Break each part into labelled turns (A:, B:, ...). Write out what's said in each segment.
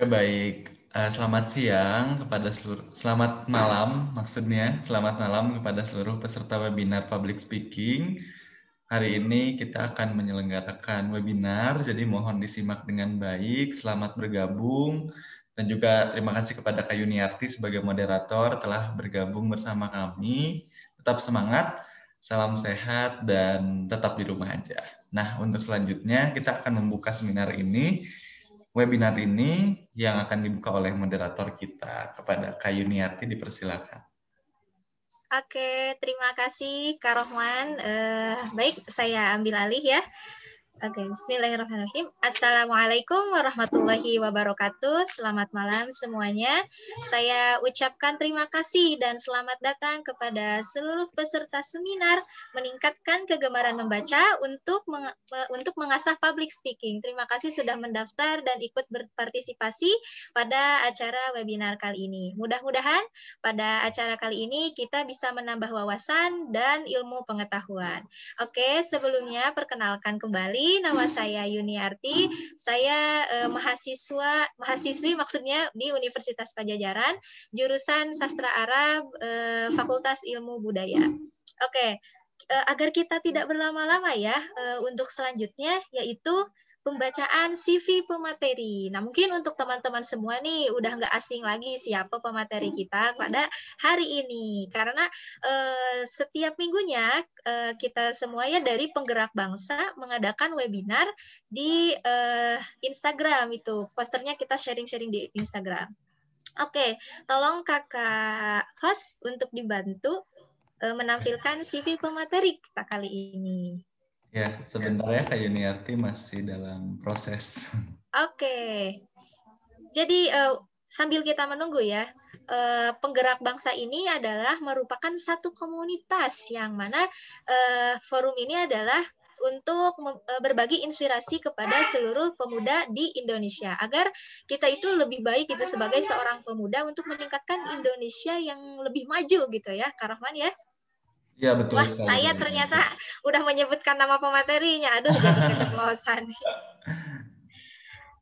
A: Oke, baik. Uh, selamat siang kepada seluruh, selamat malam maksudnya, selamat malam kepada seluruh peserta webinar public speaking. Hari ini kita akan menyelenggarakan webinar, jadi mohon disimak dengan baik. Selamat bergabung dan juga terima kasih kepada Kak Yuniarti sebagai moderator telah bergabung bersama kami. Tetap semangat, salam sehat dan tetap di rumah aja. Nah, untuk selanjutnya kita akan membuka seminar ini webinar ini yang akan dibuka oleh moderator kita kepada Kak Yuniarti dipersilakan.
B: Oke, terima kasih Kak Rohman. Uh, baik, saya ambil alih ya. Oke, bismillahirrahmanirrahim. Assalamualaikum warahmatullahi wabarakatuh. Selamat malam semuanya. Saya ucapkan terima kasih dan selamat datang kepada seluruh peserta seminar meningkatkan kegemaran membaca untuk meng untuk mengasah public speaking. Terima kasih sudah mendaftar dan ikut berpartisipasi pada acara webinar kali ini. Mudah-mudahan pada acara kali ini kita bisa menambah wawasan dan ilmu pengetahuan. Oke, sebelumnya perkenalkan kembali nama saya Yuniarti. Saya eh, mahasiswa mahasiswi maksudnya di Universitas Pajajaran, jurusan Sastra Arab, eh, Fakultas Ilmu Budaya. Oke, eh, agar kita tidak berlama-lama ya eh, untuk selanjutnya yaitu pembacaan CV pemateri. Nah, mungkin untuk teman-teman semua nih udah nggak asing lagi siapa pemateri kita pada hari ini. Karena eh, setiap minggunya eh, kita semuanya dari penggerak bangsa mengadakan webinar di eh, Instagram itu. Posternya kita sharing-sharing di Instagram. Oke, tolong kakak host untuk dibantu eh, menampilkan CV pemateri kita kali ini.
A: Ya, sebentar ya Kak Yuniarti masih dalam proses.
B: Oke. Jadi uh, sambil kita menunggu ya, uh, penggerak bangsa ini adalah merupakan satu komunitas yang mana uh, forum ini adalah untuk berbagi inspirasi kepada seluruh pemuda di Indonesia agar kita itu lebih baik itu sebagai seorang pemuda untuk meningkatkan Indonesia yang lebih maju gitu ya, Kak Rahman ya.
A: Iya betul.
B: Wah, sekali. saya ternyata udah menyebutkan nama pematerinya. Aduh, jadi keceplosan.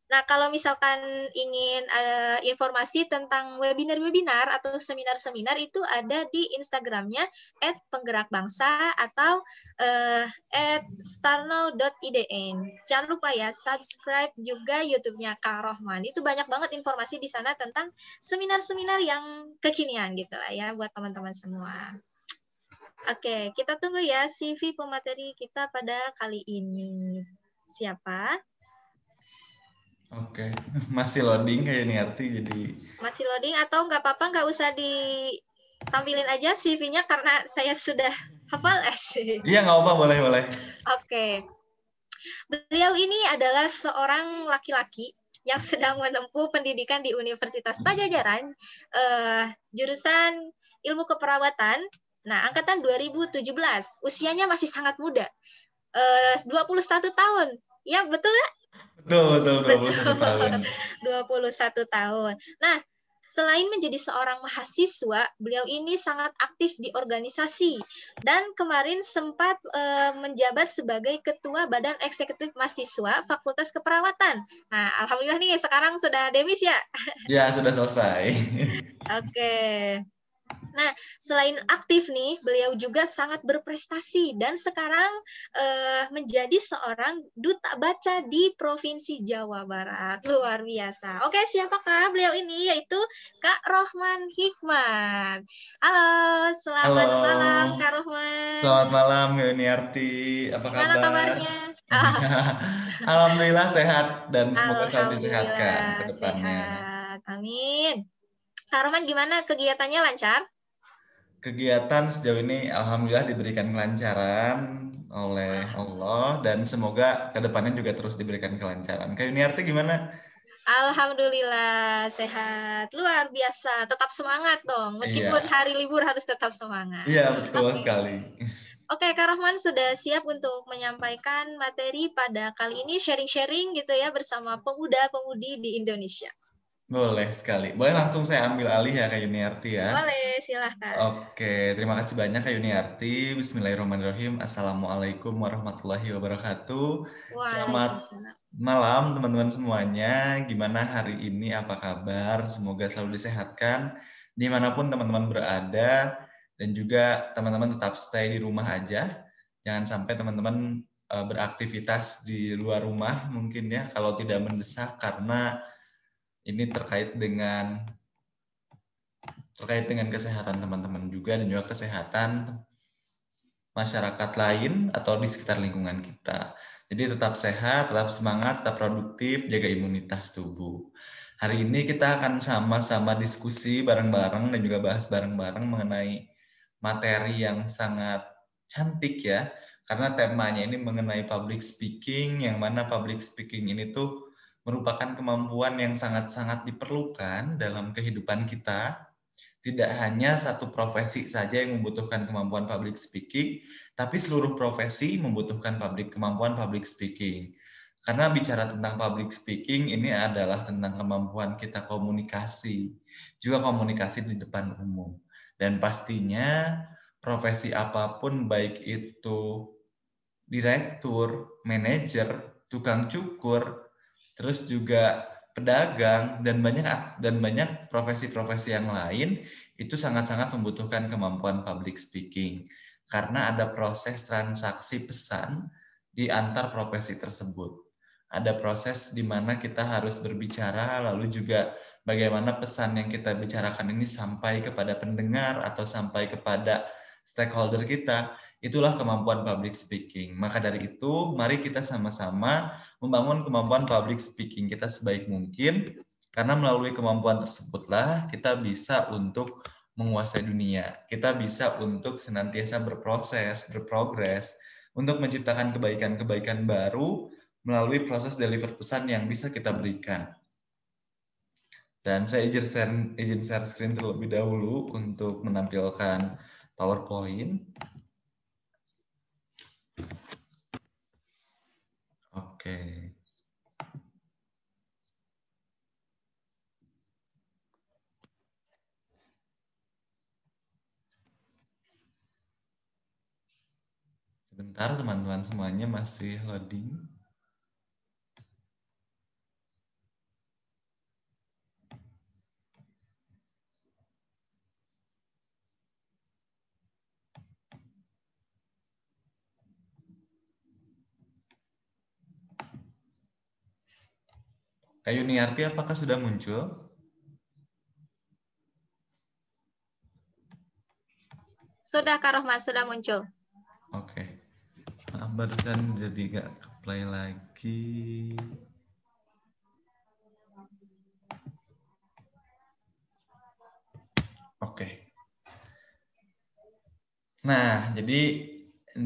B: Nah, kalau misalkan ingin uh, informasi tentang webinar-webinar atau seminar-seminar itu ada di Instagramnya @penggerakbangsa atau uh, @starnow.idn. Jangan lupa ya subscribe juga YouTube-nya Kak Rohman. Itu banyak banget informasi di sana tentang seminar-seminar yang kekinian gitu lah ya buat teman-teman semua. Oke, kita tunggu ya CV pemateri kita pada kali ini. Siapa?
A: Oke, masih loading kayak ini arti jadi.
B: Masih loading atau nggak apa-apa nggak usah ditampilin aja CV-nya karena saya sudah hafal eh.
A: Iya nggak apa boleh boleh.
B: Oke, beliau ini adalah seorang laki-laki yang sedang menempuh pendidikan di Universitas Pajajaran, uh, jurusan ilmu keperawatan Nah, angkatan 2017, usianya masih sangat muda. Eh, uh, 21 tahun. Ya, betul ya?
A: Betul, betul, 21 betul. tahun.
B: 21 tahun. Nah, Selain menjadi seorang mahasiswa, beliau ini sangat aktif di organisasi dan kemarin sempat e, menjabat sebagai ketua Badan Eksekutif Mahasiswa Fakultas Keperawatan. Nah, alhamdulillah nih sekarang sudah demis ya?
A: Ya, sudah selesai.
B: Oke. Nah, selain aktif nih, beliau juga sangat berprestasi dan sekarang uh, menjadi seorang duta baca di Provinsi Jawa Barat. Luar biasa. Oke, siapakah beliau ini? Yaitu Kak Rohman Hikmat. Halo, selamat Halo. malam Kak Rohman.
A: Selamat malam Yuniarti. Apa kabar?
B: Gimana kabarnya?
A: Alhamdulillah sehat dan semoga selalu disehatkan ke depannya.
B: Sehat. Amin. Kak Roman gimana kegiatannya lancar?
A: Kegiatan sejauh ini alhamdulillah diberikan kelancaran oleh Allah dan semoga ke depannya juga terus diberikan kelancaran. Kayak Yuniarti gimana?
B: Alhamdulillah sehat luar biasa tetap semangat dong meskipun iya. hari libur harus tetap semangat.
A: Iya betul okay. sekali.
B: Oke, Kak Rahman sudah siap untuk menyampaikan materi pada kali ini sharing-sharing gitu ya bersama pemuda-pemudi di Indonesia.
A: Boleh sekali. Boleh langsung saya ambil alih ya Kak Yuniarti ya?
B: Boleh, silahkan.
A: Oke, terima kasih banyak Kak Yuniarti. Bismillahirrahmanirrahim. Assalamualaikum warahmatullahi wabarakatuh. Selamat malam teman-teman semuanya. Gimana hari ini? Apa kabar? Semoga selalu disehatkan di mana pun teman-teman berada. Dan juga teman-teman tetap stay di rumah aja. Jangan sampai teman-teman eh, beraktivitas di luar rumah mungkin ya kalau tidak mendesak karena ini terkait dengan terkait dengan kesehatan teman-teman juga dan juga kesehatan masyarakat lain atau di sekitar lingkungan kita. Jadi tetap sehat, tetap semangat, tetap produktif, jaga imunitas tubuh. Hari ini kita akan sama-sama diskusi bareng-bareng dan juga bahas bareng-bareng mengenai materi yang sangat cantik ya, karena temanya ini mengenai public speaking, yang mana public speaking ini tuh merupakan kemampuan yang sangat-sangat diperlukan dalam kehidupan kita. Tidak hanya satu profesi saja yang membutuhkan kemampuan public speaking, tapi seluruh profesi membutuhkan public kemampuan public speaking. Karena bicara tentang public speaking ini adalah tentang kemampuan kita komunikasi, juga komunikasi di depan umum. Dan pastinya profesi apa pun baik itu direktur, manajer, tukang cukur, terus juga pedagang dan banyak dan banyak profesi-profesi yang lain itu sangat-sangat membutuhkan kemampuan public speaking karena ada proses transaksi pesan di antar profesi tersebut. Ada proses di mana kita harus berbicara lalu juga bagaimana pesan yang kita bicarakan ini sampai kepada pendengar atau sampai kepada stakeholder kita Itulah kemampuan public speaking. Maka dari itu, mari kita sama-sama membangun kemampuan public speaking kita sebaik mungkin, karena melalui kemampuan tersebutlah kita bisa untuk menguasai dunia. Kita bisa untuk senantiasa berproses, berprogres, untuk menciptakan kebaikan-kebaikan baru melalui proses deliver pesan yang bisa kita berikan. Dan saya izin share, izin share screen terlebih dahulu untuk menampilkan PowerPoint. Oke. Sebentar teman-teman semuanya masih loading. Kayu Niarti apakah sudah muncul?
B: Sudah Kak Rohman, sudah muncul.
A: Oke. Okay. Maaf barusan jadi gak play lagi. Oke. Okay. Nah, jadi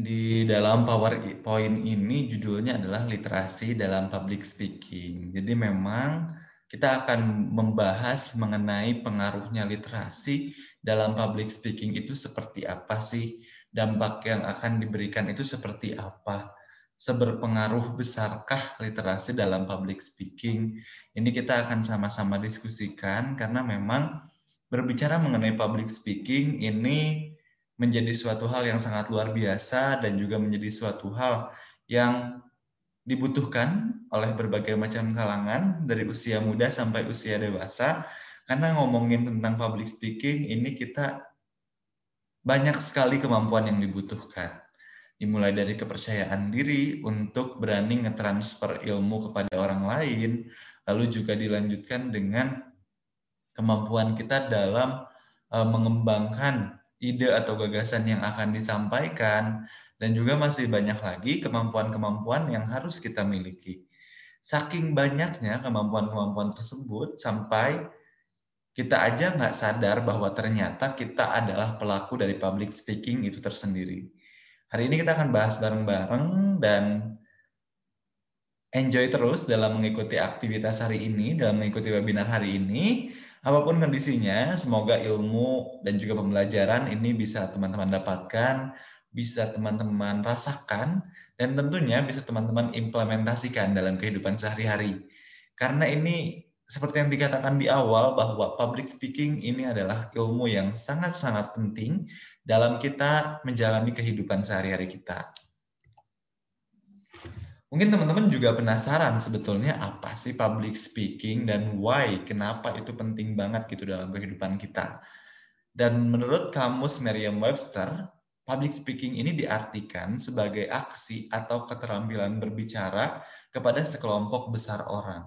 A: di dalam PowerPoint ini judulnya adalah literasi dalam public speaking. Jadi memang kita akan membahas mengenai pengaruhnya literasi dalam public speaking itu seperti apa sih? Dampak yang akan diberikan itu seperti apa? Seberpengaruh besarkah literasi dalam public speaking? Ini kita akan sama-sama diskusikan karena memang berbicara mengenai public speaking ini menjadi suatu hal yang sangat luar biasa dan juga menjadi suatu hal yang dibutuhkan oleh berbagai macam kalangan dari usia muda sampai usia dewasa. Karena ngomongin tentang public speaking ini kita banyak sekali kemampuan yang dibutuhkan. Dimulai dari kepercayaan diri untuk berani ngetransfer ilmu kepada orang lain lalu juga dilanjutkan dengan kemampuan kita dalam uh, mengembangkan ide atau gagasan yang akan disampaikan, dan juga masih banyak lagi kemampuan-kemampuan yang harus kita miliki. Saking banyaknya kemampuan-kemampuan tersebut, sampai kita aja nggak sadar bahwa ternyata kita adalah pelaku dari public speaking itu tersendiri. Hari ini kita akan bahas bareng-bareng dan enjoy terus dalam mengikuti aktivitas hari ini, dalam mengikuti webinar hari ini. Apa pun kondisinya, semoga ilmu dan juga pembelajaran ini bisa teman-teman dapatkan, bisa teman-teman rasakan, dan tentunya bisa teman-teman implementasikan dalam kehidupan sehari-hari. Karena ini seperti yang dikatakan di awal bahwa public speaking ini adalah ilmu yang sangat-sangat penting dalam kita menjalani kehidupan sehari-hari kita. Mungkin teman-teman juga penasaran sebetulnya apa sih public speaking dan why, kenapa itu penting banget gitu dalam kehidupan kita. Dan menurut kamus Merriam-Webster, public speaking ini diartikan sebagai aksi atau keterampilan berbicara kepada sekelompok besar orang.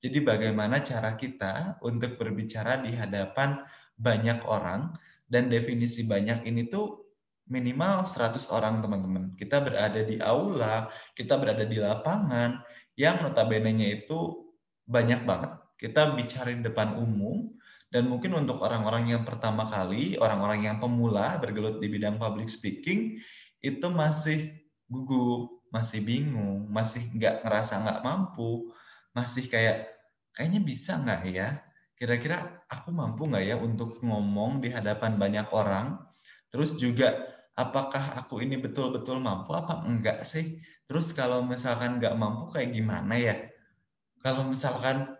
A: Jadi bagaimana cara kita untuk berbicara di hadapan banyak orang dan definisi banyak ini tuh minimal 100 orang teman-teman. Kita berada di aula, kita berada di lapangan, yang notabene-nya itu banyak banget. Kita bicara di depan umum, dan mungkin untuk orang-orang yang pertama kali, orang-orang yang pemula bergelut di bidang public speaking, itu masih gugup, masih bingung, masih nggak ngerasa nggak mampu, masih kayak, kayaknya bisa nggak ya? Kira-kira aku mampu nggak ya untuk ngomong di hadapan banyak orang? Terus juga apakah aku ini betul-betul mampu apa enggak sih? Terus kalau misalkan enggak mampu kayak gimana ya? Kalau misalkan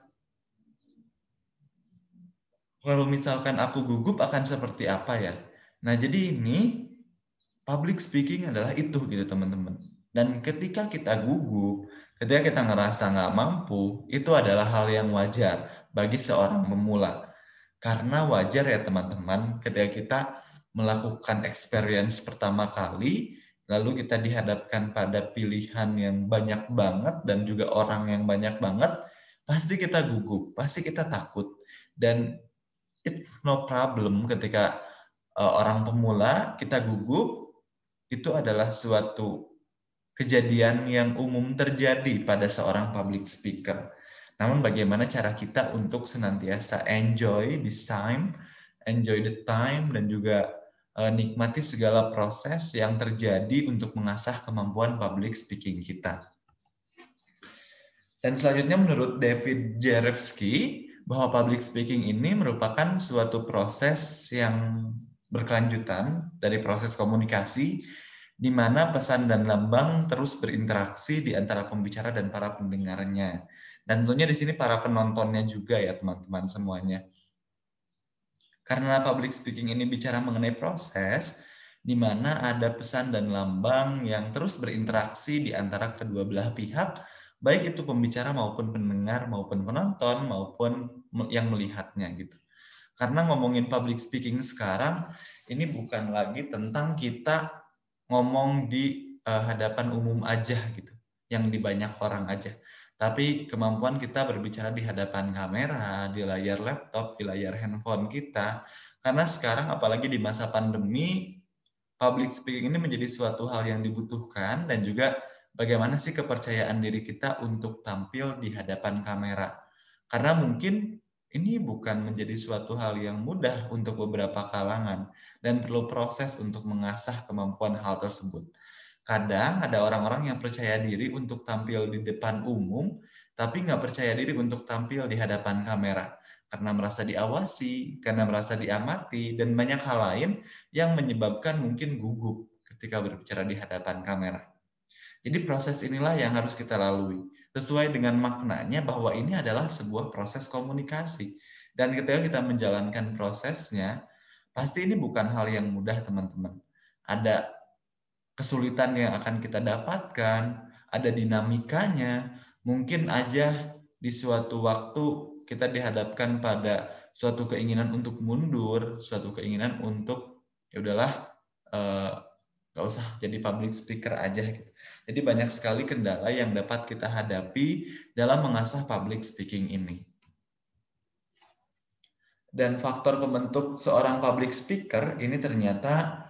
A: kalau misalkan aku gugup akan seperti apa ya? Nah, jadi ini public speaking adalah itu gitu teman-teman. Dan ketika kita gugup, ketika kita ngerasa nggak mampu, itu adalah hal yang wajar bagi seorang pemula. Karena wajar ya teman-teman, ketika kita melakukan experience pertama kali, lalu kita dihadapkan pada pilihan yang banyak banget dan juga orang yang banyak banget, pasti kita gugup, pasti kita takut. Dan it's no problem ketika uh, orang pemula kita gugup, itu adalah suatu kejadian yang umum terjadi pada seorang public speaker. Namun bagaimana cara kita untuk senantiasa enjoy this time, enjoy the time, dan juga Eh, nikmati segala proses yang terjadi untuk mengasah kemampuan public speaking kita. Dan selanjutnya menurut David Jarevsky, bahwa public speaking ini merupakan suatu proses yang berkelanjutan dari proses komunikasi di mana pesan dan lambang terus berinteraksi di antara pembicara dan para pendengarnya. Dan tentunya di sini para penontonnya juga ya teman-teman semuanya. Karena public speaking ini bicara mengenai proses, di mana ada pesan dan lambang yang terus berinteraksi di antara kedua belah pihak, baik itu pembicara maupun pendengar maupun penonton maupun yang melihatnya gitu. Karena ngomongin public speaking sekarang ini bukan lagi tentang kita ngomong di uh, hadapan umum aja gitu, yang di banyak orang aja. Tapi kemampuan kita berbicara di hadapan kamera, di layar laptop, di layar handphone kita. Karena sekarang apalagi di masa pandemi, public speaking ini menjadi suatu hal yang dibutuhkan dan juga bagaimana sih kepercayaan diri kita untuk tampil di hadapan kamera. Karena mungkin ini bukan menjadi suatu hal yang mudah untuk beberapa kalangan dan perlu proses untuk mengasah kemampuan hal tersebut. Kadang ada orang-orang yang percaya diri untuk tampil di depan umum, tapi nggak percaya diri untuk tampil di hadapan kamera karena merasa diawasi, karena merasa diamati, dan banyak hal lain yang menyebabkan mungkin gugup ketika berbicara di hadapan kamera. Jadi proses inilah yang harus kita lalui, sesuai dengan maknanya bahwa ini adalah sebuah proses komunikasi. Dan ketika kita menjalankan prosesnya, pasti ini bukan hal yang mudah teman-teman. Ada kesulitan yang akan kita dapatkan, ada dinamikanya. Mungkin aja di suatu waktu kita dihadapkan pada suatu keinginan untuk mundur, suatu keinginan untuk ya udahlah eh, nggak usah jadi public speaker aja gitu. Jadi banyak sekali kendala yang dapat kita hadapi dalam mengasah public speaking ini. Dan faktor pembentuk seorang public speaker ini ternyata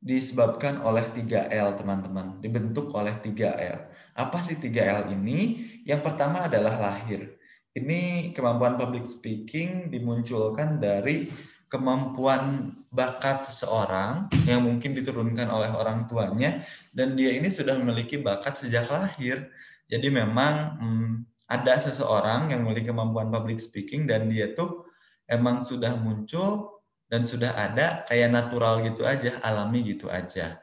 A: disebabkan oleh 3L, teman-teman. Dibentuk oleh 3L. Apa sih 3L ini? Yang pertama adalah lahir. Ini kemampuan public speaking dimunculkan dari kemampuan bakat seseorang yang mungkin diturunkan oleh orang tuanya dan dia ini sudah memiliki bakat sejak lahir. Jadi memang hmm, ada seseorang yang memiliki kemampuan public speaking dan dia tuh emang sudah muncul dan sudah ada kayak natural gitu aja, alami gitu aja.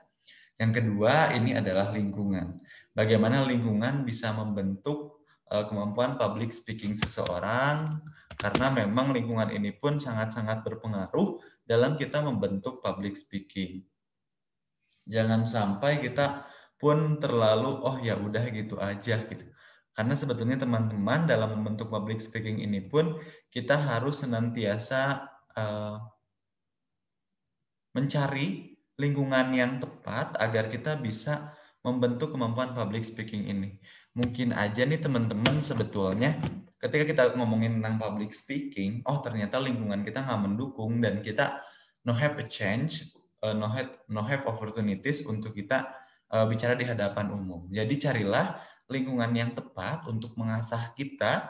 A: Yang kedua ini adalah lingkungan. Bagaimana lingkungan bisa membentuk uh, kemampuan public speaking seseorang karena memang lingkungan ini pun sangat-sangat berpengaruh dalam kita membentuk public speaking. Jangan sampai kita pun terlalu oh ya udah gitu aja gitu. Karena sebetulnya teman-teman dalam membentuk public speaking ini pun kita harus senantiasa uh, mencari lingkungan yang tepat agar kita bisa membentuk kemampuan public speaking ini. Mungkin aja nih teman-teman sebetulnya ketika kita ngomongin tentang public speaking, oh ternyata lingkungan kita nggak mendukung dan kita no have a change, uh, no have no have opportunities untuk kita uh, bicara di hadapan umum. Jadi carilah lingkungan yang tepat untuk mengasah kita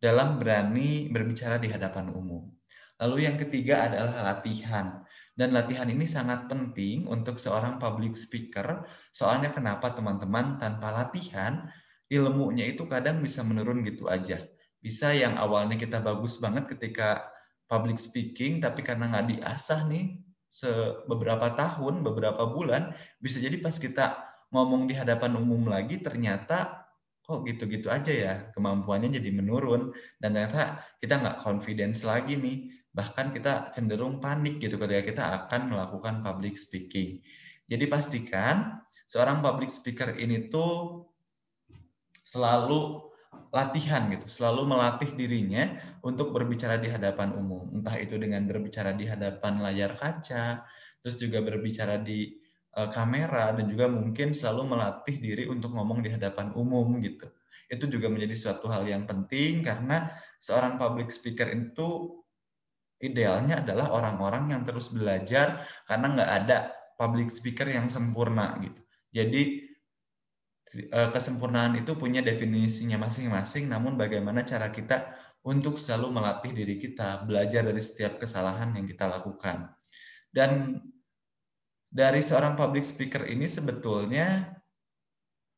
A: dalam berani berbicara di hadapan umum. Lalu yang ketiga adalah latihan. Dan latihan ini sangat penting untuk seorang public speaker. Soalnya kenapa teman-teman tanpa latihan ilmunya itu kadang bisa menurun gitu aja. Bisa yang awalnya kita bagus banget ketika public speaking, tapi karena nggak diasah nih beberapa tahun, beberapa bulan, bisa jadi pas kita ngomong di hadapan umum lagi, ternyata kok gitu-gitu aja ya, kemampuannya jadi menurun, dan ternyata kita nggak confidence lagi nih, bahkan kita cenderung panik gitu ketika kita akan melakukan public speaking. Jadi pastikan seorang public speaker ini tuh selalu latihan gitu, selalu melatih dirinya untuk berbicara di hadapan umum. Entah itu dengan berbicara di hadapan layar kaca, terus juga berbicara di uh, kamera dan juga mungkin selalu melatih diri untuk ngomong di hadapan umum gitu. Itu juga menjadi suatu hal yang penting karena seorang public speaker itu idealnya adalah orang-orang yang terus belajar karena nggak ada public speaker yang sempurna gitu. Jadi Eh, kesempurnaan itu punya definisinya masing-masing, namun bagaimana cara kita untuk selalu melatih diri kita, belajar dari setiap kesalahan yang kita lakukan. Dan dari seorang public speaker ini sebetulnya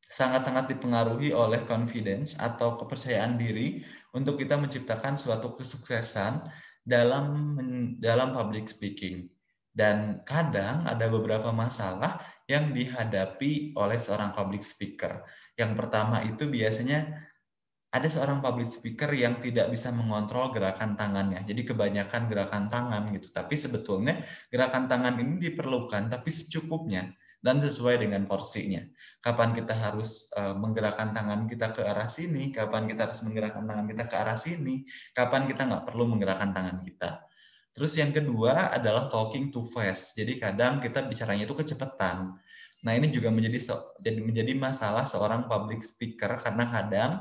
A: sangat-sangat dipengaruhi oleh confidence atau kepercayaan diri untuk kita menciptakan suatu kesuksesan dalam dalam public speaking. Dan kadang ada beberapa masalah yang dihadapi oleh seorang public speaker. Yang pertama itu biasanya ada seorang public speaker yang tidak bisa mengontrol gerakan tangannya. Jadi kebanyakan gerakan tangan gitu. Tapi sebetulnya gerakan tangan ini diperlukan tapi secukupnya dan sesuai dengan porsinya. Kapan kita harus uh, menggerakkan tangan kita ke arah sini, kapan kita harus menggerakkan tangan kita ke arah sini, kapan kita nggak perlu menggerakkan tangan kita. Terus yang kedua adalah talking too fast. Jadi kadang kita bicaranya itu kecepatan. Nah, ini juga menjadi jadi menjadi masalah seorang public speaker karena kadang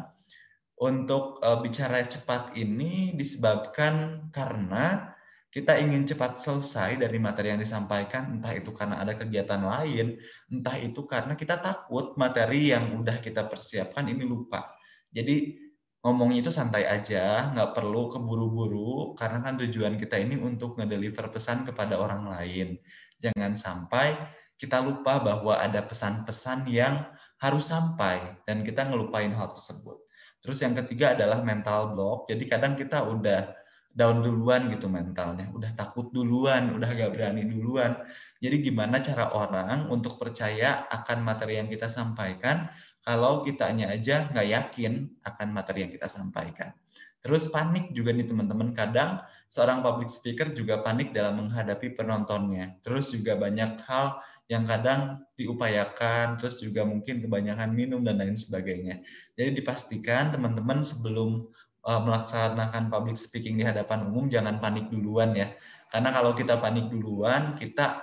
A: untuk uh, bicara cepat ini disebabkan karena kita ingin cepat selesai dari materi yang disampaikan, entah itu karena ada kegiatan lain, entah itu karena kita takut materi yang udah kita persiapkan ini lupa. Jadi ngomongnya itu santai aja, nggak perlu keburu-buru, karena kan tujuan kita ini untuk ngedeliver pesan kepada orang lain. Jangan sampai kita lupa bahwa ada pesan-pesan yang harus sampai, dan kita ngelupain hal tersebut. Terus yang ketiga adalah mental block. Jadi kadang kita udah down duluan gitu mentalnya, udah takut duluan, udah gak berani duluan. Jadi gimana cara orang untuk percaya akan materi yang kita sampaikan kalau kitanya aja nggak yakin akan materi yang kita sampaikan. Terus panik juga nih teman-teman. Kadang seorang public speaker juga panik dalam menghadapi penontonnya. Terus juga banyak hal yang kadang diupayakan, terus juga mungkin kebanyakan minum dan lain sebagainya. Jadi dipastikan teman-teman sebelum uh, melaksanakan public speaking di hadapan umum jangan panik duluan ya. Karena kalau kita panik duluan, kita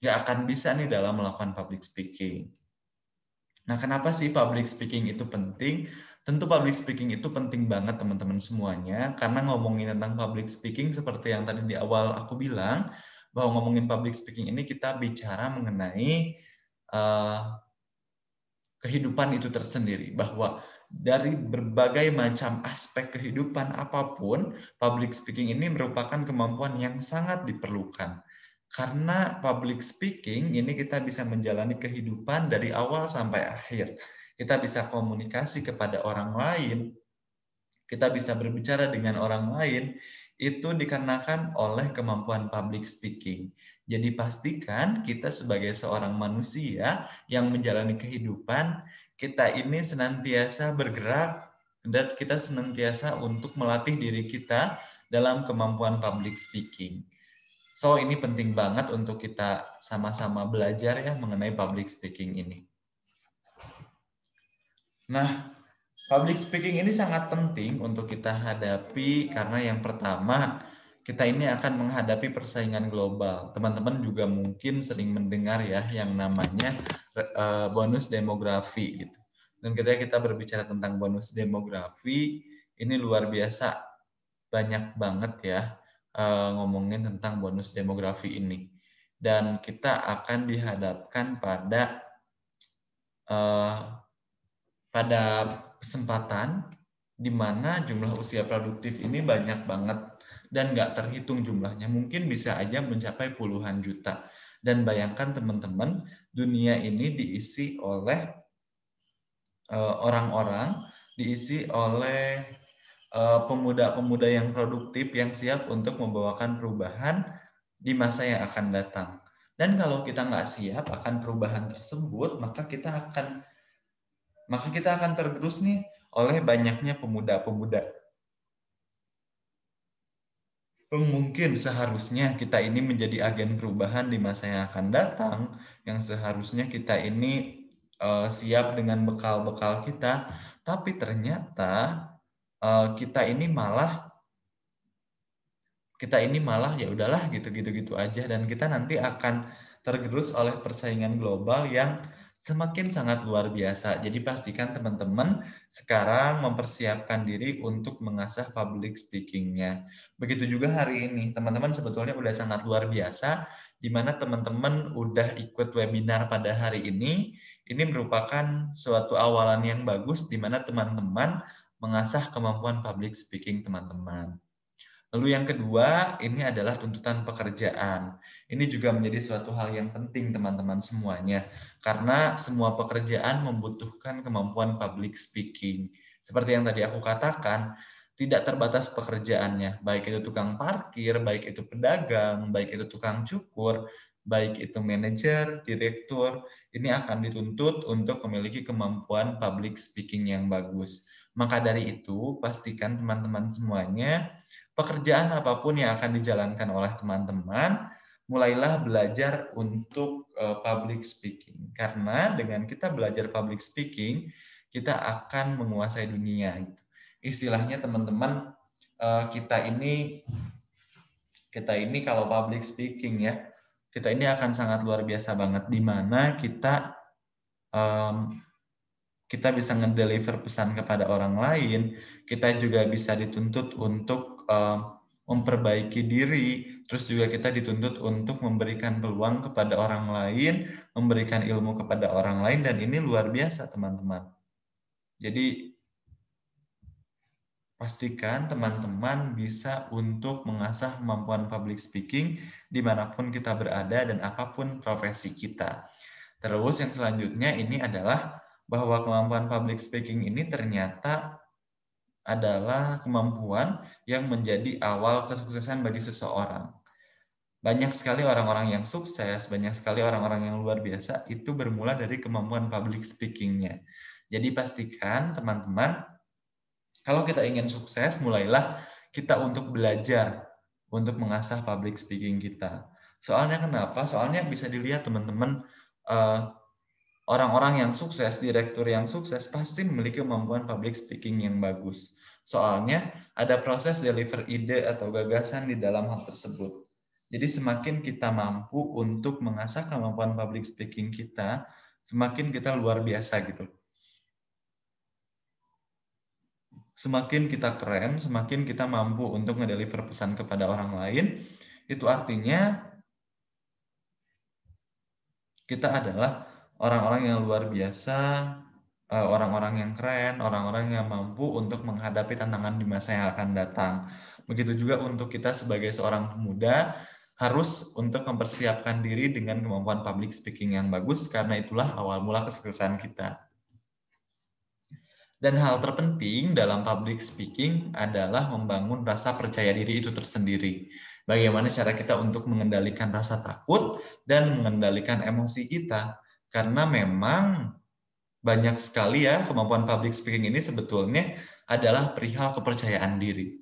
A: nggak akan bisa nih dalam melakukan public speaking. Nah, kenapa sih public speaking itu penting? Tentu public speaking itu penting banget teman-teman semuanya, karena ngomongin tentang public speaking seperti yang tadi di awal aku bilang, bahwa ngomongin public speaking ini kita bicara mengenai uh, kehidupan itu tersendiri, bahwa dari berbagai macam aspek kehidupan apa pun, public speaking ini merupakan kemampuan yang sangat diperlukan karena public speaking ini kita bisa menjalani kehidupan dari awal sampai akhir. Kita bisa komunikasi kepada orang lain, kita bisa berbicara dengan orang lain, itu dikarenakan oleh kemampuan public speaking. Jadi pastikan kita sebagai seorang manusia yang menjalani kehidupan, kita ini senantiasa bergerak dan kita senantiasa untuk melatih diri kita dalam kemampuan public speaking. So ini penting banget untuk kita sama-sama belajar ya mengenai public speaking ini. Nah, public speaking ini sangat penting untuk kita hadapi karena yang pertama kita ini akan menghadapi persaingan global. Teman-teman juga mungkin sering mendengar ya yang namanya uh, bonus demografi gitu. Dan ketika kita berbicara tentang bonus demografi, ini luar biasa banyak banget ya uh, ngomongin tentang bonus demografi ini. Dan kita akan dihadapkan pada uh, pada kesempatan di mana jumlah usia produktif ini banyak banget dan nggak terhitung jumlahnya. Mungkin bisa aja mencapai puluhan juta. Dan bayangkan teman-teman, dunia ini diisi oleh eh, orang-orang, diisi oleh eh, pemuda-pemuda yang produktif yang siap untuk membawakan perubahan di masa yang akan datang. Dan kalau kita nggak siap akan perubahan tersebut, maka kita akan maka kita akan tergerus nih oleh banyaknya pemuda-pemuda mungkin seharusnya kita ini menjadi agen perubahan di masa yang akan datang, yang seharusnya kita ini uh, siap dengan bekal-bekal kita, tapi ternyata uh, kita ini malah kita ini malah ya udahlah gitu-gitu gitu aja. Dan kita nanti akan tergerus oleh persaingan global yang semakin sangat luar biasa. Jadi pastikan teman-teman sekarang mempersiapkan diri untuk mengasah public speaking-nya. Begitu juga hari ini, teman-teman sebetulnya udah sangat luar biasa, di mana teman-teman udah ikut webinar pada hari ini. Ini merupakan suatu awalan yang bagus di mana teman-teman mengasah kemampuan public speaking teman-teman. Lalu yang kedua, ini adalah tuntutan pekerjaan. Ini juga menjadi suatu hal yang penting teman-teman semuanya. Karena semua pekerjaan membutuhkan kemampuan public speaking. Seperti yang tadi aku katakan, tidak terbatas pekerjaannya. Baik itu tukang parkir, baik itu pedagang, baik itu tukang cukur, baik itu manajer, direktur, ini akan dituntut untuk memiliki kemampuan public speaking yang bagus. Maka dari itu, pastikan teman-teman semuanya pekerjaan apa pun yang akan dijalankan oleh teman-teman, mulailah belajar untuk uh, public speaking. Karena dengan kita belajar public speaking, kita akan menguasai dunia. Gitu. Istilahnya teman-teman, uh, kita ini kita ini kalau public speaking ya, kita ini akan sangat luar biasa banget di mana kita um, kita bisa ngedeliver pesan kepada orang lain, kita juga bisa dituntut untuk uh, memperbaiki diri, terus juga kita dituntut untuk memberikan peluang kepada orang lain, memberikan ilmu kepada orang lain, dan ini luar biasa teman-teman. Jadi pastikan teman-teman bisa untuk mengasah kemampuan public speaking di mana pun kita berada dan apa pun profesi kita. Terus yang selanjutnya ini adalah bahwa kemampuan public speaking ini ternyata adalah kemampuan yang menjadi awal kesuksesan bagi seseorang. Banyak sekali orang-orang yang sukses, banyak sekali orang-orang yang luar biasa, itu bermula dari kemampuan public speaking-nya. Jadi pastikan teman-teman, kalau kita ingin sukses, mulailah kita untuk belajar, untuk mengasah public speaking kita. Soalnya kenapa? Soalnya bisa dilihat teman-teman, eh, orang-orang yang sukses, direktur yang sukses pasti memiliki kemampuan public speaking yang bagus. Soalnya ada proses deliver ide atau gagasan di dalam hal tersebut. Jadi semakin kita mampu untuk mengasah kemampuan public speaking kita, semakin kita luar biasa gitu. Semakin kita keren, semakin kita mampu untuk ngedeliver pesan kepada orang lain, itu artinya kita adalah orang-orang yang luar biasa, eh, orang-orang yang keren, orang-orang yang mampu untuk menghadapi tantangan di masa yang akan datang. Begitu juga untuk kita sebagai seorang pemuda harus untuk mempersiapkan diri dengan kemampuan public speaking yang bagus karena itulah awal mula kesuksesan kita. Dan hal terpenting dalam public speaking adalah membangun rasa percaya diri itu tersendiri. Bagaimana cara kita untuk mengendalikan rasa takut dan mengendalikan emosi kita karena memang banyak sekali ya kemampuan public speaking ini sebetulnya adalah perihal kepercayaan diri.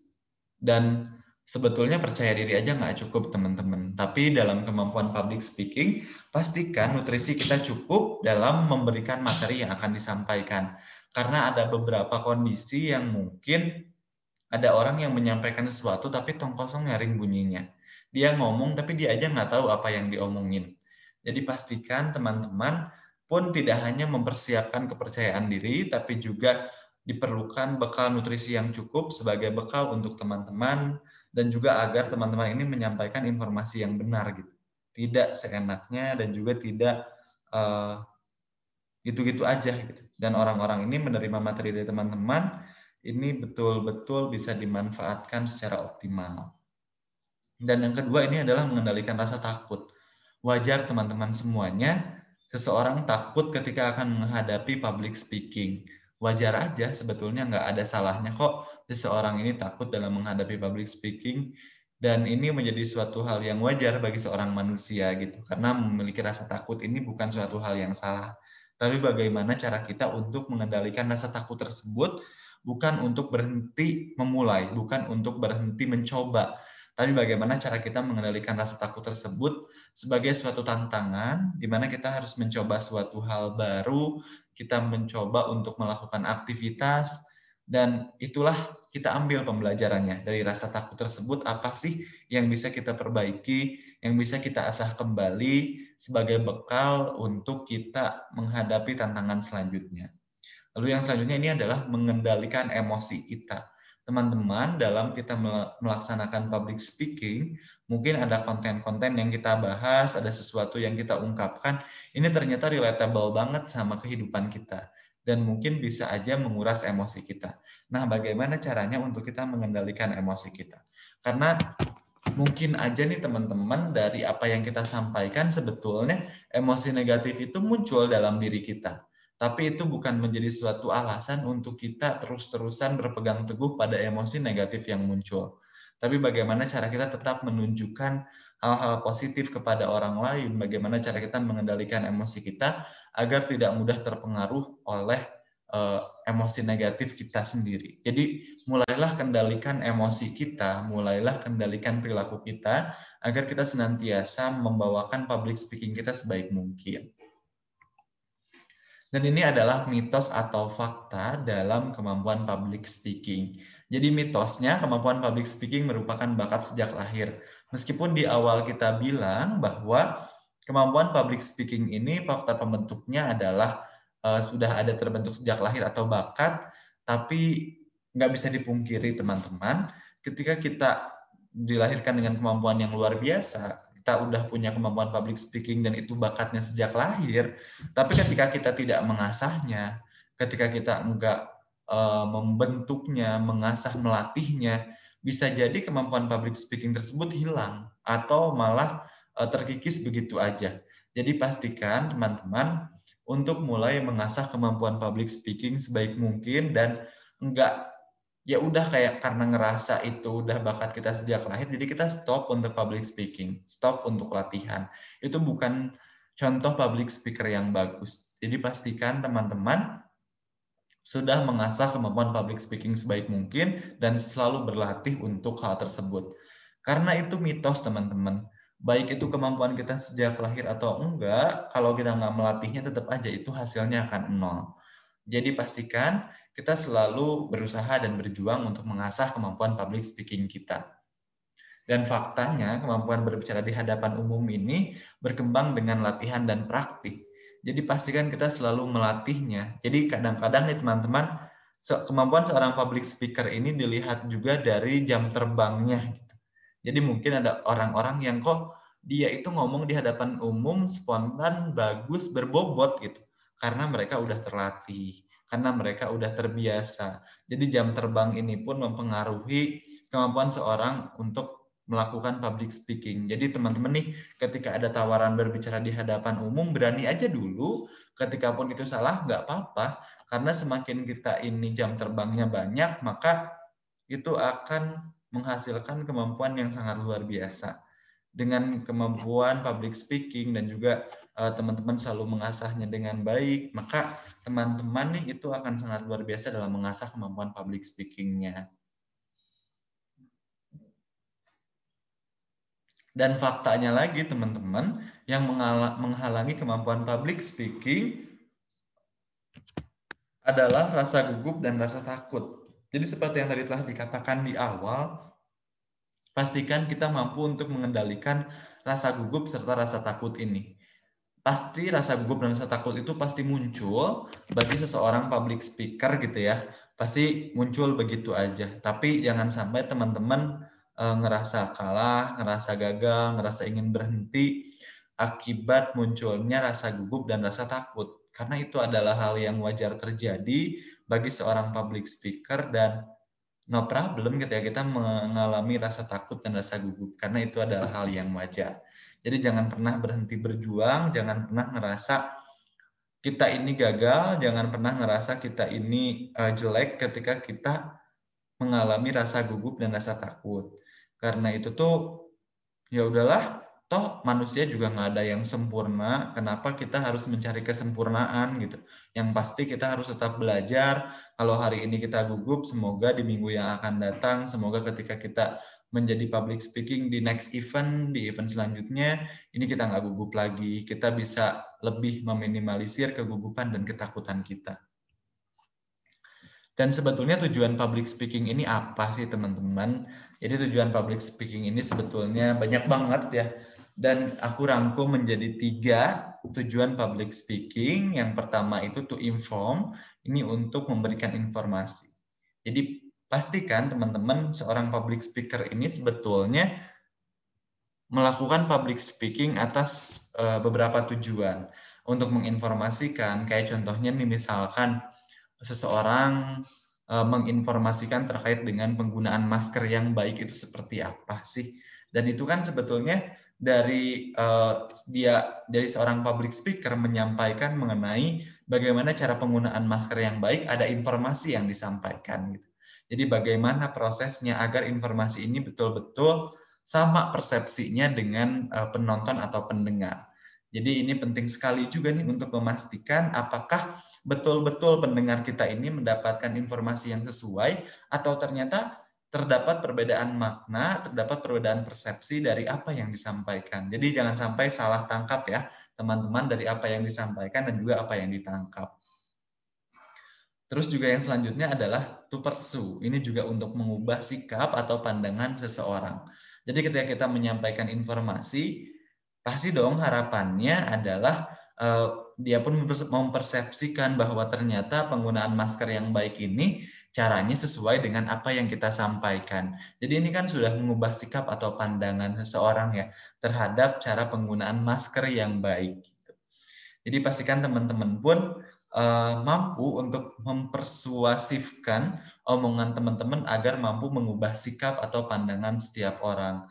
A: Dan sebetulnya percaya diri aja nggak cukup teman-teman. Tapi dalam kemampuan public speaking, pastikan nutrisi kita cukup dalam memberikan materi yang akan disampaikan. Karena ada beberapa kondisi yang mungkin ada orang yang menyampaikan sesuatu tapi tong kosong nyaring bunyinya. Dia ngomong tapi dia aja nggak tahu apa yang diomongin. Jadi pastikan teman-teman pun tidak hanya mempersiapkan kepercayaan diri, tapi juga diperlukan bekal nutrisi yang cukup sebagai bekal untuk teman-teman dan juga agar teman-teman ini menyampaikan informasi yang benar gitu. Tidak seenaknya dan juga tidak uh, gitu-gitu aja gitu. Dan orang-orang ini menerima materi dari teman-teman ini betul-betul bisa dimanfaatkan secara optimal. Dan yang kedua ini adalah mengendalikan rasa takut. Wajar teman-teman semuanya seseorang takut ketika akan menghadapi public speaking. Wajar aja sebetulnya nggak ada salahnya kok seseorang ini takut dalam menghadapi public speaking. Dan ini menjadi suatu hal yang wajar bagi seorang manusia gitu karena memiliki rasa takut ini bukan suatu hal yang salah. Tapi bagaimana cara kita untuk mengendalikan rasa takut tersebut? Bukan untuk berhenti memulai bukan untuk berhenti mencoba tapi bagaimana cara kita mengendalikan rasa takut tersebut sebagai suatu tantangan di mana kita harus mencoba suatu hal baru, kita mencoba untuk melakukan aktivitas dan itulah kita ambil pembelajarannya dari rasa takut tersebut apa sih yang bisa kita perbaiki, yang bisa kita asah kembali sebagai bekal untuk kita menghadapi tantangan selanjutnya. Lalu yang selanjutnya ini adalah mengendalikan emosi kita teman-teman dalam kita melaksanakan public speaking, mungkin ada konten-konten yang kita bahas, ada sesuatu yang kita ungkapkan, ini ternyata relatable banget sama kehidupan kita dan mungkin bisa aja menguras emosi kita. Nah, bagaimana caranya untuk kita mengendalikan emosi kita? Karena mungkin aja nih teman-teman dari apa yang kita sampaikan sebetulnya emosi negatif itu muncul dalam diri kita. Tapi itu bukan menjadi suatu alasan untuk kita terus-terusan berpegang teguh pada emosi negatif yang muncul. Tapi bagaimana cara kita tetap menunjukkan hal-hal positif kepada orang lain, bagaimana cara kita mengendalikan emosi kita agar tidak mudah terpengaruh oleh uh, emosi negatif kita sendiri. Jadi mulailah kendalikan emosi kita, mulailah kendalikan perilaku kita agar kita senantiasa membawakan public speaking kita sebaik mungkin. Dan ini adalah mitos atau fakta dalam kemampuan public speaking. Jadi mitosnya kemampuan public speaking merupakan bakat sejak lahir. Meskipun di awal kita bilang bahwa kemampuan public speaking ini fakta pembentuknya adalah uh, sudah ada terbentuk sejak lahir atau bakat, tapi nggak bisa dipungkiri teman-teman, ketika kita dilahirkan dengan kemampuan yang luar biasa, kita udah punya kemampuan public speaking dan itu bakatnya sejak lahir, tapi ketika kita tidak mengasahnya, ketika kita enggak uh, membentuknya, mengasah, melatihnya, bisa jadi kemampuan public speaking tersebut hilang atau malah uh, terkikis begitu aja. Jadi pastikan teman-teman untuk mulai mengasah kemampuan public speaking sebaik mungkin dan enggak ya udah kayak karena ngerasa itu udah bakat kita sejak lahir jadi kita stop untuk public speaking stop untuk latihan. Itu bukan contoh public speaker yang bagus. Jadi pastikan teman-teman sudah mengasah kemampuan public speaking sebaik mungkin dan selalu berlatih untuk hal tersebut. Karena itu mitos teman-teman. Baik itu kemampuan kita sejak lahir atau enggak kalau kita nggak melatihnya tetap aja itu hasilnya akan nol. Jadi pastikan kita selalu berusaha dan berjuang untuk mengasah kemampuan public speaking kita. Dan faktanya kemampuan berbicara di hadapan umum ini berkembang dengan latihan dan praktik. Jadi pastikan kita selalu melatihnya. Jadi kadang-kadang nih teman-teman, kemampuan seorang public speaker ini dilihat juga dari jam terbangnya. Gitu. Jadi mungkin ada orang-orang yang kok dia itu ngomong di hadapan umum spontan, bagus, berbobot gitu. Karena mereka udah terlatih karena mereka udah terbiasa. Jadi jam terbang ini pun mempengaruhi kemampuan seorang untuk melakukan public speaking. Jadi teman-teman nih ketika ada tawaran berbicara di hadapan umum berani aja dulu. Ketika pun itu salah nggak apa-apa karena semakin kita ini jam terbangnya banyak maka itu akan menghasilkan kemampuan yang sangat luar biasa. Dengan kemampuan public speaking dan juga teman-teman selalu mengasahnya dengan baik, maka teman-teman nih itu akan sangat luar biasa dalam mengasah kemampuan public speaking-nya. Dan faktanya lagi teman-teman, yang menghalangi kemampuan public speaking adalah rasa gugup dan rasa takut. Jadi seperti yang tadi telah dikatakan di awal, pastikan kita mampu untuk mengendalikan rasa gugup serta rasa takut ini. Pasti rasa gugup dan rasa takut itu pasti muncul bagi seseorang public speaker gitu ya. Pasti muncul begitu aja. Tapi jangan sampai teman-teman e, ngerasa kalah, ngerasa gagal, ngerasa ingin berhenti akibat munculnya rasa gugup dan rasa takut karena itu adalah hal yang wajar terjadi bagi seorang public speaker dan no problem gitu ya kita mengalami rasa takut dan rasa gugup karena itu adalah hal yang wajar. Jadi jangan pernah berhenti berjuang, jangan pernah ngerasa kita ini gagal, jangan pernah ngerasa kita ini uh, jelek ketika kita mengalami rasa gugup dan rasa takut. Karena itu tuh ya udahlah toh manusia juga nggak ada yang sempurna kenapa kita harus mencari kesempurnaan gitu yang pasti kita harus tetap belajar kalau hari ini kita gugup semoga di minggu yang akan datang semoga ketika kita menjadi public speaking di next event di event selanjutnya ini kita nggak gugup lagi kita bisa lebih meminimalisir kegugupan dan ketakutan kita dan sebetulnya tujuan public speaking ini apa sih teman-teman? Jadi tujuan public speaking ini sebetulnya banyak banget ya dan aku rangkum menjadi tiga tujuan public speaking. Yang pertama itu to inform, ini untuk memberikan informasi. Jadi pastikan teman-teman seorang public speaker ini sebetulnya melakukan public speaking atas uh, beberapa tujuan untuk menginformasikan kayak contohnya nih misalkan seseorang uh, menginformasikan terkait dengan penggunaan masker yang baik itu seperti apa sih dan itu kan sebetulnya dari uh, dia dari seorang public speaker menyampaikan mengenai bagaimana cara penggunaan masker yang baik, ada informasi yang disampaikan gitu. Jadi bagaimana prosesnya agar informasi ini betul-betul sama persepsinya dengan uh, penonton atau pendengar. Jadi ini penting sekali juga nih untuk memastikan apakah betul-betul pendengar kita ini mendapatkan informasi yang sesuai atau ternyata terdapat perbedaan makna, terdapat perbedaan persepsi dari apa yang disampaikan. Jadi jangan sampai salah tangkap ya, teman-teman dari apa yang disampaikan dan juga apa yang ditangkap. Terus juga yang selanjutnya adalah to pursue. Ini juga untuk mengubah sikap atau pandangan seseorang. Jadi ketika kita menyampaikan informasi, pasti dong harapannya adalah uh, dia pun mempersepsikan bahwa ternyata penggunaan masker yang baik ini caranya sesuai dengan apa yang kita sampaikan. Jadi ini kan sudah mengubah sikap atau pandangan seseorang ya terhadap cara penggunaan masker yang baik. Gitu. Jadi pastikan teman-teman pun uh, mampu untuk mempersuasifkan omongan teman-teman agar mampu mengubah sikap atau pandangan setiap orang.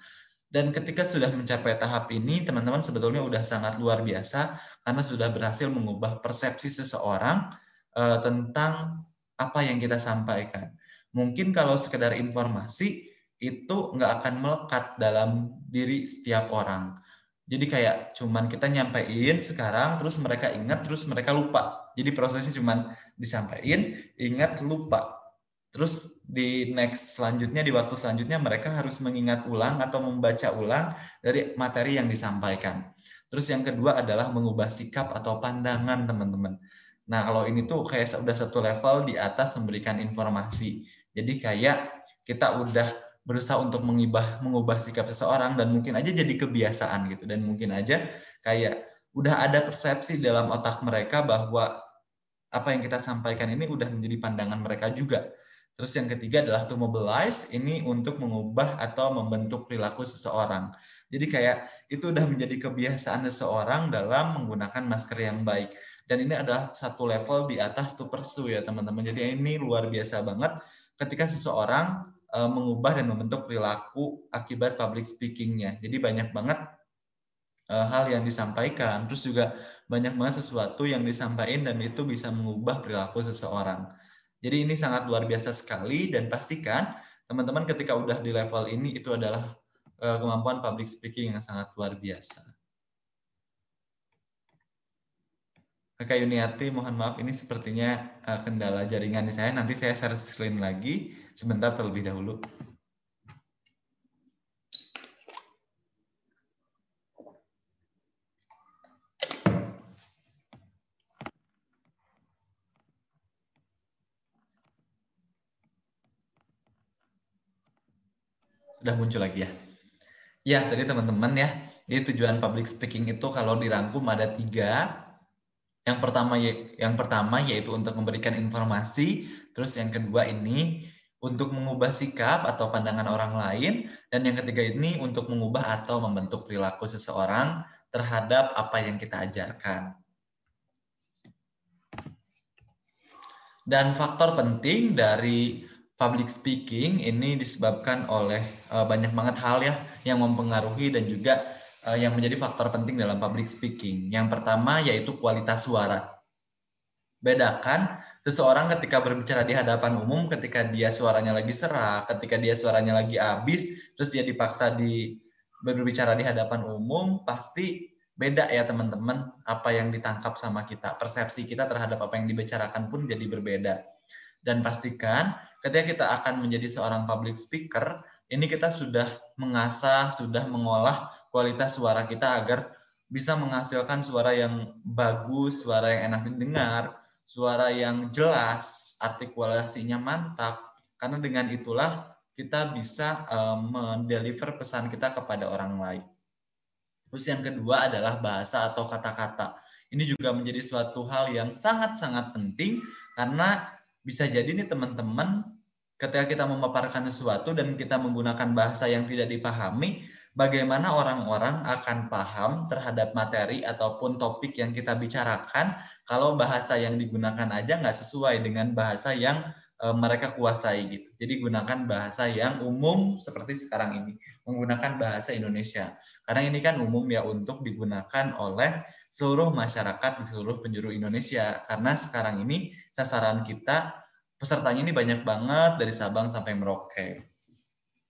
A: Dan ketika sudah mencapai tahap ini, teman-teman sebetulnya sudah sangat luar biasa karena sudah berhasil mengubah persepsi seseorang uh, tentang apa yang kita sampaikan. Mungkin kalau sekedar informasi itu nggak akan melekat dalam diri setiap orang. Jadi kayak cuman kita nyampein sekarang, terus mereka ingat, terus mereka lupa. Jadi prosesnya cuman disampaikan, ingat, lupa. Terus di next selanjutnya, di waktu selanjutnya mereka harus mengingat ulang atau membaca ulang dari materi yang disampaikan. Terus yang kedua adalah mengubah sikap atau pandangan teman-teman. Nah, kalau ini tuh kayak udah satu level di atas memberikan informasi. Jadi kayak kita udah berusaha untuk mengubah mengubah sikap seseorang dan mungkin aja jadi kebiasaan gitu dan mungkin aja kayak udah ada persepsi dalam otak mereka bahwa apa yang kita sampaikan ini udah menjadi pandangan mereka juga. Terus yang ketiga adalah to mobilize, ini untuk mengubah atau membentuk perilaku seseorang. Jadi kayak itu udah menjadi kebiasaan seseorang dalam menggunakan masker yang baik dan ini adalah satu level di atas to pursue ya teman-teman. Jadi ini luar biasa banget ketika seseorang uh, mengubah dan membentuk perilaku akibat public speakingnya. Jadi banyak banget uh, hal yang disampaikan, terus juga banyak banget sesuatu yang disampaikan dan itu bisa mengubah perilaku seseorang. Jadi ini sangat luar biasa sekali dan pastikan teman-teman ketika udah di level ini itu adalah uh, kemampuan public speaking yang sangat luar biasa. Kakak Yuniarti, mohon maaf ini sepertinya uh, kendala jaringan di saya. Nanti saya share screen lagi sebentar terlebih dahulu. Sudah muncul lagi ya. Ya, tadi teman-teman ya, jadi tujuan public speaking itu kalau dirangkum ada tiga. Yang pertama yang pertama yaitu untuk memberikan informasi, terus yang kedua ini untuk mengubah sikap atau pandangan orang lain, dan yang ketiga ini untuk mengubah atau membentuk perilaku seseorang terhadap apa yang kita ajarkan. Dan faktor penting dari public speaking ini disebabkan oleh uh, banyak banget hal ya yang mempengaruhi dan juga yang menjadi faktor penting dalam public speaking. Yang pertama yaitu kualitas suara. Bedakan seseorang ketika berbicara di hadapan umum, ketika dia suaranya lagi serak, ketika dia suaranya lagi habis, terus dia dipaksa di berbicara di hadapan umum, pasti beda ya teman-teman apa yang ditangkap sama kita. Persepsi kita terhadap apa yang dibicarakan pun jadi berbeda. Dan pastikan ketika kita akan menjadi seorang public speaker, ini kita sudah mengasah, sudah mengolah kualitas suara kita agar bisa menghasilkan suara yang bagus, suara yang enak didengar, suara yang jelas, artikulasinya mantap. Karena dengan itulah kita bisa um, mendeliver pesan kita kepada orang lain. Terus yang kedua adalah bahasa atau kata-kata. Ini juga menjadi suatu hal yang sangat-sangat penting karena bisa jadi nih teman-teman ketika kita memaparkan sesuatu dan kita menggunakan bahasa yang tidak dipahami, bagaimana orang-orang akan paham terhadap materi ataupun topik yang kita bicarakan kalau bahasa yang digunakan aja nggak sesuai dengan bahasa yang e, mereka kuasai gitu. Jadi gunakan bahasa yang umum seperti sekarang ini, menggunakan bahasa Indonesia. Karena ini kan umum ya untuk digunakan oleh seluruh masyarakat di seluruh penjuru Indonesia. Karena sekarang ini sasaran kita pesertanya ini banyak banget dari Sabang sampai Merauke.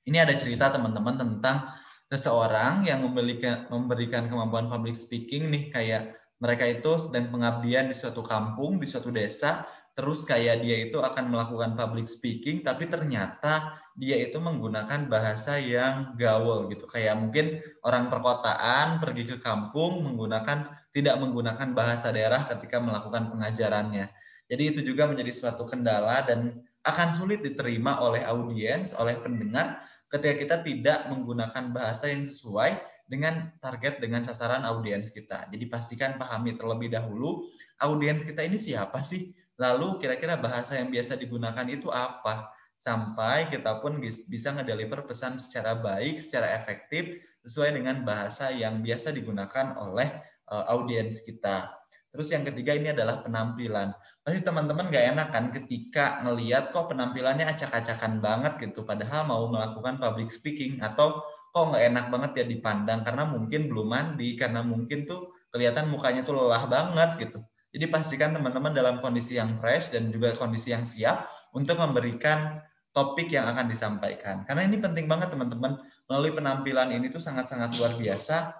A: Ini ada cerita teman-teman tentang seseorang yang memberikan, memberikan kemampuan public speaking nih kayak mereka itu sedang pengabdian di suatu kampung, di suatu desa, terus kayak dia itu akan melakukan public speaking, tapi ternyata dia itu menggunakan bahasa yang gaul gitu. Kayak mungkin orang perkotaan pergi ke kampung menggunakan tidak menggunakan bahasa daerah ketika melakukan pengajarannya. Jadi itu juga menjadi suatu kendala dan akan sulit diterima oleh audiens, oleh pendengar ketika kita tidak menggunakan bahasa yang sesuai dengan target dengan sasaran audiens kita. Jadi pastikan pahami terlebih dahulu audiens kita ini siapa sih? Lalu kira-kira bahasa yang biasa digunakan itu apa? Sampai kita pun bisa ngedeliver pesan secara baik, secara efektif, sesuai dengan bahasa yang biasa digunakan oleh uh, audiens kita. Terus yang ketiga ini adalah penampilan. Pasti teman-teman gak enak kan ketika ngeliat kok penampilannya acak-acakan banget gitu. Padahal mau melakukan public speaking atau kok nggak enak banget ya dipandang karena mungkin belum mandi, karena mungkin tuh kelihatan mukanya tuh lelah banget gitu. Jadi pastikan teman-teman dalam kondisi yang fresh dan juga kondisi yang siap untuk memberikan topik yang akan disampaikan. Karena ini penting banget teman-teman. Melalui penampilan ini tuh sangat-sangat luar biasa.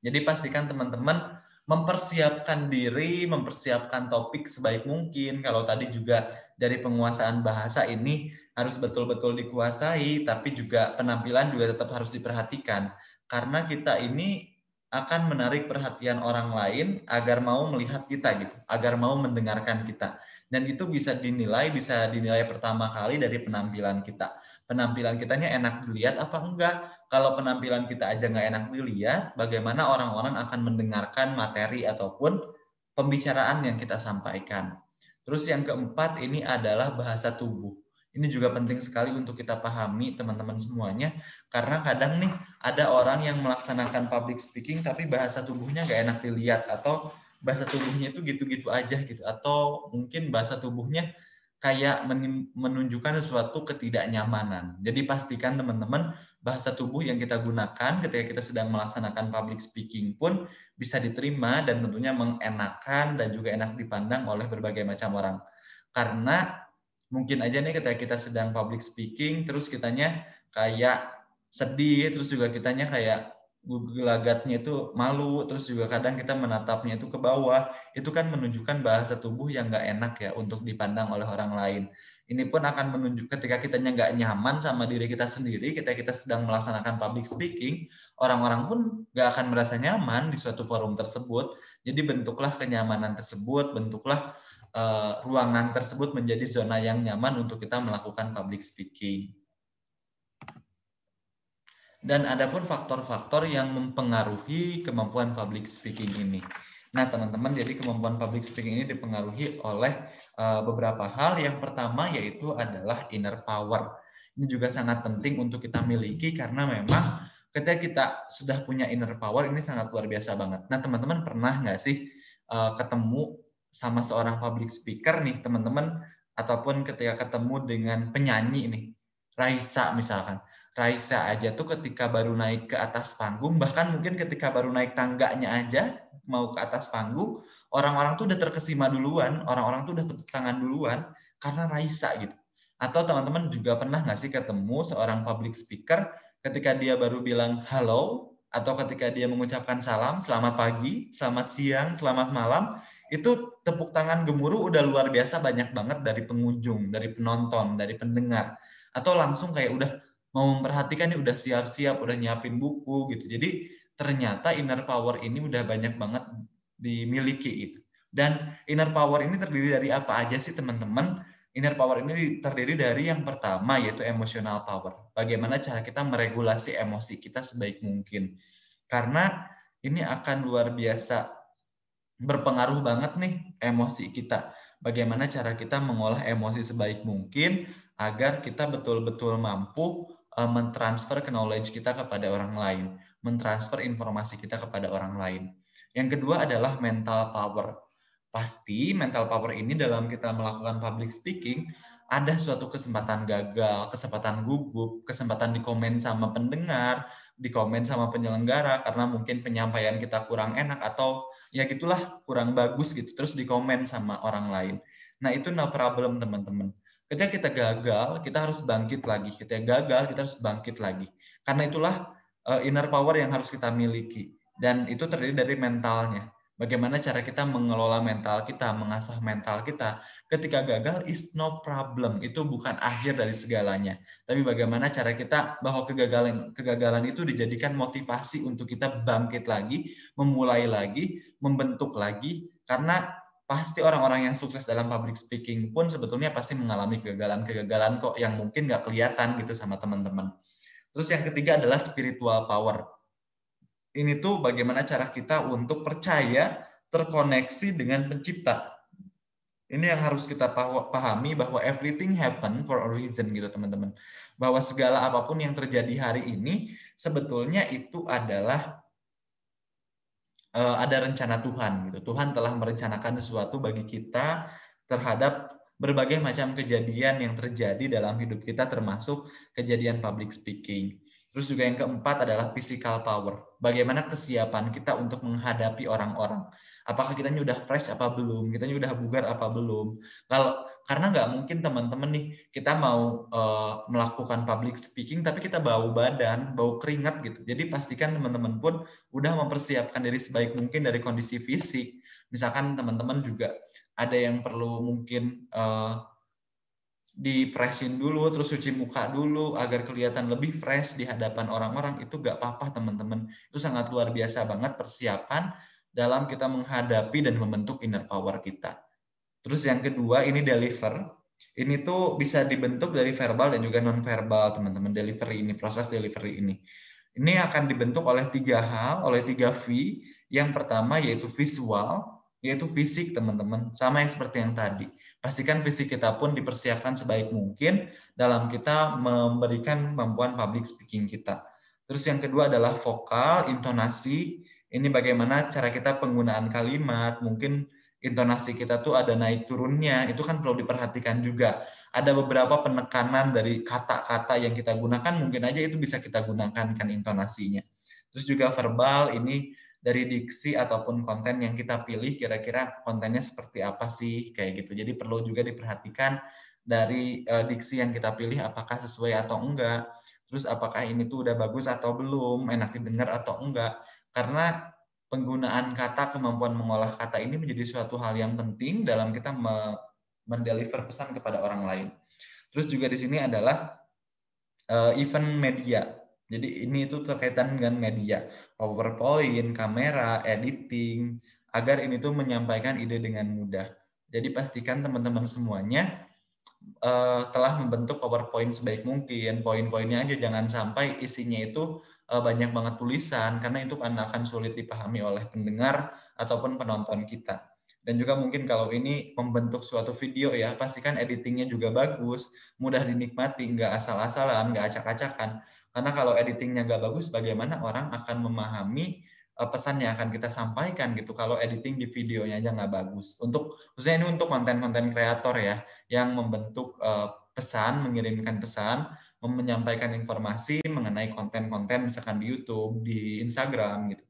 A: Jadi pastikan teman-teman mempersiapkan diri, mempersiapkan topik sebaik mungkin. Kalau tadi juga dari penguasaan bahasa ini harus betul-betul dikuasai, tapi juga penampilan juga tetap harus diperhatikan. Karena kita ini akan menarik perhatian orang lain agar mau melihat kita gitu, agar mau mendengarkan kita. Dan itu bisa dinilai, bisa dinilai pertama kali dari penampilan kita. Penampilan kitanya enak dilihat apa enggak? Kalau penampilan kita aja nggak enak dilihat, bagaimana orang-orang akan mendengarkan materi ataupun pembicaraan yang kita sampaikan. Terus yang keempat ini adalah bahasa tubuh ini juga penting sekali untuk kita pahami teman-teman semuanya karena kadang nih ada orang yang melaksanakan public speaking tapi bahasa tubuhnya gak enak dilihat atau bahasa tubuhnya itu gitu-gitu aja gitu atau mungkin bahasa tubuhnya kayak menunjukkan sesuatu ketidaknyamanan. Jadi pastikan teman-teman bahasa tubuh yang kita gunakan ketika kita sedang melaksanakan public speaking pun bisa diterima dan tentunya mengenakan dan juga enak dipandang oleh berbagai macam orang. Karena mungkin aja nih ketika kita sedang public speaking terus kitanya kayak sedih terus juga kitanya kayak gelagatnya itu malu, terus juga kadang kita menatapnya itu ke bawah, itu kan menunjukkan bahasa tubuh yang nggak enak ya untuk dipandang oleh orang lain. Ini pun akan menunjuk ketika kita nggak nyaman sama diri kita sendiri, ketika kita sedang melaksanakan public speaking, orang-orang pun nggak akan merasa nyaman di suatu forum tersebut. Jadi bentuklah kenyamanan tersebut, bentuklah uh, ruangan tersebut menjadi zona yang nyaman untuk kita melakukan public speaking. Dan ada pun faktor-faktor yang mempengaruhi kemampuan public speaking ini. Nah, teman-teman, jadi kemampuan public speaking ini dipengaruhi oleh uh, beberapa hal. Yang pertama yaitu adalah inner power. Ini juga sangat penting untuk kita miliki karena memang ketika kita sudah punya inner power ini sangat luar biasa banget. Nah, teman-teman pernah nggak sih uh, ketemu sama seorang public speaker nih, teman-teman, ataupun ketika ketemu dengan penyanyi nih, Raisa misalkan Raisa aja tuh ketika baru naik ke atas panggung, bahkan mungkin ketika baru naik tangganya aja mau ke atas panggung, orang-orang tuh udah terkesima duluan, orang-orang tuh udah tepuk tangan duluan karena Raisa gitu. Atau teman-teman juga pernah nggak sih ketemu seorang public speaker ketika dia baru bilang halo atau ketika dia mengucapkan salam, selamat pagi, selamat siang, selamat malam, itu tepuk tangan gemuruh udah luar biasa banyak banget dari pengunjung, dari penonton, dari pendengar. Atau langsung kayak udah mau memperhatikan udah siap-siap, udah nyiapin buku gitu. Jadi ternyata inner power ini udah banyak banget dimiliki itu. Dan inner power ini terdiri dari apa aja sih teman-teman? Inner power ini terdiri dari yang pertama yaitu emotional power. Bagaimana cara kita meregulasi emosi kita sebaik mungkin. Karena ini akan luar biasa berpengaruh banget nih emosi kita. Bagaimana cara kita mengolah emosi sebaik mungkin agar kita betul-betul mampu uh, mentransfer knowledge kita kepada orang lain, mentransfer informasi kita kepada orang lain. Yang kedua adalah mental power. Pasti mental power ini dalam kita melakukan public speaking ada suatu kesempatan gagal, kesempatan gugup, kesempatan dikomen sama pendengar, dikomen sama penyelenggara karena mungkin penyampaian kita kurang enak atau ya gitulah kurang bagus gitu terus dikomen sama orang lain. Nah, itu no problem teman-teman. Ketika kita gagal, kita harus bangkit lagi. Ketika gagal, kita harus bangkit lagi. Karena itulah inner power yang harus kita miliki. Dan itu terdiri dari mentalnya. Bagaimana cara kita mengelola mental kita, mengasah mental kita. Ketika gagal is no problem. Itu bukan akhir dari segalanya. Tapi bagaimana cara kita bahwa kegagalan kegagalan itu dijadikan motivasi untuk kita bangkit lagi, memulai lagi, membentuk lagi karena pasti orang-orang yang sukses dalam public speaking pun sebetulnya pasti mengalami kegagalan-kegagalan kok yang mungkin nggak kelihatan gitu sama teman-teman. Terus yang ketiga adalah spiritual power. Ini tuh bagaimana cara kita untuk percaya terkoneksi dengan pencipta. Ini yang harus kita pahami bahwa everything happen for a reason gitu teman-teman. Bahwa segala apa pun yang terjadi hari ini sebetulnya itu adalah uh, ada rencana Tuhan gitu. Tuhan telah merencanakan sesuatu bagi kita terhadap berbagai macam kejadian yang terjadi dalam hidup kita termasuk kejadian public speaking. Terus juga yang keempat adalah physical power. Bagaimana kesiapan kita untuk menghadapi orang-orang. Apakah kita udah fresh apa belum? Kita udah bugar apa belum? Kalau karena nggak mungkin teman-teman nih kita mau uh, melakukan public speaking tapi kita bau badan, bau keringat gitu. Jadi pastikan teman-teman pun udah mempersiapkan diri sebaik mungkin dari kondisi fisik. Misalkan teman-teman juga ada yang perlu mungkin uh, dipresin dulu, terus cuci muka dulu agar kelihatan lebih fresh di hadapan orang-orang itu gak apa-apa teman-teman. Itu sangat luar biasa banget persiapan dalam kita menghadapi dan membentuk inner power kita. Terus yang kedua ini deliver. Ini tuh bisa dibentuk dari verbal dan juga non verbal teman-teman delivery ini proses delivery ini. Ini akan dibentuk oleh tiga hal, oleh tiga V. Yang pertama yaitu visual, yaitu fisik teman-teman, sama yang seperti yang tadi. Pastikan fisik kita pun dipersiapkan sebaik mungkin dalam kita memberikan kemampuan public speaking kita. Terus yang kedua adalah vokal, intonasi. Ini bagaimana cara kita penggunaan kalimat, mungkin intonasi kita tuh ada naik turunnya, itu kan perlu diperhatikan juga. Ada beberapa penekanan dari kata-kata yang kita gunakan, mungkin aja itu bisa kita gunakan kan intonasinya. Terus juga verbal, ini dari diksi ataupun konten yang kita pilih, kira-kira kontennya seperti apa sih, kayak gitu. Jadi perlu juga diperhatikan dari uh, diksi yang kita pilih apakah sesuai atau enggak. Terus apakah ini tuh udah bagus atau belum, enak didengar atau enggak. Karena penggunaan kata, kemampuan mengolah kata ini menjadi suatu hal yang penting dalam kita mendeliver pesan kepada orang lain. Terus juga di sini adalah uh, event media. Jadi ini itu terkaitan dengan media, PowerPoint, kamera, editing, agar ini tuh menyampaikan ide dengan mudah. Jadi pastikan teman-teman semuanya uh, telah membentuk PowerPoint sebaik mungkin. Poin-poinnya aja jangan sampai isinya itu uh, banyak banget tulisan karena itu akan sulit dipahami oleh pendengar ataupun penonton kita. Dan juga mungkin kalau ini membentuk suatu video ya, pastikan editingnya juga bagus, mudah dinikmati, nggak asal-asalan, nggak acak-acakan. Karena kalau editingnya nggak bagus, bagaimana orang akan memahami uh, pesan yang akan kita sampaikan gitu kalau editing di videonya aja nggak bagus. Untuk khususnya ini untuk konten-konten kreator ya, yang membentuk uh, pesan, mengirimkan pesan, menyampaikan informasi mengenai konten-konten misalkan di YouTube, di Instagram gitu.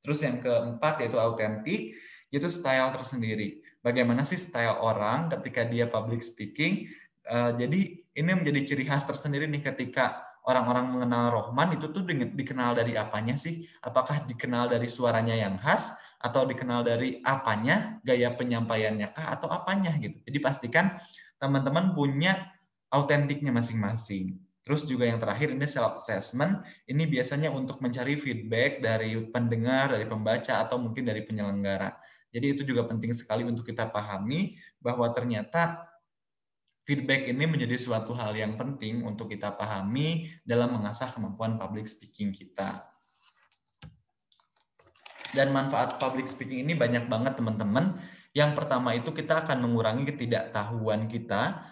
A: Terus yang keempat yaitu autentik itu style tersendiri. Bagaimana sih style orang ketika dia public speaking? Uh, jadi ini menjadi ciri khas tersendiri nih ketika orang-orang mengenal Rohman itu tuh dikenal dari apanya sih? Apakah dikenal dari suaranya yang khas atau dikenal dari apanya, gaya penyampaiannya kah atau apanya gitu. Jadi pastikan teman-teman punya autentiknya masing-masing. Terus juga yang terakhir ini self assessment. Ini biasanya untuk mencari feedback dari pendengar, dari pembaca atau mungkin dari penyelenggara. Jadi itu juga penting sekali untuk kita pahami bahwa ternyata feedback ini menjadi suatu hal yang penting untuk kita pahami dalam mengasah kemampuan public speaking kita. Dan manfaat public speaking ini banyak banget teman-teman. Yang pertama itu kita akan mengurangi ketidaktahuan kita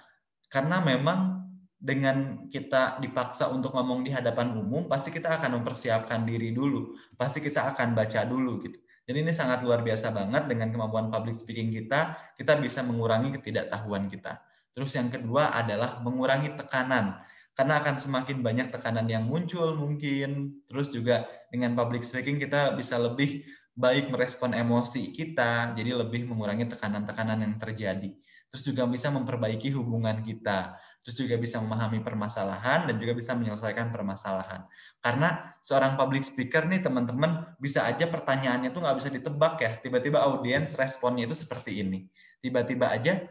A: karena memang dengan kita dipaksa untuk ngomong di hadapan umum, pasti kita akan mempersiapkan diri dulu. Pasti kita akan baca dulu gitu. Jadi ini sangat luar biasa banget dengan kemampuan public speaking kita, kita bisa mengurangi ketidaktahuan kita. Terus yang kedua adalah mengurangi tekanan. Karena akan semakin banyak tekanan yang muncul mungkin. Terus juga dengan public speaking kita bisa lebih baik merespon emosi kita, jadi lebih mengurangi tekanan-tekanan yang terjadi. Terus juga bisa memperbaiki hubungan kita terus juga bisa memahami permasalahan dan juga bisa menyelesaikan permasalahan. Karena seorang public speaker nih teman-teman bisa aja pertanyaannya tuh nggak bisa ditebak ya. Tiba-tiba audiens responnya itu seperti ini. Tiba-tiba aja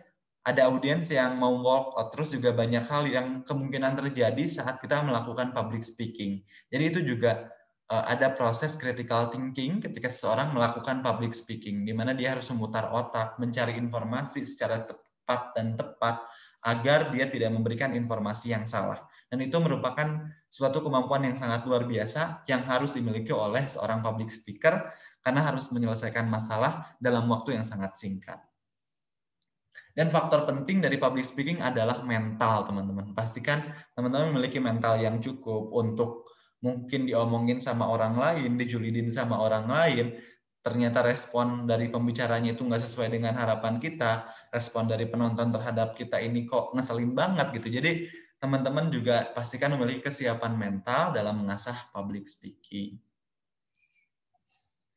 A: ada audiens yang mau walk out, terus juga banyak hal yang kemungkinan terjadi saat kita melakukan public speaking. Jadi itu juga eh, ada proses critical thinking ketika seseorang melakukan public speaking, di mana dia harus memutar otak, mencari informasi secara tepat dan tepat, agar dia tidak memberikan informasi yang salah. Dan itu merupakan suatu kemampuan yang sangat luar biasa yang harus dimiliki oleh seorang public speaker karena harus menyelesaikan masalah dalam waktu yang sangat singkat. Dan faktor penting dari public speaking adalah mental, teman-teman. Pastikan teman-teman memiliki mental yang cukup untuk mungkin diomongin sama orang lain, dijulidin sama orang lain, ternyata respon dari pembicaranya itu nggak sesuai dengan harapan kita, respon dari penonton terhadap kita ini kok ngeselin banget gitu. Jadi teman-teman juga pastikan memiliki kesiapan mental dalam mengasah public speaking.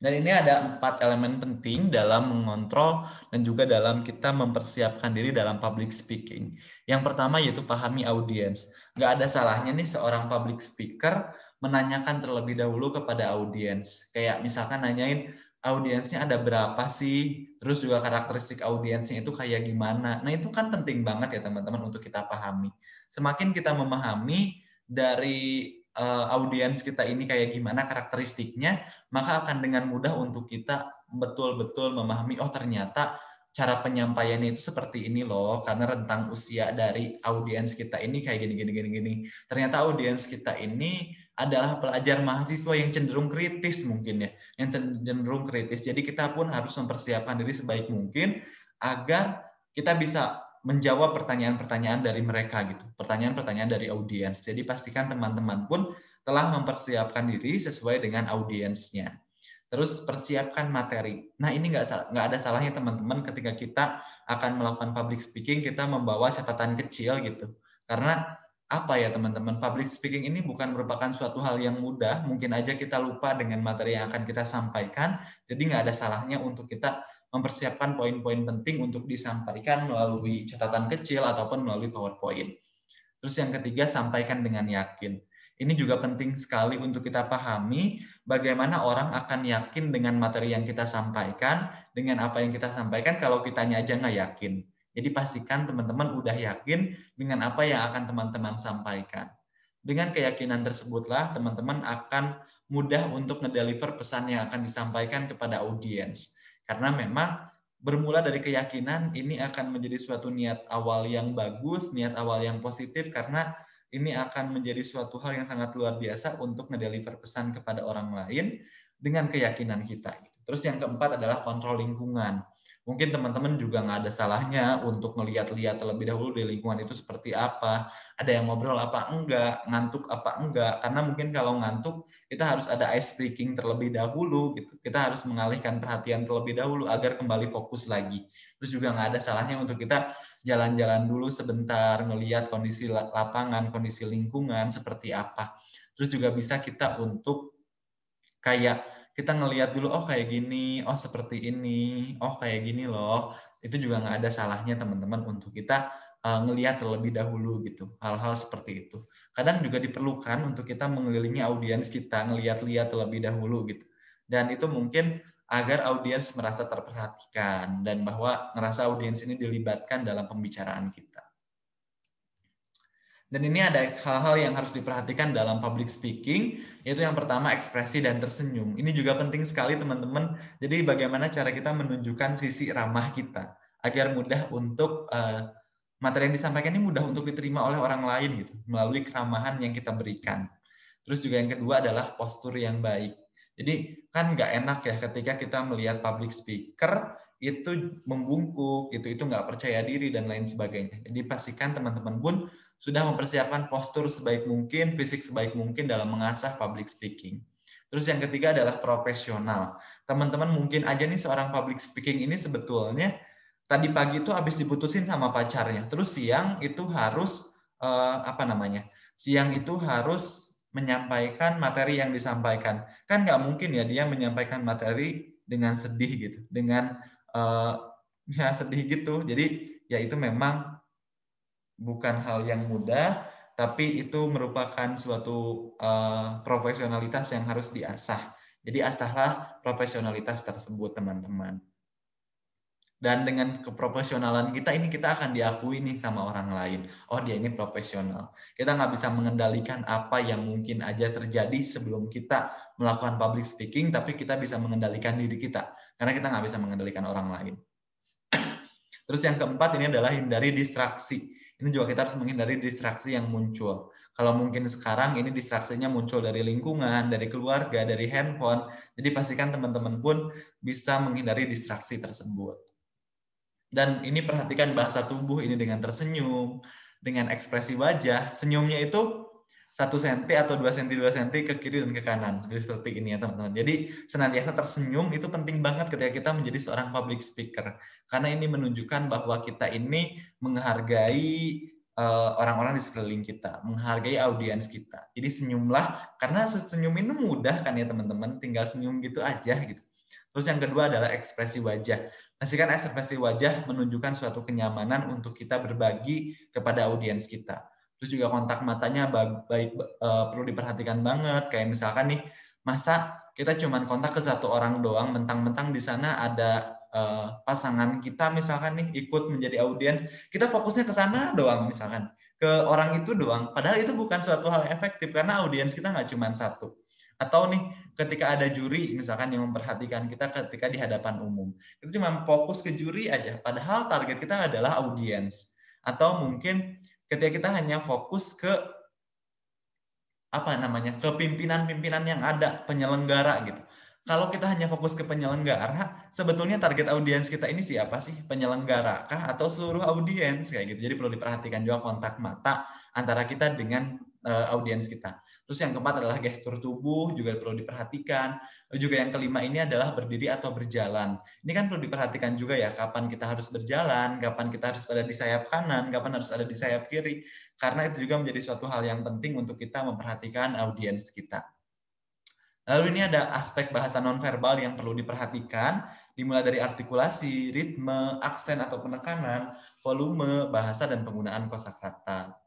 A: Dan ini ada empat elemen penting dalam mengontrol dan juga dalam kita mempersiapkan diri dalam public speaking. Yang pertama yaitu pahami audiens. Nggak ada salahnya nih seorang public speaker menanyakan terlebih dahulu kepada audiens. Kayak misalkan nanyain, audiensnya ada berapa sih, terus juga karakteristik audiensnya itu kayak gimana. Nah itu kan penting banget ya teman-teman untuk kita pahami. Semakin kita memahami dari uh, audiens kita ini kayak gimana karakteristiknya, maka akan dengan mudah untuk kita betul-betul memahami, oh ternyata cara penyampaiannya itu seperti ini loh, karena rentang usia dari audiens kita ini kayak gini, gini, gini, gini. Ternyata audiens kita ini adalah pelajar mahasiswa yang cenderung kritis mungkin ya, yang cenderung kritis. Jadi kita pun harus mempersiapkan diri sebaik mungkin agar kita bisa menjawab pertanyaan-pertanyaan dari mereka gitu, pertanyaan-pertanyaan dari audiens. Jadi pastikan teman-teman pun telah mempersiapkan diri sesuai dengan audiensnya. Terus persiapkan materi. Nah ini nggak nggak ada salahnya teman-teman ketika kita akan melakukan public speaking kita membawa catatan kecil gitu. Karena apa ya teman-teman public speaking ini bukan merupakan suatu hal yang mudah mungkin aja kita lupa dengan materi yang akan kita sampaikan jadi nggak ada salahnya untuk kita mempersiapkan poin-poin penting untuk disampaikan melalui catatan kecil ataupun melalui powerpoint terus yang ketiga sampaikan dengan yakin Ini juga penting sekali untuk kita pahami bagaimana orang akan yakin dengan materi yang kita sampaikan, dengan apa yang kita sampaikan kalau kitanya aja nggak yakin. Jadi pastikan teman-teman udah yakin dengan apa yang akan teman-teman sampaikan. Dengan keyakinan tersebutlah teman-teman akan mudah untuk ngedeliver pesan yang akan disampaikan kepada audiens. Karena memang bermula dari keyakinan ini akan menjadi suatu niat awal yang bagus, niat awal yang positif karena ini akan menjadi suatu hal yang sangat luar biasa untuk ngedeliver pesan kepada orang lain dengan keyakinan kita. Terus yang keempat adalah kontrol lingkungan. Mungkin teman-teman juga nggak ada salahnya untuk ngeliat-liat terlebih dahulu di lingkungan itu seperti apa. Ada yang ngobrol apa enggak, ngantuk apa enggak. Karena mungkin kalau ngantuk, kita harus ada ice breaking terlebih dahulu. gitu. Kita harus mengalihkan perhatian terlebih dahulu agar kembali fokus lagi. Terus juga nggak ada salahnya untuk kita jalan-jalan dulu sebentar, melihat kondisi lapangan, kondisi lingkungan seperti apa. Terus juga bisa kita untuk kayak kita ngelihat dulu, oh kayak gini, oh seperti ini, oh kayak gini loh. Itu juga nggak ada salahnya teman-teman untuk kita uh, ngelihat terlebih dahulu gitu hal-hal seperti itu kadang juga diperlukan untuk kita mengelilingi audiens kita ngelihat-lihat terlebih dahulu gitu dan itu mungkin agar audiens merasa terperhatikan dan bahwa ngerasa audiens ini dilibatkan dalam pembicaraan kita. Dan ini ada hal-hal yang harus diperhatikan dalam public speaking, yaitu yang pertama ekspresi dan tersenyum. Ini juga penting sekali teman-teman. Jadi bagaimana cara kita menunjukkan sisi ramah kita agar mudah untuk uh, materi yang disampaikan ini mudah untuk diterima oleh orang lain gitu melalui keramahan yang kita berikan. Terus juga yang kedua adalah postur yang baik. Jadi kan nggak enak ya ketika kita melihat public speaker itu membungkuk gitu, itu nggak percaya diri dan lain sebagainya. Jadi pastikan teman-teman pun sudah mempersiapkan postur sebaik mungkin, fisik sebaik mungkin dalam mengasah public speaking. Terus yang ketiga adalah profesional. Teman-teman mungkin aja nih seorang public speaking ini sebetulnya tadi pagi itu habis diputusin sama pacarnya. Terus siang itu harus uh, apa namanya? Siang itu harus menyampaikan materi yang disampaikan. Kan nggak mungkin ya dia menyampaikan materi dengan sedih gitu, dengan uh, ya sedih gitu. Jadi ya itu memang bukan hal yang mudah, tapi itu merupakan suatu uh, profesionalitas yang harus diasah. Jadi asahlah profesionalitas tersebut teman-teman. Dan dengan keprofesionalan kita ini kita akan diakui nih sama orang lain. Oh dia ini profesional. Kita nggak bisa mengendalikan apa yang mungkin aja terjadi sebelum kita melakukan public speaking, tapi kita bisa mengendalikan diri kita. Karena kita nggak bisa mengendalikan orang lain. Terus yang keempat ini adalah hindari distraksi. Ini juga kita harus menghindari distraksi yang muncul. Kalau mungkin sekarang ini distraksinya muncul dari lingkungan, dari keluarga, dari handphone. Jadi pastikan teman-teman pun bisa menghindari distraksi tersebut. Dan ini perhatikan bahasa tubuh ini dengan tersenyum, dengan ekspresi wajah. Senyumnya itu satu senti atau dua senti dua senti ke kiri dan ke kanan. Jadi seperti ini ya teman-teman. Jadi senantiasa tersenyum itu penting banget ketika kita menjadi seorang public speaker. Karena ini menunjukkan bahwa kita ini menghargai eh, orang-orang di sekeliling kita, menghargai audiens kita. Jadi senyumlah, karena senyum ini mudah kan ya teman-teman, tinggal senyum gitu aja gitu. Terus yang kedua adalah ekspresi wajah. Pastikan ekspresi wajah menunjukkan suatu kenyamanan untuk kita berbagi kepada audiens kita. Terus juga kontak matanya baik, uh, perlu diperhatikan banget. Kayak misalkan nih, masa kita cuma kontak ke satu orang doang, mentang-mentang di sana ada uh, pasangan kita misalkan nih ikut menjadi audiens, kita fokusnya ke sana doang misalkan ke orang itu doang. Padahal itu bukan suatu hal efektif karena audiens kita nggak cuma satu. Atau nih ketika ada juri misalkan yang memperhatikan kita ketika di hadapan umum. Itu cuma fokus ke juri aja. Padahal target kita adalah audiens. Atau mungkin ketika kita hanya fokus ke apa namanya ke pimpinan-pimpinan yang ada penyelenggara gitu. Kalau kita hanya fokus ke penyelenggara, sebetulnya target audiens kita ini siapa sih? Penyelenggara kah atau seluruh audiens kayak gitu. Jadi perlu diperhatikan juga kontak mata antara kita dengan uh, audiens kita. Terus yang keempat adalah gestur tubuh juga perlu diperhatikan. Juga yang kelima ini adalah berdiri atau berjalan. Ini kan perlu diperhatikan juga ya kapan kita harus berjalan, kapan kita harus ada di sayap kanan, kapan harus ada di sayap kiri. Karena itu juga menjadi suatu hal yang penting untuk kita memperhatikan audiens kita. Lalu ini ada aspek bahasa nonverbal yang perlu diperhatikan, dimulai dari artikulasi, ritme, aksen atau penekanan, volume, bahasa, dan penggunaan kosakata.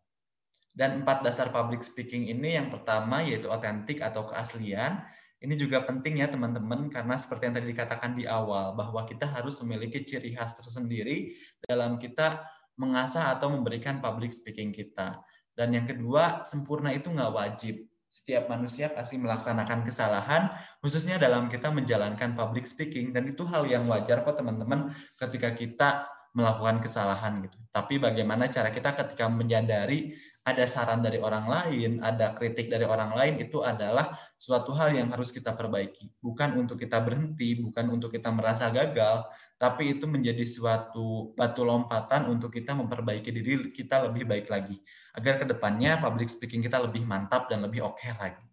A: Dan empat dasar public speaking ini yang pertama yaitu otentik atau keaslian. Ini juga penting ya teman-teman karena seperti yang tadi dikatakan di awal bahwa kita harus memiliki ciri khas tersendiri dalam kita mengasah atau memberikan public speaking kita. Dan yang kedua, sempurna itu nggak wajib. Setiap manusia pasti melaksanakan kesalahan, khususnya dalam kita menjalankan public speaking. Dan itu hal yang wajar kok teman-teman ketika kita melakukan kesalahan gitu. Tapi bagaimana cara kita ketika menyadari ada saran dari orang lain, ada kritik dari orang lain itu adalah suatu hal yang harus kita perbaiki. Bukan untuk kita berhenti, bukan untuk kita merasa gagal, tapi itu menjadi suatu batu lompatan untuk kita memperbaiki diri kita lebih baik lagi. Agar ke depannya public speaking kita lebih mantap dan lebih oke okay lagi.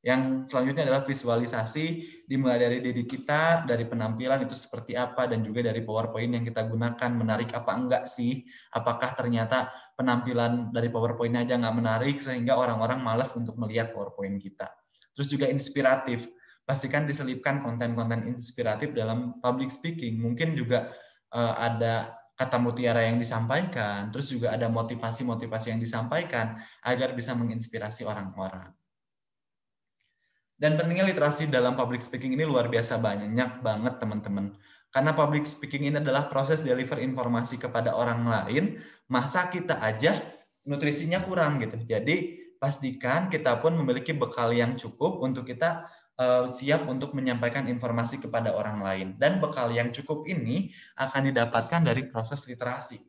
A: Yang selanjutnya adalah visualisasi dimulai dari diri kita, dari penampilan itu seperti apa, dan juga dari PowerPoint yang kita gunakan, menarik apa enggak sih? Apakah ternyata penampilan dari PowerPoint aja nggak menarik sehingga orang-orang malas untuk melihat PowerPoint kita. Terus juga inspiratif, pastikan diselipkan konten-konten inspiratif dalam public speaking. Mungkin juga uh, ada kata mutiara yang disampaikan, terus juga ada motivasi-motivasi yang disampaikan agar bisa menginspirasi orang-orang. Dan pentingnya literasi dalam public speaking ini luar biasa banyak banget teman-teman. Karena public speaking ini adalah proses deliver informasi kepada orang lain, masa kita aja nutrisinya kurang gitu. Jadi pastikan kita pun memiliki bekal yang cukup untuk kita uh, siap untuk menyampaikan informasi kepada orang lain. Dan bekal yang cukup ini akan didapatkan dari proses literasi.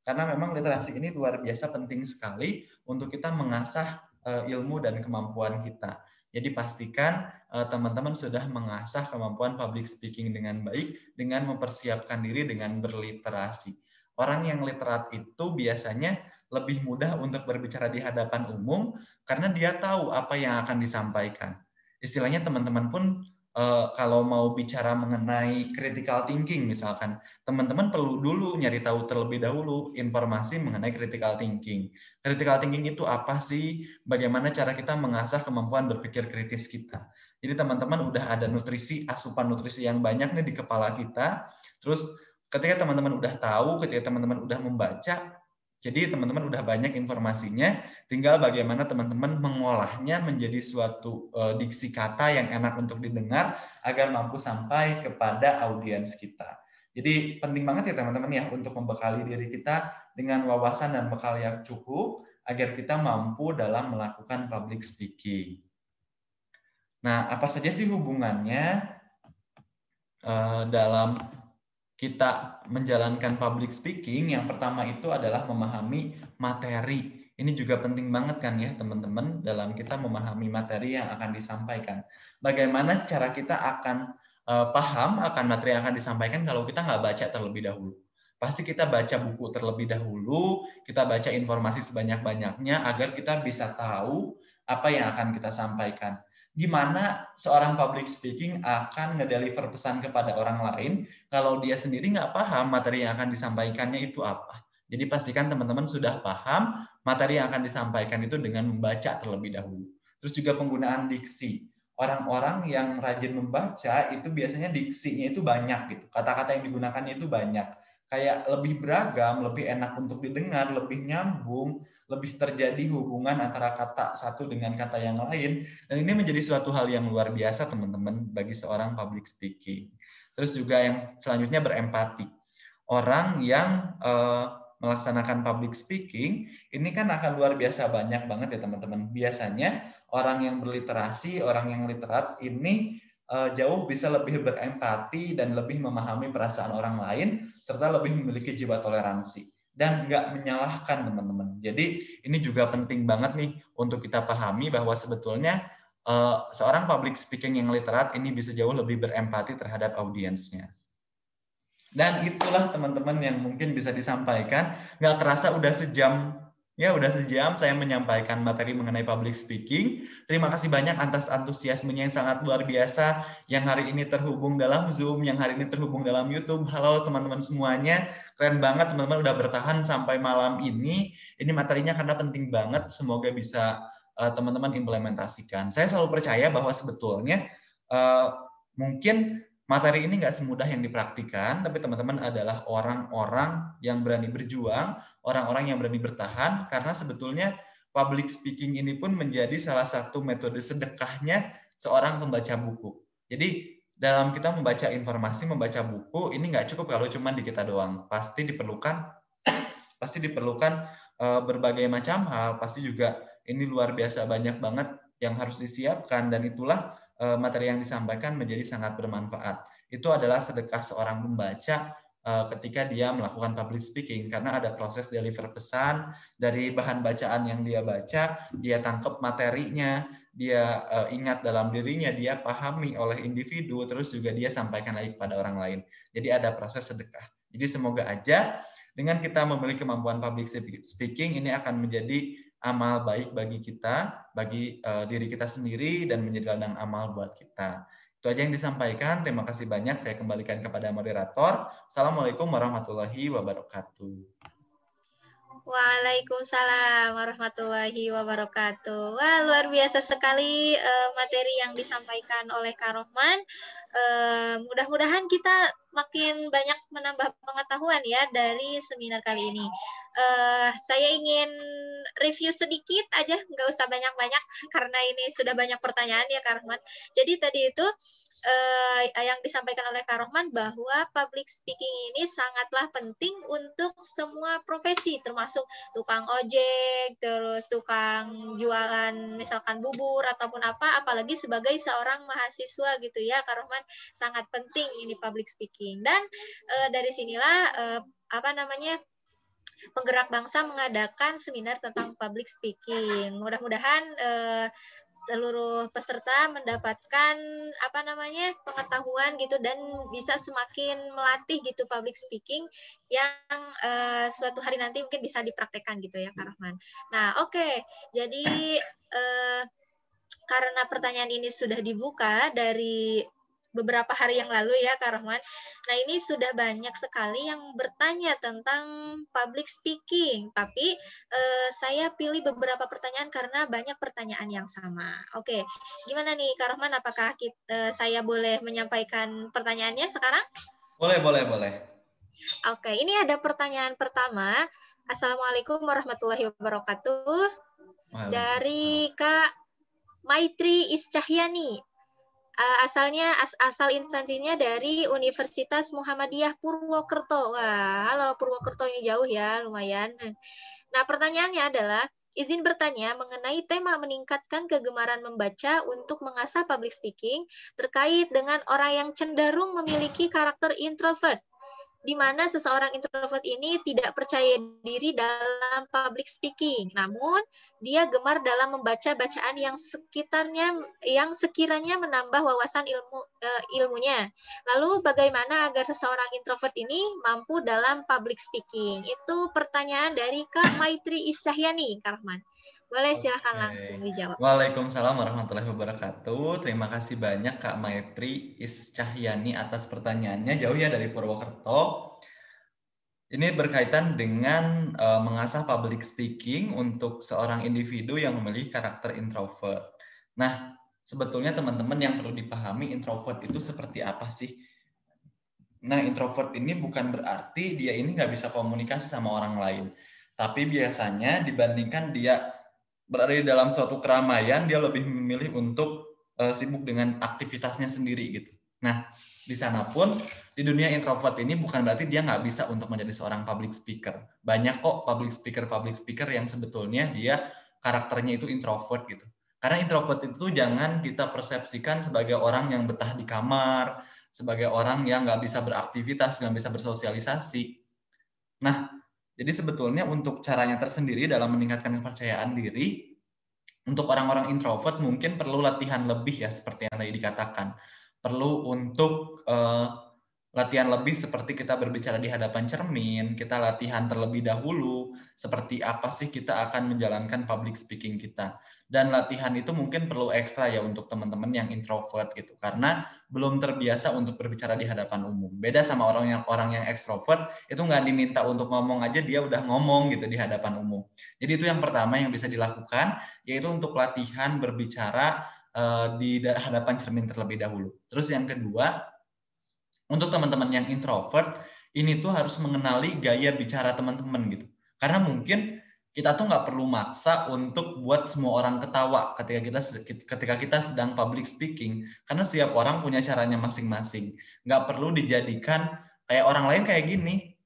A: Karena memang literasi ini luar biasa penting sekali untuk kita mengasah uh, ilmu dan kemampuan kita. Jadi pastikan eh, teman-teman sudah mengasah kemampuan public speaking dengan baik dengan mempersiapkan diri dengan berliterasi. Orang yang literat itu biasanya lebih mudah untuk berbicara di hadapan umum karena dia tahu apa yang akan disampaikan. Istilahnya teman-teman pun uh, kalau mau bicara mengenai critical thinking misalkan, teman-teman perlu dulu nyari tahu terlebih dahulu informasi mengenai critical thinking. Critical thinking itu apa sih? Bagaimana cara kita mengasah kemampuan berpikir kritis kita? Jadi teman-teman udah ada nutrisi, asupan nutrisi yang banyak nih di kepala kita. Terus ketika teman-teman udah tahu, ketika teman-teman udah membaca, jadi teman-teman udah banyak informasinya, tinggal bagaimana teman-teman mengolahnya menjadi suatu uh, diksi kata yang enak untuk didengar agar mampu sampai kepada audiens kita. Jadi penting banget ya teman-teman ya untuk membekali diri kita dengan wawasan dan bekal yang cukup agar kita mampu dalam melakukan public speaking. Nah, apa saja sih hubungannya uh, dalam kita menjalankan public speaking, yang pertama itu adalah memahami materi. Ini juga penting banget kan ya teman-teman dalam kita memahami materi yang akan disampaikan. Bagaimana cara kita akan uh, paham akan materi yang akan disampaikan kalau kita nggak baca terlebih dahulu. Pasti kita baca buku terlebih dahulu, kita baca informasi sebanyak-banyaknya agar kita bisa tahu apa yang akan kita sampaikan gimana seorang public speaking akan ngedeliver pesan kepada orang lain kalau dia sendiri nggak paham materi yang akan disampaikannya itu apa. Jadi pastikan teman-teman sudah paham materi yang akan disampaikan itu dengan membaca terlebih dahulu. Terus juga penggunaan diksi. Orang-orang yang rajin membaca itu biasanya diksinya itu banyak gitu. Kata-kata yang digunakannya itu banyak kayak lebih beragam, lebih enak untuk didengar, lebih nyambung, lebih terjadi hubungan antara kata satu dengan kata yang lain. Dan ini menjadi suatu hal yang luar biasa teman-teman bagi seorang public speaking. Terus juga yang selanjutnya berempati. Orang yang uh, melaksanakan public speaking, ini kan akan luar biasa banyak banget ya teman-teman. Biasanya orang yang berliterasi, orang yang literat ini uh, jauh bisa lebih berempati dan lebih memahami perasaan orang lain serta lebih memiliki jiwa toleransi dan nggak menyalahkan teman-teman. Jadi ini juga penting banget nih untuk kita pahami bahwa sebetulnya uh, seorang public speaking yang literat ini bisa jauh lebih berempati terhadap audiensnya. Dan itulah teman-teman yang mungkin bisa disampaikan. Nggak kerasa udah sejam Ya, udah sejam saya menyampaikan materi mengenai public speaking. Terima kasih banyak atas antusiasmenya yang sangat luar biasa yang hari ini terhubung dalam Zoom, yang hari ini terhubung dalam YouTube. Halo teman-teman semuanya. Keren banget teman-teman udah bertahan sampai malam ini. Ini materinya karena penting banget. Semoga bisa uh, teman-teman implementasikan. Saya selalu percaya bahwa sebetulnya uh, mungkin materi ini nggak semudah yang dipraktikan, tapi teman-teman adalah orang-orang yang berani berjuang, orang-orang yang berani bertahan, karena sebetulnya public speaking ini pun menjadi salah satu metode sedekahnya seorang pembaca buku. Jadi dalam kita membaca informasi, membaca buku, ini nggak cukup kalau cuma di kita doang. Pasti diperlukan, pasti diperlukan uh, berbagai macam hal. Pasti juga ini luar biasa banyak banget yang harus disiapkan dan itulah materi yang disampaikan menjadi sangat bermanfaat. Itu adalah sedekah seorang pembaca uh, ketika dia melakukan public speaking karena ada proses deliver pesan dari bahan bacaan yang dia baca, dia tangkap materinya, dia uh, ingat dalam dirinya, dia pahami oleh individu, terus juga dia sampaikan lagi kepada orang lain. Jadi ada proses sedekah. Jadi semoga aja dengan kita memiliki kemampuan public speaking ini akan menjadi amal baik bagi kita, bagi uh, diri kita sendiri dan menjadi ladang amal buat kita. Itu aja yang disampaikan. Terima kasih banyak. Saya kembalikan kepada moderator. Assalamualaikum warahmatullahi wabarakatuh.
B: Waalaikumsalam warahmatullahi wabarakatuh. Wah, luar biasa sekali uh, materi yang disampaikan oleh Kak Rohman. Uh, mudah-mudahan kita makin banyak menambah pengetahuan ya dari seminar kali ini. Uh, saya ingin review sedikit aja, nggak usah banyak-banyak karena ini sudah banyak pertanyaan ya Kak Rohman. Jadi tadi itu uh, yang disampaikan oleh Kak Rohman bahwa public speaking ini sangatlah penting untuk semua profesi termasuk tukang ojek, terus tukang jualan misalkan bubur ataupun apa apalagi sebagai seorang mahasiswa gitu ya Kak Rohman sangat penting ini public speaking dan uh, dari sinilah uh, apa namanya penggerak bangsa mengadakan seminar tentang public speaking. Mudah-mudahan uh, seluruh peserta mendapatkan apa namanya pengetahuan gitu dan bisa semakin melatih gitu public speaking yang uh, suatu hari nanti mungkin bisa dipraktekkan gitu ya Kak Rahman. Nah oke okay. jadi uh, karena pertanyaan ini sudah dibuka dari beberapa hari yang lalu ya Kak Rahman. Nah ini sudah banyak sekali yang bertanya tentang public speaking, tapi eh, saya pilih beberapa pertanyaan karena banyak pertanyaan yang sama. Oke, gimana nih Kak Rahman? Apakah kita, eh, saya boleh menyampaikan pertanyaannya sekarang?
A: Boleh, boleh, boleh.
B: Oke, ini ada pertanyaan pertama. Assalamualaikum warahmatullahi wabarakatuh. Dari Kak Maitri Iscahyani uh, asalnya as, asal instansinya dari Universitas Muhammadiyah Purwokerto. Wah, halo Purwokerto ini jauh ya, lumayan. Nah, pertanyaannya adalah izin bertanya mengenai tema meningkatkan kegemaran membaca untuk mengasah public speaking terkait dengan orang yang cenderung memiliki karakter introvert di mana seseorang introvert ini tidak percaya diri dalam public speaking. Namun, dia gemar dalam membaca bacaan yang sekitarnya yang sekiranya menambah wawasan ilmu uh, ilmunya. Lalu, bagaimana agar seseorang introvert ini mampu dalam public speaking? Itu pertanyaan dari Kak Maitri Isyahyani, Kak Rahman. Boleh silahkan langsung dijawab.
A: Waalaikumsalam warahmatullahi wabarakatuh. Terima kasih banyak Kak Maitri Iscahyani atas pertanyaannya. Jauh ya dari Purwokerto. Ini berkaitan dengan uh, mengasah public speaking untuk seorang individu yang memiliki karakter introvert. Nah, sebetulnya teman-teman yang perlu dipahami introvert itu seperti apa sih? Nah, introvert ini bukan berarti dia ini nggak bisa komunikasi sama orang lain. Tapi biasanya dibandingkan dia berada di dalam suatu keramaian, dia lebih memilih untuk uh, sibuk dengan aktivitasnya sendiri gitu. Nah, di sana pun di dunia introvert ini bukan berarti dia nggak bisa untuk menjadi seorang public speaker. Banyak kok public speaker public speaker yang sebetulnya dia karakternya itu introvert gitu. Karena introvert itu jangan kita persepsikan sebagai orang yang betah di kamar, sebagai orang yang nggak bisa beraktivitas, nggak bisa bersosialisasi. Nah, jadi sebetulnya untuk caranya tersendiri dalam meningkatkan kepercayaan diri, untuk orang-orang introvert mungkin perlu latihan lebih ya seperti yang tadi dikatakan. Perlu untuk uh, latihan lebih seperti kita berbicara di hadapan cermin, kita latihan terlebih dahulu seperti apa sih kita akan menjalankan public speaking kita dan latihan itu mungkin perlu ekstra ya untuk teman-teman yang introvert gitu karena belum terbiasa untuk berbicara di hadapan umum. Beda sama orang yang orang yang ekstrovert itu nggak diminta untuk ngomong aja dia udah ngomong gitu di hadapan umum. Jadi itu yang pertama yang bisa dilakukan yaitu untuk latihan berbicara uh, di hadapan cermin terlebih dahulu. Terus yang kedua untuk teman-teman yang introvert ini tuh harus mengenali gaya bicara teman-teman gitu. Karena mungkin kita tuh nggak perlu maksa untuk buat semua orang ketawa ketika kita ketika kita sedang public speaking karena setiap orang punya caranya masing-masing. Nggak perlu dijadikan kayak orang lain kayak gini.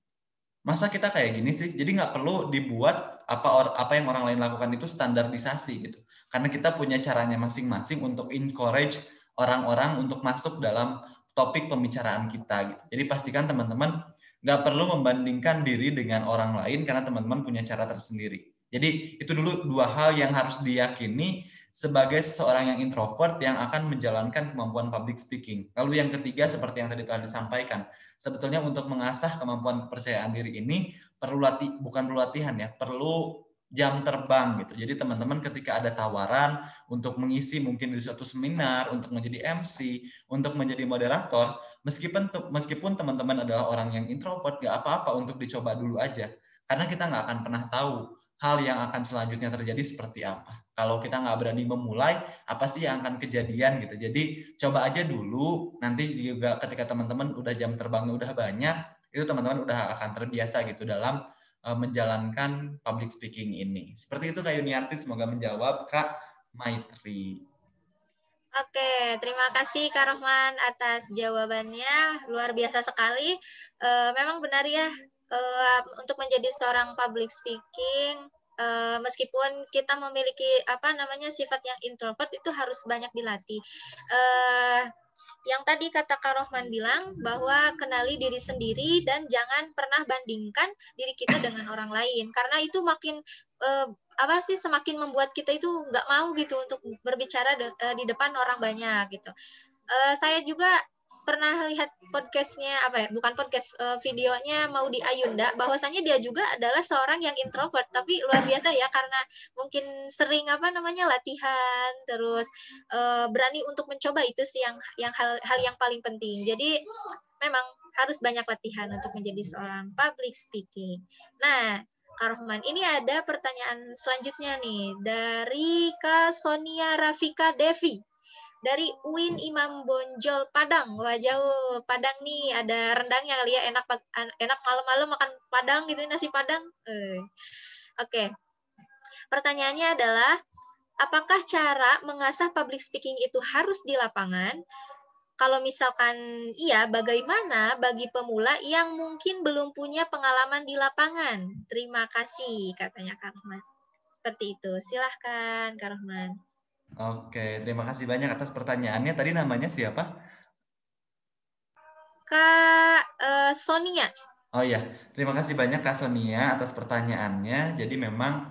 A: Masa kita kayak gini sih? Jadi nggak perlu dibuat apa apa yang orang lain lakukan itu standarisasi gitu. Karena kita punya caranya masing-masing untuk encourage orang-orang untuk masuk dalam topik pembicaraan kita gitu. jadi pastikan teman-teman nggak perlu membandingkan diri dengan orang lain karena teman-teman punya cara tersendiri. Jadi itu dulu dua hal yang harus diyakini sebagai seseorang yang introvert yang akan menjalankan kemampuan public speaking. Lalu yang ketiga seperti yang tadi telah disampaikan, sebetulnya untuk mengasah kemampuan kepercayaan diri ini perlu latih bukan perlu latihan ya, perlu jam terbang gitu. Jadi teman-teman ketika ada tawaran untuk mengisi mungkin di suatu seminar, untuk menjadi MC, untuk menjadi moderator, meskipun meskipun teman-teman adalah orang yang introvert nggak apa-apa untuk dicoba dulu aja. Karena kita nggak akan pernah tahu hal yang akan selanjutnya terjadi seperti apa. Kalau kita nggak berani memulai apa sih yang akan kejadian gitu. Jadi coba aja dulu nanti juga ketika teman-teman udah jam terbangnya udah banyak itu teman-teman udah akan terbiasa gitu dalam menjalankan public speaking ini seperti itu Kak Yuniarti semoga menjawab Kak Maitri
B: Oke, terima kasih Kak Rohman atas jawabannya. Luar biasa sekali. Uh, memang benar ya, uh, untuk menjadi seorang public speaking, uh, meskipun kita memiliki apa namanya sifat yang introvert itu harus banyak dilatih. Uh, yang tadi kata Kak Rohman bilang bahwa kenali diri sendiri dan jangan pernah bandingkan diri kita dengan orang lain karena itu makin uh, apa sih semakin membuat kita itu nggak mau gitu untuk berbicara de, uh, di depan orang banyak gitu. Uh, saya juga pernah lihat podcastnya apa ya bukan podcast uh, videonya mau di Ayunda. Bahwasanya dia juga adalah seorang yang introvert tapi luar biasa ya karena mungkin sering apa namanya latihan terus uh, berani untuk mencoba itu sih yang yang hal hal yang paling penting. Jadi memang harus banyak latihan untuk menjadi seorang public speaking. Nah Kak Rohman, ini ada pertanyaan selanjutnya nih dari Kak Sonia Rafika Devi dari Uin Imam Bonjol Padang. Wah jauh Padang nih ada rendangnya kali ya enak enak malam-malam makan Padang gitu nasi Padang. Eh. Oke. Pertanyaannya adalah apakah cara mengasah public speaking itu harus di lapangan? Kalau misalkan iya, bagaimana bagi pemula yang mungkin belum punya pengalaman di lapangan? Terima kasih, katanya Kak Rahman. Seperti itu. Silahkan, Kak Rahman.
A: Oke, terima kasih banyak atas pertanyaannya. Tadi namanya siapa?
B: Kak uh, Sonia.
A: Oh iya, terima kasih banyak Kak Sonia atas pertanyaannya. Jadi memang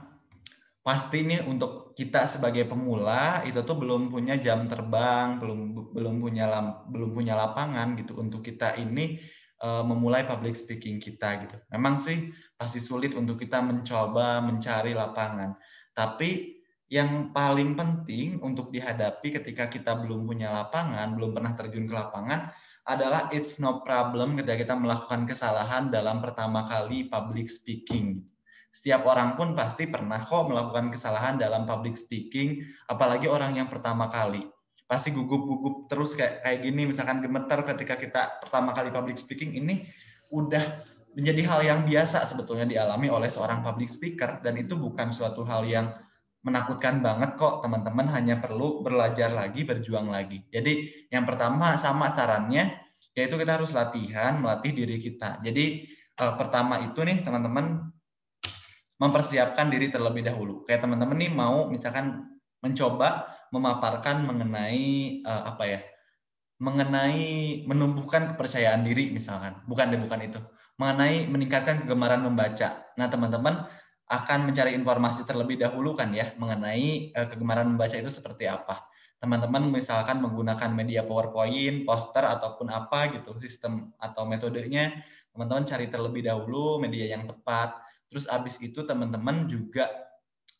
A: pasti nih untuk kita sebagai pemula itu tuh belum punya jam terbang, belum belum punya belum punya lapangan gitu untuk kita ini uh, memulai public speaking kita gitu. Memang sih pasti sulit untuk kita mencoba mencari lapangan. Tapi yang paling penting untuk dihadapi ketika kita belum punya lapangan, belum pernah terjun ke lapangan, adalah it's no problem ketika kita melakukan kesalahan dalam pertama kali public speaking. Setiap orang pun pasti pernah kok melakukan kesalahan dalam public speaking, apalagi orang yang pertama kali. Pasti gugup-gugup terus kayak kayak gini, misalkan gemeter ketika kita pertama kali public speaking ini udah menjadi hal yang biasa sebetulnya dialami oleh seorang public speaker dan itu bukan suatu hal yang menakutkan banget kok teman-teman. Hanya perlu belajar lagi berjuang lagi. Jadi yang pertama sama sarannya yaitu kita harus latihan melatih diri kita. Jadi uh, pertama itu nih teman-teman mempersiapkan diri terlebih dahulu. Kayak teman-teman nih mau misalkan mencoba memaparkan mengenai uh, apa ya mengenai menumbuhkan kepercayaan diri misalkan. Bukan deh bukan itu. Mengenai meningkatkan kegemaran membaca. Nah teman-teman akan mencari informasi terlebih dahulu kan ya mengenai uh, kegemaran membaca itu seperti apa. Teman-teman misalkan menggunakan media PowerPoint, poster ataupun apa gitu sistem atau metodenya, teman-teman cari terlebih dahulu media yang tepat. Terus abis itu teman-teman juga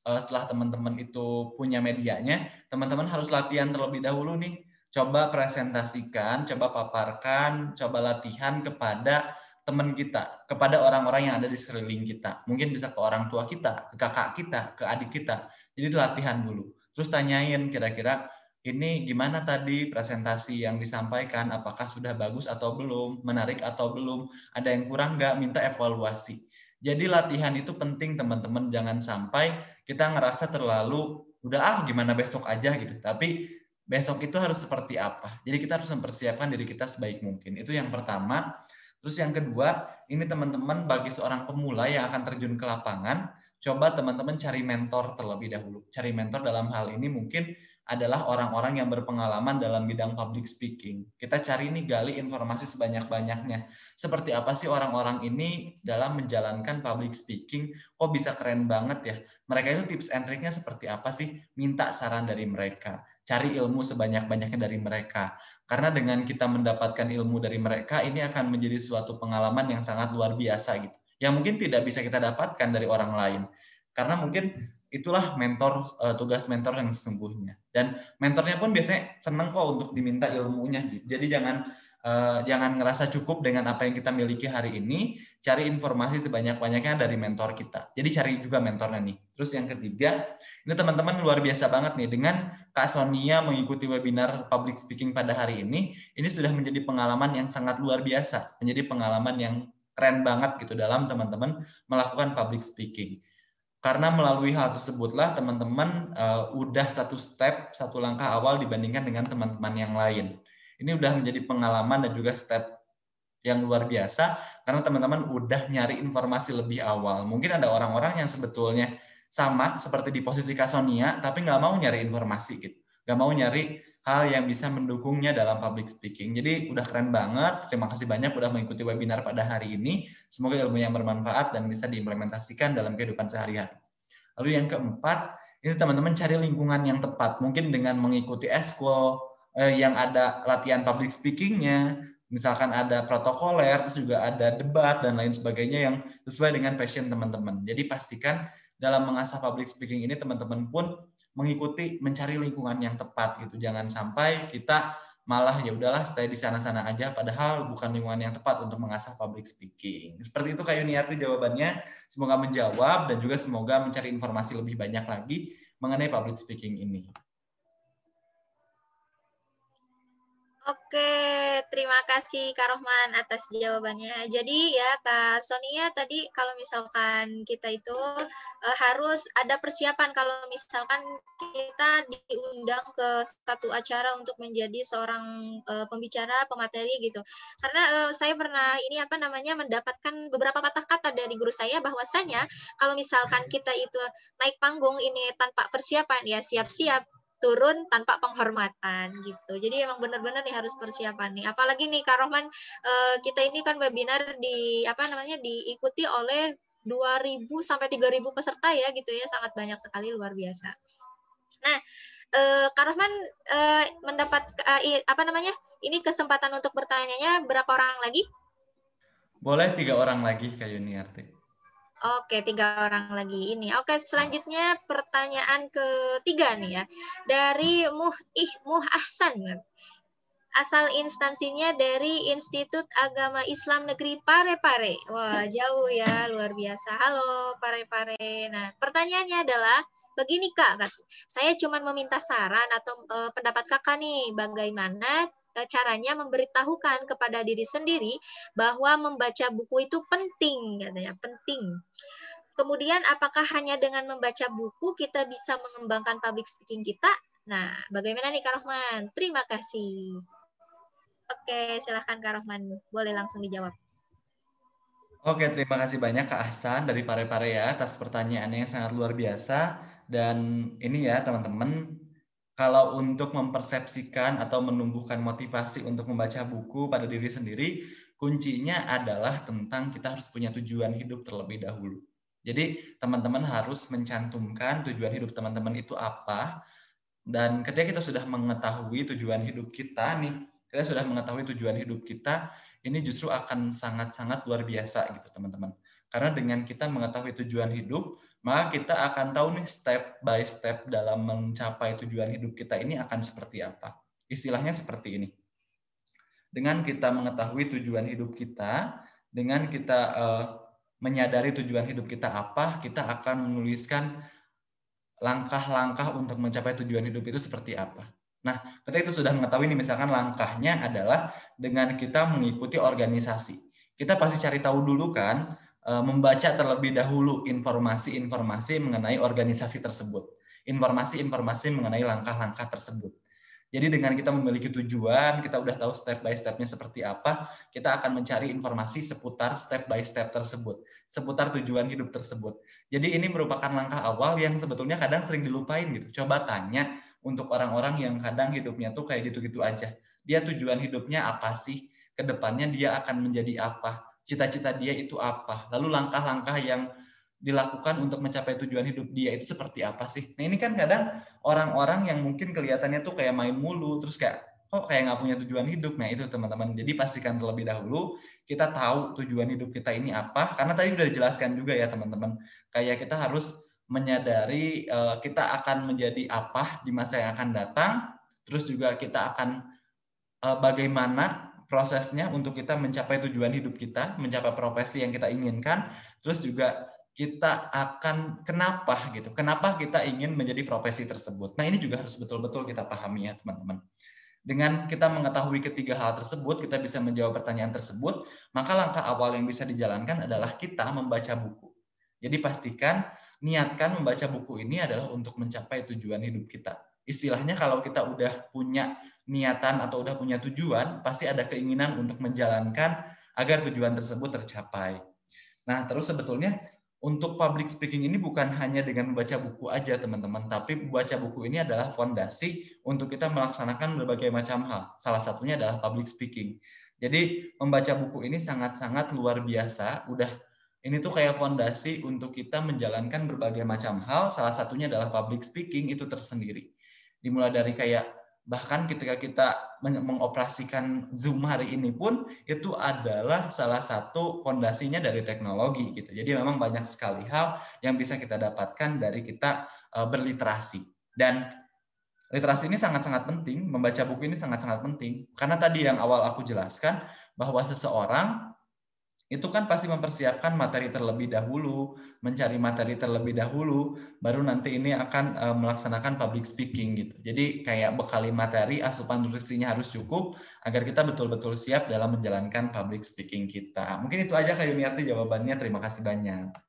A: uh, setelah teman-teman itu punya medianya, teman-teman harus latihan terlebih dahulu nih. Coba presentasikan, coba paparkan, coba latihan kepada teman kita, kepada orang-orang yang ada di sekeliling kita. Mungkin bisa ke orang tua kita, ke kakak kita, ke adik kita. Jadi latihan dulu. Terus tanyain kira-kira ini gimana tadi presentasi yang disampaikan, apakah sudah bagus atau belum, menarik atau belum, ada yang kurang nggak, minta evaluasi. Jadi latihan itu penting teman-teman, jangan sampai kita ngerasa terlalu udah ah gimana besok aja gitu. Tapi besok itu harus seperti apa. Jadi kita harus mempersiapkan diri kita sebaik mungkin. Itu yang pertama. Terus yang kedua, ini teman-teman bagi seorang pemula yang akan terjun ke lapangan, coba teman-teman cari mentor terlebih dahulu. Cari mentor dalam hal ini mungkin adalah orang-orang yang berpengalaman dalam bidang public speaking. Kita cari ini gali informasi sebanyak-banyaknya. Seperti apa sih orang-orang ini dalam menjalankan public speaking? Kok bisa keren banget ya? Mereka itu tips and triknya seperti apa sih? Minta saran dari mereka. Cari ilmu sebanyak-banyaknya dari mereka. Karena dengan kita mendapatkan ilmu dari mereka, ini akan menjadi suatu pengalaman yang sangat luar biasa gitu. Yang mungkin tidak bisa kita dapatkan dari orang lain. Karena mungkin itulah mentor uh, tugas mentor yang sesungguhnya dan mentornya pun biasanya seneng kok untuk diminta ilmunya jadi jangan jangan ngerasa cukup dengan apa yang kita miliki hari ini cari informasi sebanyak-banyaknya dari mentor kita. Jadi cari juga mentornya nih. Terus yang ketiga ini teman-teman luar biasa banget nih dengan Kak Sonia mengikuti webinar public speaking pada hari ini ini sudah menjadi pengalaman yang sangat luar biasa menjadi pengalaman yang keren banget gitu dalam teman-teman melakukan public speaking. Karena melalui hal tersebutlah teman-teman uh, udah satu step, satu langkah awal dibandingkan dengan teman-teman yang lain. Ini udah menjadi pengalaman dan juga step yang luar biasa karena teman-teman udah nyari informasi lebih awal. Mungkin ada orang-orang yang sebetulnya sama seperti di posisi Kasonia, tapi nggak mau nyari informasi gitu. Nggak mau nyari hal yang bisa mendukungnya dalam public speaking. Jadi udah keren banget. Terima kasih banyak udah mengikuti webinar pada hari ini. Semoga ilmu yang bermanfaat dan bisa diimplementasikan dalam kehidupan sehari-hari. Lalu yang keempat, ini teman-teman cari lingkungan yang tepat. Mungkin dengan mengikuti eskul eh, yang ada latihan public speakingnya, misalkan ada protokoler, terus juga ada debat dan lain sebagainya yang sesuai dengan passion teman-teman. Jadi pastikan dalam mengasah public speaking ini teman-teman pun mengikuti mencari lingkungan yang tepat gitu. Jangan sampai kita malah ya udahlah stay di sana-sana aja padahal bukan lingkungan yang tepat untuk mengasah public speaking. Seperti itu Kak Yuniarti jawabannya. Semoga menjawab dan juga semoga mencari informasi lebih banyak lagi mengenai public speaking ini.
B: Oke, terima kasih Kak Rohman atas jawabannya. Jadi ya Kak Sonia tadi kalau misalkan kita itu uh, harus ada persiapan kalau misalkan kita diundang ke satu acara untuk menjadi seorang uh, pembicara, pemateri gitu. Karena uh, saya pernah ini apa namanya mendapatkan beberapa kata-kata dari guru saya bahwasanya kalau misalkan kita itu naik panggung ini tanpa persiapan ya siap-siap turun tanpa penghormatan gitu. Jadi emang benar-benar nih harus persiapan nih. Apalagi nih Kak Rohman eh, kita ini kan webinar di apa namanya diikuti oleh 2000 sampai 3000 peserta ya gitu ya. Sangat banyak sekali luar biasa. Nah, eh, Kak Rohman eh, mendapat apa namanya? Ini kesempatan untuk bertanyanya berapa orang lagi?
A: Boleh tiga orang lagi Kak Yuniarti.
B: Oke, tiga orang lagi ini. Oke, selanjutnya pertanyaan ketiga nih ya. Dari Muh Ih Muh Ahsan. Asal instansinya dari Institut Agama Islam Negeri Parepare. Wah, jauh ya, luar biasa. Halo Parepare. Nah, pertanyaannya adalah begini Kak, saya cuma meminta saran atau uh, pendapat Kakak nih, bagaimana caranya memberitahukan kepada diri sendiri bahwa membaca buku itu penting katanya penting. Kemudian apakah hanya dengan membaca buku kita bisa mengembangkan public speaking kita? Nah bagaimana nih Kak Rohman? Terima kasih. Oke silahkan Kak Rohman. Boleh langsung dijawab.
A: Oke, terima kasih banyak Kak Hasan dari Pare-Pare ya atas pertanyaannya yang sangat luar biasa. Dan ini ya teman-teman, kalau untuk mempersepsikan atau menumbuhkan motivasi untuk membaca buku pada diri sendiri, kuncinya adalah tentang kita harus punya tujuan hidup terlebih dahulu. Jadi teman-teman harus mencantumkan tujuan hidup teman-teman itu apa. Dan ketika kita sudah mengetahui tujuan hidup kita nih, kita sudah mengetahui tujuan hidup kita, ini justru akan sangat-sangat luar biasa gitu teman-teman. Karena dengan kita mengetahui tujuan hidup, maka kita akan tahu nih step by step dalam mencapai tujuan hidup kita ini akan seperti apa. Istilahnya seperti ini. Dengan kita mengetahui tujuan hidup kita, dengan kita uh, menyadari tujuan hidup kita apa, kita akan menuliskan langkah-langkah untuk mencapai tujuan hidup itu seperti apa. Nah, ketika itu sudah mengetahui ini misalkan langkahnya adalah dengan kita mengikuti organisasi. Kita pasti cari tahu dulu kan membaca terlebih dahulu informasi-informasi mengenai organisasi tersebut, informasi-informasi mengenai langkah-langkah tersebut. Jadi dengan kita memiliki tujuan, kita udah tahu step by stepnya seperti apa, kita akan mencari informasi seputar step by step tersebut, seputar tujuan hidup tersebut. Jadi ini merupakan langkah awal yang sebetulnya kadang sering dilupain gitu. Coba tanya untuk orang-orang yang kadang hidupnya tuh kayak gitu-gitu aja. Dia tujuan hidupnya apa sih? Ke depannya dia akan menjadi apa? Cita-cita dia itu apa? Lalu langkah-langkah yang dilakukan untuk mencapai tujuan hidup dia itu seperti apa sih? Nah ini kan kadang orang-orang yang mungkin kelihatannya tuh kayak main mulu, terus kayak kok kayak nggak punya tujuan hidup. Nah itu teman-teman. Jadi pastikan terlebih dahulu kita tahu tujuan hidup kita ini apa. Karena tadi udah dijelaskan juga ya teman-teman. Kayak kita harus menyadari uh, kita akan menjadi apa di masa yang akan datang. Terus juga kita akan uh, bagaimana prosesnya untuk kita mencapai tujuan hidup kita, mencapai profesi yang kita inginkan. Terus juga kita akan kenapa gitu, kenapa kita ingin menjadi profesi tersebut. Nah ini juga harus betul-betul kita pahami ya teman-teman. Dengan kita mengetahui ketiga hal tersebut, kita bisa menjawab pertanyaan tersebut, maka langkah awal yang bisa dijalankan adalah kita membaca buku. Jadi pastikan, niatkan membaca buku ini adalah untuk mencapai tujuan hidup kita. Istilahnya kalau kita udah punya niatan atau udah punya tujuan, pasti ada keinginan untuk menjalankan agar tujuan tersebut tercapai. Nah, terus sebetulnya untuk public speaking ini bukan hanya dengan membaca buku aja teman-teman, tapi membaca buku ini adalah fondasi untuk kita melaksanakan berbagai macam hal. Salah satunya adalah public speaking. Jadi membaca buku ini sangat-sangat luar biasa. Udah ini tuh kayak fondasi untuk kita menjalankan berbagai macam hal. Salah satunya adalah public speaking itu tersendiri. Dimulai dari kayak bahkan ketika kita mengoperasikan Zoom hari ini pun itu adalah salah satu fondasinya dari teknologi gitu. Jadi memang banyak sekali hal yang bisa kita dapatkan dari kita eh, berliterasi. Dan literasi ini sangat-sangat penting, membaca buku ini sangat-sangat penting karena tadi yang awal aku jelaskan bahwa seseorang itu kan pasti mempersiapkan materi terlebih dahulu, mencari materi terlebih dahulu, baru nanti ini akan uh, melaksanakan public speaking gitu. Jadi kayak bekali materi, asupan nutrisinya harus cukup agar kita betul-betul siap dalam menjalankan public speaking kita. Mungkin itu aja Kak Yuniarti jawabannya. Terima kasih banyak.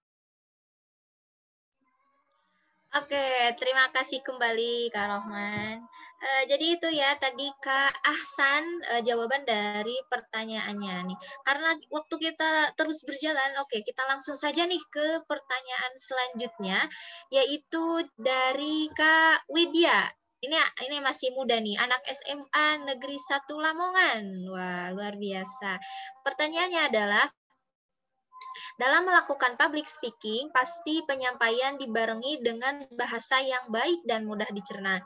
B: Oke, terima kasih kembali Kak Rohman. Uh, jadi itu ya tadi Kak Ahsan uh, jawaban dari pertanyaannya nih. Karena waktu kita terus berjalan, oke kita langsung saja nih ke pertanyaan selanjutnya, yaitu dari Kak Widya. Ini ini masih muda nih, anak SMA Negeri 1 Lamongan. Wah, luar biasa. Pertanyaannya adalah dalam melakukan public speaking, pasti penyampaian dibarengi dengan bahasa yang baik dan mudah dicerna.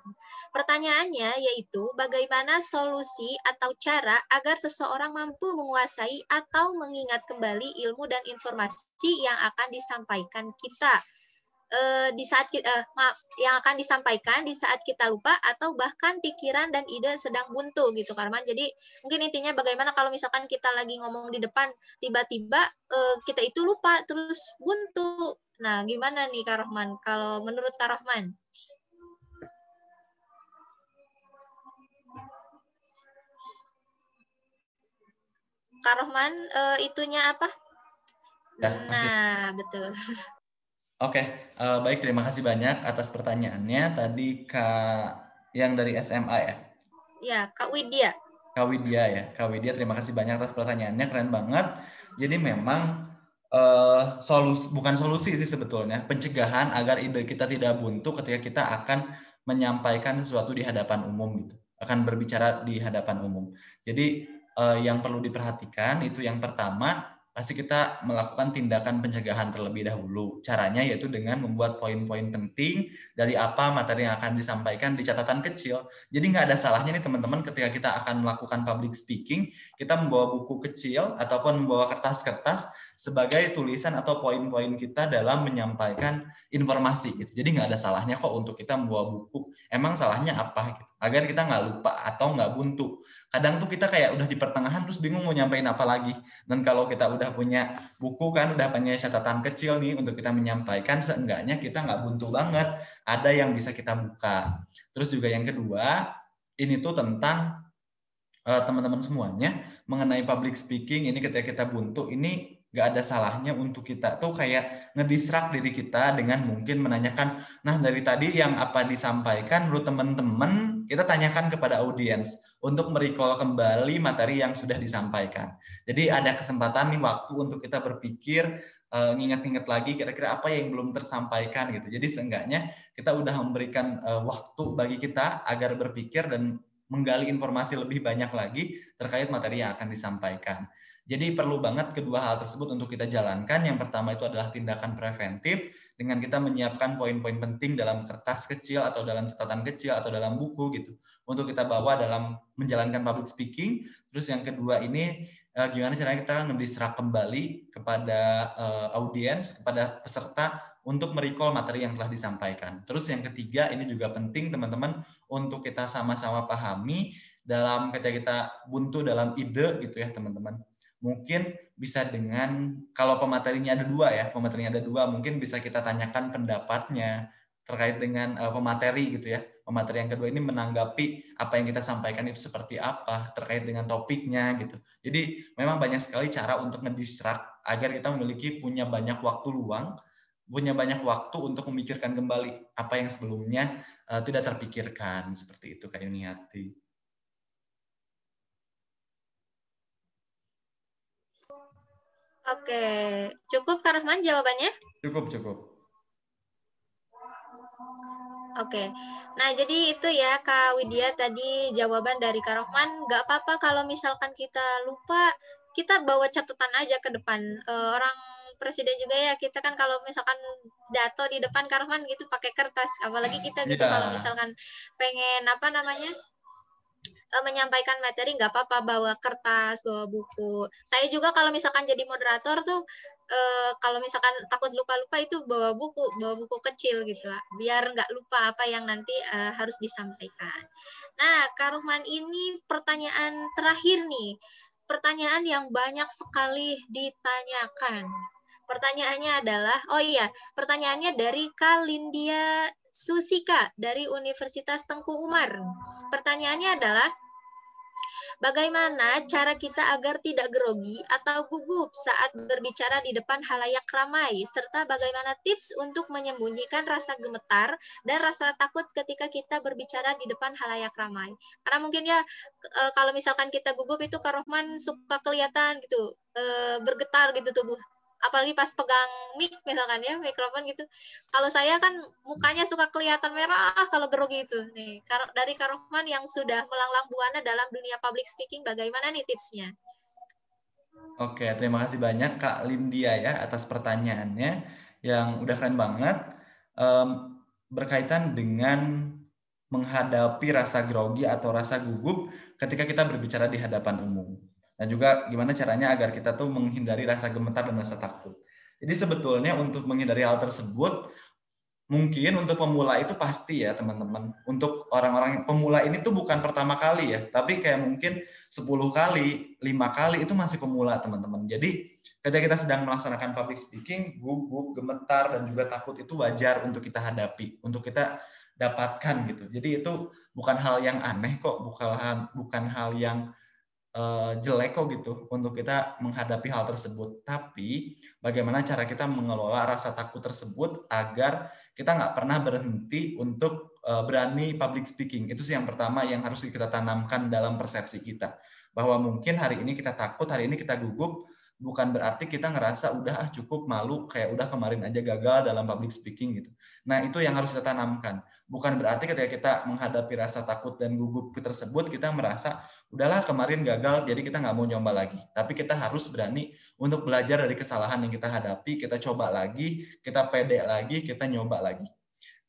B: Pertanyaannya yaitu bagaimana solusi atau cara agar seseorang mampu menguasai atau mengingat kembali ilmu dan informasi yang akan disampaikan kita uh, di saat kita, uh, maaf, yang akan disampaikan di saat kita lupa atau bahkan pikiran dan ide sedang buntu gitu Karman. Jadi mungkin intinya bagaimana kalau misalkan kita lagi ngomong di depan tiba-tiba uh, kita itu lupa terus buntu. Nah, gimana nih Kak? Kalau menurut Kak Rohman, uh, itunya apa? Ya, nah, betul.
A: Oke, uh, baik terima kasih banyak atas pertanyaannya. Tadi Kak yang dari SMA ya?
B: Ya, Kak Widya.
A: Kak Widya ya, Kak Widya terima kasih banyak atas pertanyaannya, keren banget. Jadi memang uh, solusi bukan solusi sih sebetulnya, pencegahan agar ide kita tidak buntu ketika kita akan menyampaikan sesuatu di hadapan umum gitu, akan berbicara di hadapan umum. Jadi uh, yang perlu diperhatikan itu yang pertama pasti kita melakukan tindakan pencegahan terlebih dahulu. Caranya yaitu dengan membuat poin-poin penting dari apa materi yang akan disampaikan di catatan kecil. Jadi nggak ada salahnya nih teman-teman ketika kita akan melakukan public speaking, kita membawa buku kecil ataupun membawa kertas-kertas sebagai tulisan atau poin-poin kita dalam menyampaikan informasi gitu. Jadi nggak ada salahnya kok untuk kita membawa buku. Emang salahnya apa gitu? Agar kita nggak lupa atau nggak buntu. Kadang tuh kita kayak udah di pertengahan terus bingung mau nyampein apa lagi. Dan kalau kita udah punya buku kan, udah punya catatan kecil nih untuk kita menyampaikan, seenggaknya kita nggak buntu banget. Ada yang bisa kita buka. Terus juga yang kedua, ini tuh tentang eh, teman-teman semuanya mengenai public speaking ini ketika kita buntu ini nggak ada salahnya untuk kita tuh kayak ngedisrak diri kita dengan mungkin menanyakan, nah dari tadi yang apa disampaikan menurut teman-teman, kita tanyakan kepada audiens untuk merecall kembali materi yang sudah disampaikan. Jadi ada kesempatan nih waktu untuk kita berpikir, uh, nginget-nginget lagi kira-kira apa yang belum tersampaikan gitu. Jadi seenggaknya kita udah memberikan uh, waktu bagi kita agar berpikir dan menggali informasi lebih banyak lagi terkait materi yang akan disampaikan. Jadi perlu banget kedua hal tersebut untuk kita jalankan. Yang pertama itu adalah tindakan preventif dengan kita menyiapkan poin-poin penting dalam kertas kecil atau dalam catatan kecil atau dalam buku gitu untuk kita bawa dalam menjalankan public speaking. Terus yang kedua ini eh, gimana caranya kita ngedisrak kembali kepada uh, audiens, kepada peserta untuk merecall materi yang telah disampaikan. Terus yang ketiga ini juga penting teman-teman untuk kita sama-sama pahami dalam ketika kita buntu dalam ide gitu ya teman-teman mungkin bisa dengan kalau pematerinya ada dua ya pematerinya ada dua mungkin bisa kita tanyakan pendapatnya terkait dengan uh, pemateri gitu ya. Pemateri yang kedua ini menanggapi apa yang kita sampaikan itu seperti apa terkait dengan topiknya gitu. Jadi memang banyak sekali cara untuk ngedistrak agar kita memiliki punya banyak waktu luang punya banyak waktu untuk memikirkan kembali apa yang sebelumnya uh, tidak terpikirkan. Seperti itu kayak Yuniati.
B: Oke, cukup Kak Rahman jawabannya?
A: Cukup, cukup.
B: Oke, nah jadi itu ya Kak Widya tadi jawaban dari Kak Rahman. Gak apa-apa kalau misalkan kita lupa, kita bawa catatan aja ke depan. E, orang presiden juga ya, kita kan kalau misalkan dato di depan Kak Rahman gitu pakai kertas. Apalagi kita gitu yeah. kalau misalkan pengen apa namanya menyampaikan materi nggak apa-apa bawa kertas bawa buku. Saya juga kalau misalkan jadi moderator tuh uh, kalau misalkan takut lupa-lupa itu bawa buku bawa buku kecil gitu lah biar nggak lupa apa yang nanti uh, harus disampaikan. Nah Karuhman ini pertanyaan terakhir nih. Pertanyaan yang banyak sekali ditanyakan. Pertanyaannya adalah, oh iya, pertanyaannya dari Kalindia Susika dari Universitas Tengku Umar. Pertanyaannya adalah, Bagaimana cara kita agar tidak grogi atau gugup saat berbicara di depan halayak ramai, serta bagaimana tips untuk menyembunyikan rasa gemetar dan rasa takut ketika kita berbicara di depan halayak ramai. Karena mungkin ya e, kalau misalkan kita gugup itu Karohman suka kelihatan gitu, e, bergetar gitu tubuh apalagi pas pegang mic misalkan ya mikrofon gitu. Kalau saya kan mukanya suka kelihatan merah kalau grogi itu. Nih dari Karohman yang sudah melanglang buana dalam dunia public speaking bagaimana nih tipsnya?
A: Oke, terima kasih banyak Kak Lindia ya atas pertanyaannya yang udah keren banget. Um, berkaitan dengan menghadapi rasa grogi atau rasa gugup ketika kita berbicara di hadapan umum dan juga gimana caranya agar kita tuh menghindari rasa gemetar dan rasa takut. Jadi sebetulnya untuk menghindari hal tersebut mungkin untuk pemula itu pasti ya teman-teman. Untuk orang-orang pemula ini tuh bukan pertama kali ya, tapi kayak mungkin 10 kali, lima kali itu masih pemula teman-teman. Jadi ketika kita sedang melaksanakan public speaking, gugup, gemetar dan juga takut itu wajar untuk kita hadapi, untuk kita dapatkan gitu. Jadi itu bukan hal yang aneh kok, bukan bukan hal yang uh, jelek kok gitu untuk kita menghadapi hal tersebut. Tapi bagaimana cara kita mengelola rasa takut tersebut agar kita nggak pernah berhenti untuk uh, berani public speaking. Itu sih yang pertama yang harus kita tanamkan dalam persepsi kita. Bahwa mungkin hari ini kita takut, hari ini kita gugup, bukan berarti kita ngerasa udah ah cukup malu kayak udah kemarin aja gagal dalam public speaking gitu. Nah, itu yang harus kita tanamkan. Bukan berarti ketika kita menghadapi rasa takut dan gugup tersebut kita merasa udahlah kemarin gagal jadi kita nggak mau nyoba lagi. Tapi kita harus berani untuk belajar dari kesalahan yang kita hadapi kita coba lagi kita pede lagi kita nyoba lagi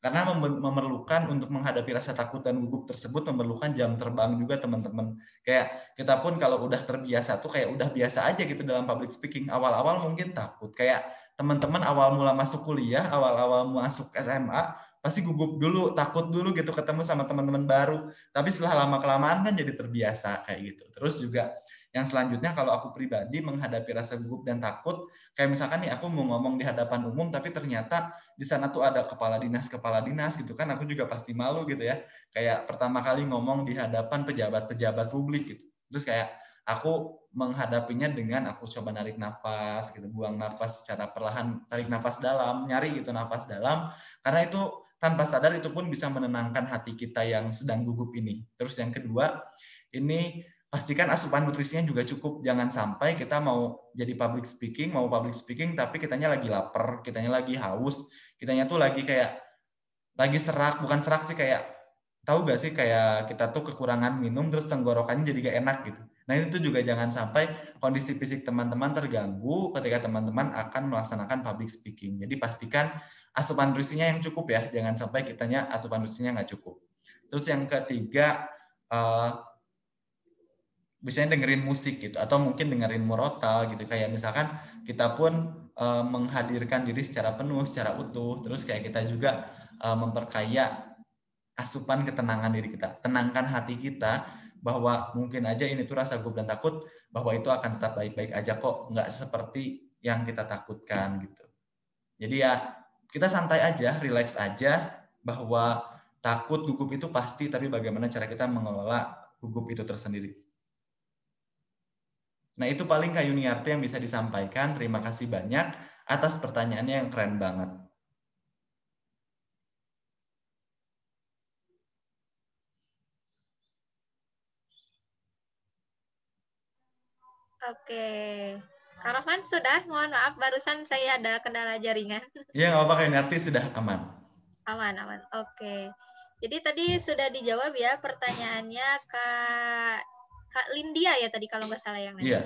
A: karena memerlukan untuk menghadapi rasa takut dan gugup tersebut memerlukan jam terbang juga teman-teman kayak kita pun kalau udah terbiasa tuh kayak udah biasa aja gitu dalam public speaking awal-awal mungkin takut kayak teman-teman awal mula masuk kuliah awal-awal masuk SMA pasti gugup dulu, takut dulu gitu ketemu sama teman-teman baru. Tapi setelah lama kelamaan kan jadi terbiasa kayak gitu. Terus juga yang selanjutnya kalau aku pribadi menghadapi rasa gugup dan takut, kayak misalkan nih aku mau ngomong di hadapan umum tapi ternyata di sana tuh ada kepala dinas kepala dinas gitu kan aku juga pasti malu gitu ya. Kayak pertama kali ngomong di hadapan pejabat-pejabat publik gitu. Terus kayak Aku menghadapinya dengan aku coba narik nafas gitu, buang nafas secara perlahan, tarik nafas dalam, nyari gitu nafas dalam karena itu tanpa sadar itu pun bisa menenangkan hati kita yang sedang gugup ini. Terus yang kedua, ini pastikan asupan nutrisinya juga cukup. Jangan sampai kita mau jadi public speaking, mau public speaking tapi kitanya lagi lapar, kitanya lagi haus, kitanya tuh lagi kayak lagi serak, bukan serak sih kayak tahu gak sih kayak kita tuh kekurangan minum terus tenggorokannya jadi gak enak gitu. Nah itu juga jangan sampai kondisi fisik teman-teman terganggu ketika teman-teman akan melaksanakan public speaking. Jadi pastikan asupan nutrisinya yang cukup ya, jangan sampai kitanya asupan nutrisinya nggak cukup. Terus yang ketiga, uh, biasanya dengerin musik gitu, atau mungkin dengerin murotal gitu. Kayak misalkan kita pun uh, menghadirkan diri secara penuh, secara utuh. Terus kayak kita juga uh, memperkaya asupan ketenangan diri kita. Tenangkan hati kita bahwa mungkin aja ini tuh rasa gugup dan takut bahwa itu akan tetap baik-baik aja kok nggak seperti yang kita takutkan gitu jadi ya kita santai aja relax aja bahwa takut gugup itu pasti tapi bagaimana cara kita mengelola gugup itu tersendiri nah itu paling Kak Yuniarti yang bisa disampaikan terima kasih banyak atas pertanyaannya yang keren banget
B: Oke. Kak sudah, mohon maaf barusan saya ada kendala jaringan.
A: Iya, nggak apa-apa, Narti sudah aman.
B: Aman, aman. Oke. Jadi tadi sudah dijawab ya pertanyaannya Kak Lindia ya tadi kalau nggak salah yang
A: Iya.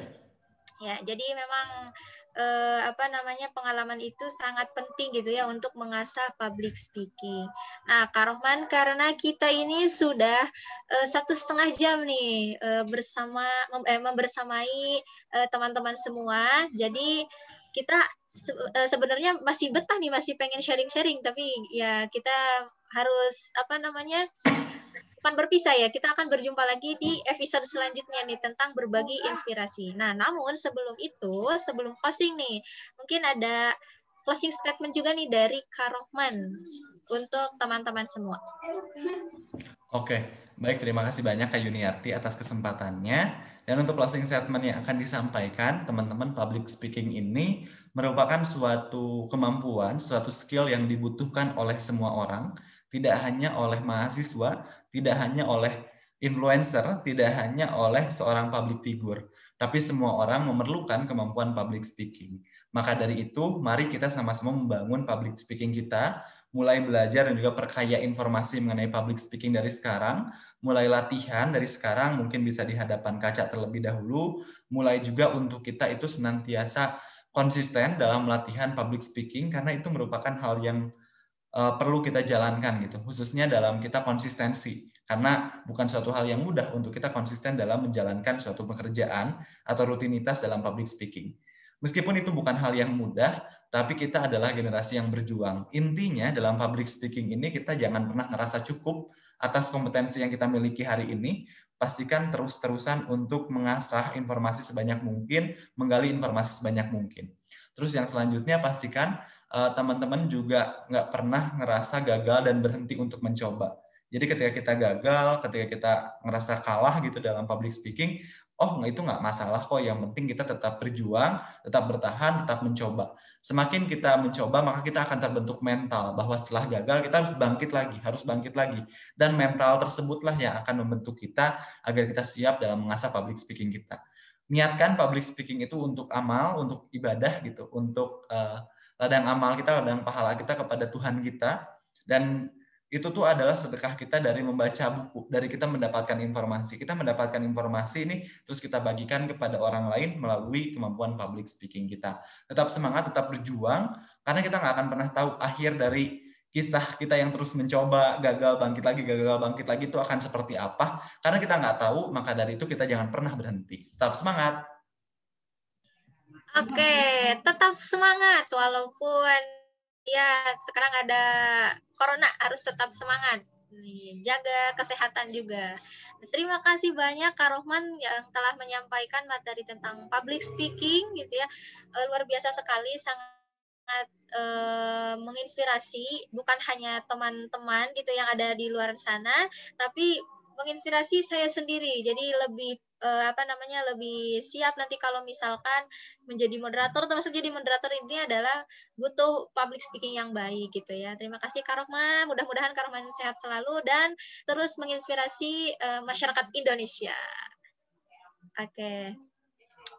B: Ya, jadi memang eh, apa namanya pengalaman itu sangat penting gitu ya untuk mengasah public speaking. Nah, Kak Rohman, karena kita ini sudah eh, satu setengah jam nih eh, bersama mem, eh, membersamai eh, teman-teman semua, jadi kita se eh, sebenarnya masih betah nih, masih pengen sharing-sharing, tapi ya kita harus apa namanya bukan berpisah ya, kita akan berjumpa lagi di episode selanjutnya nih tentang berbagi inspirasi. Nah, namun sebelum itu, sebelum closing nih, mungkin ada closing statement juga nih dari Kak Rohman untuk teman-teman semua.
A: Oke, baik terima kasih banyak Kak Yuniarti atas kesempatannya. Dan untuk closing statement yang akan disampaikan, teman-teman public speaking ini merupakan suatu kemampuan, suatu skill yang dibutuhkan oleh semua orang, tidak hanya oleh mahasiswa, tidak hanya oleh influencer, tidak hanya oleh seorang public figure, tapi semua orang memerlukan kemampuan public speaking. Maka dari itu, mari kita sama-sama membangun public speaking kita, mulai belajar dan juga perkaya informasi mengenai public speaking dari sekarang, mulai latihan dari sekarang, mungkin bisa di hadapan kaca terlebih dahulu, mulai juga untuk kita itu senantiasa konsisten dalam latihan public speaking, karena itu merupakan hal yang uh, perlu kita jalankan gitu, khususnya dalam kita konsistensi. Karena bukan suatu hal yang mudah untuk kita konsisten dalam menjalankan suatu pekerjaan atau rutinitas dalam public speaking. Meskipun itu bukan hal yang mudah, tapi kita adalah generasi yang berjuang. Intinya dalam public speaking ini kita jangan pernah ngerasa cukup atas kompetensi yang kita miliki hari ini. Pastikan terus-terusan untuk mengasah informasi sebanyak mungkin, menggali informasi sebanyak mungkin. Terus yang selanjutnya pastikan teman-teman juga nggak pernah ngerasa gagal dan berhenti untuk mencoba. Jadi ketika kita gagal, ketika kita ngerasa kalah gitu dalam public speaking, oh itu nggak masalah kok. Yang penting kita tetap berjuang, tetap bertahan, tetap mencoba. Semakin kita mencoba, maka kita akan terbentuk mental bahwa setelah gagal kita harus bangkit lagi, harus bangkit lagi. Dan mental tersebutlah yang akan membentuk kita agar kita siap dalam mengasah public speaking kita. Niatkan public speaking itu untuk amal, untuk ibadah gitu, untuk uh, ladang amal kita, ladang pahala kita kepada Tuhan kita. Dan itu tuh adalah sedekah kita dari membaca buku, dari kita mendapatkan informasi. Kita mendapatkan informasi ini terus kita bagikan kepada orang lain melalui kemampuan public speaking kita. Tetap semangat, tetap berjuang, karena kita nggak akan pernah tahu akhir dari kisah kita yang terus mencoba gagal bangkit lagi gagal bangkit lagi itu akan seperti apa karena kita nggak tahu maka dari itu kita jangan pernah berhenti tetap semangat
B: Oke, tetap semangat walaupun ya sekarang ada corona harus tetap semangat. Nih, jaga kesehatan juga. Terima kasih banyak Kak Rohman yang telah menyampaikan materi tentang public speaking gitu ya. Eh, luar biasa sekali sangat uh, menginspirasi bukan hanya teman-teman gitu yang ada di luar sana, tapi menginspirasi saya sendiri. Jadi lebih uh, apa namanya lebih siap nanti kalau misalkan menjadi moderator termasuk jadi moderator ini adalah butuh public speaking yang baik gitu ya. Terima kasih Kak Rohman, mudah-mudahan Kak Rohman sehat selalu dan terus menginspirasi uh, masyarakat Indonesia. Oke. Okay.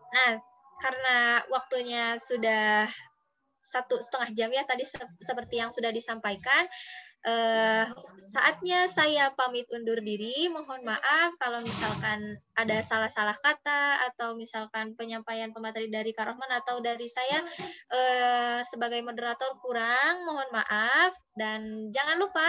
B: Nah, karena waktunya sudah satu setengah jam ya tadi seperti yang sudah disampaikan uh, saatnya saya pamit undur diri. Mohon maaf kalau misalkan ada salah-salah kata atau misalkan penyampaian pemateri dari Kak Rohman atau dari saya uh, sebagai moderator kurang. Mohon maaf dan jangan lupa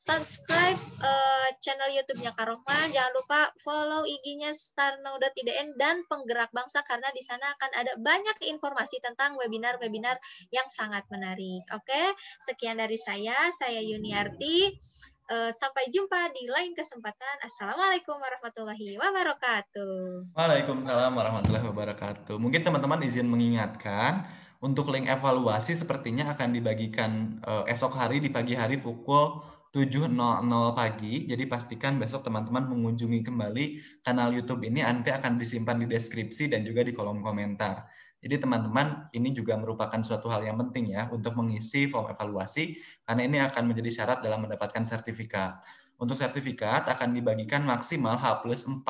B: subscribe uh, channel YouTube-nya Kak Rohman. Jangan lupa follow IG-nya starnow.idn dan penggerak bangsa karena di sana akan ada banyak informasi tentang webinar-webinar yang sangat menarik. Oke, sekian dari saya. Saya Yuni Yuniarti. Uh, sampai jumpa di lain kesempatan. Assalamualaikum warahmatullahi wabarakatuh.
A: Waalaikumsalam warahmatullahi wabarakatuh. Mungkin teman-teman izin mengingatkan untuk link evaluasi sepertinya akan dibagikan uh, esok hari di pagi hari pukul 7.00 pagi. Jadi pastikan besok teman-teman mengunjungi kembali kanal YouTube ini nanti akan disimpan di deskripsi dan juga di kolom komentar. Jadi teman-teman ini juga merupakan suatu hal yang penting ya untuk mengisi form evaluasi karena ini akan menjadi syarat dalam mendapatkan sertifikat. Untuk sertifikat akan dibagikan maksimal H plus 4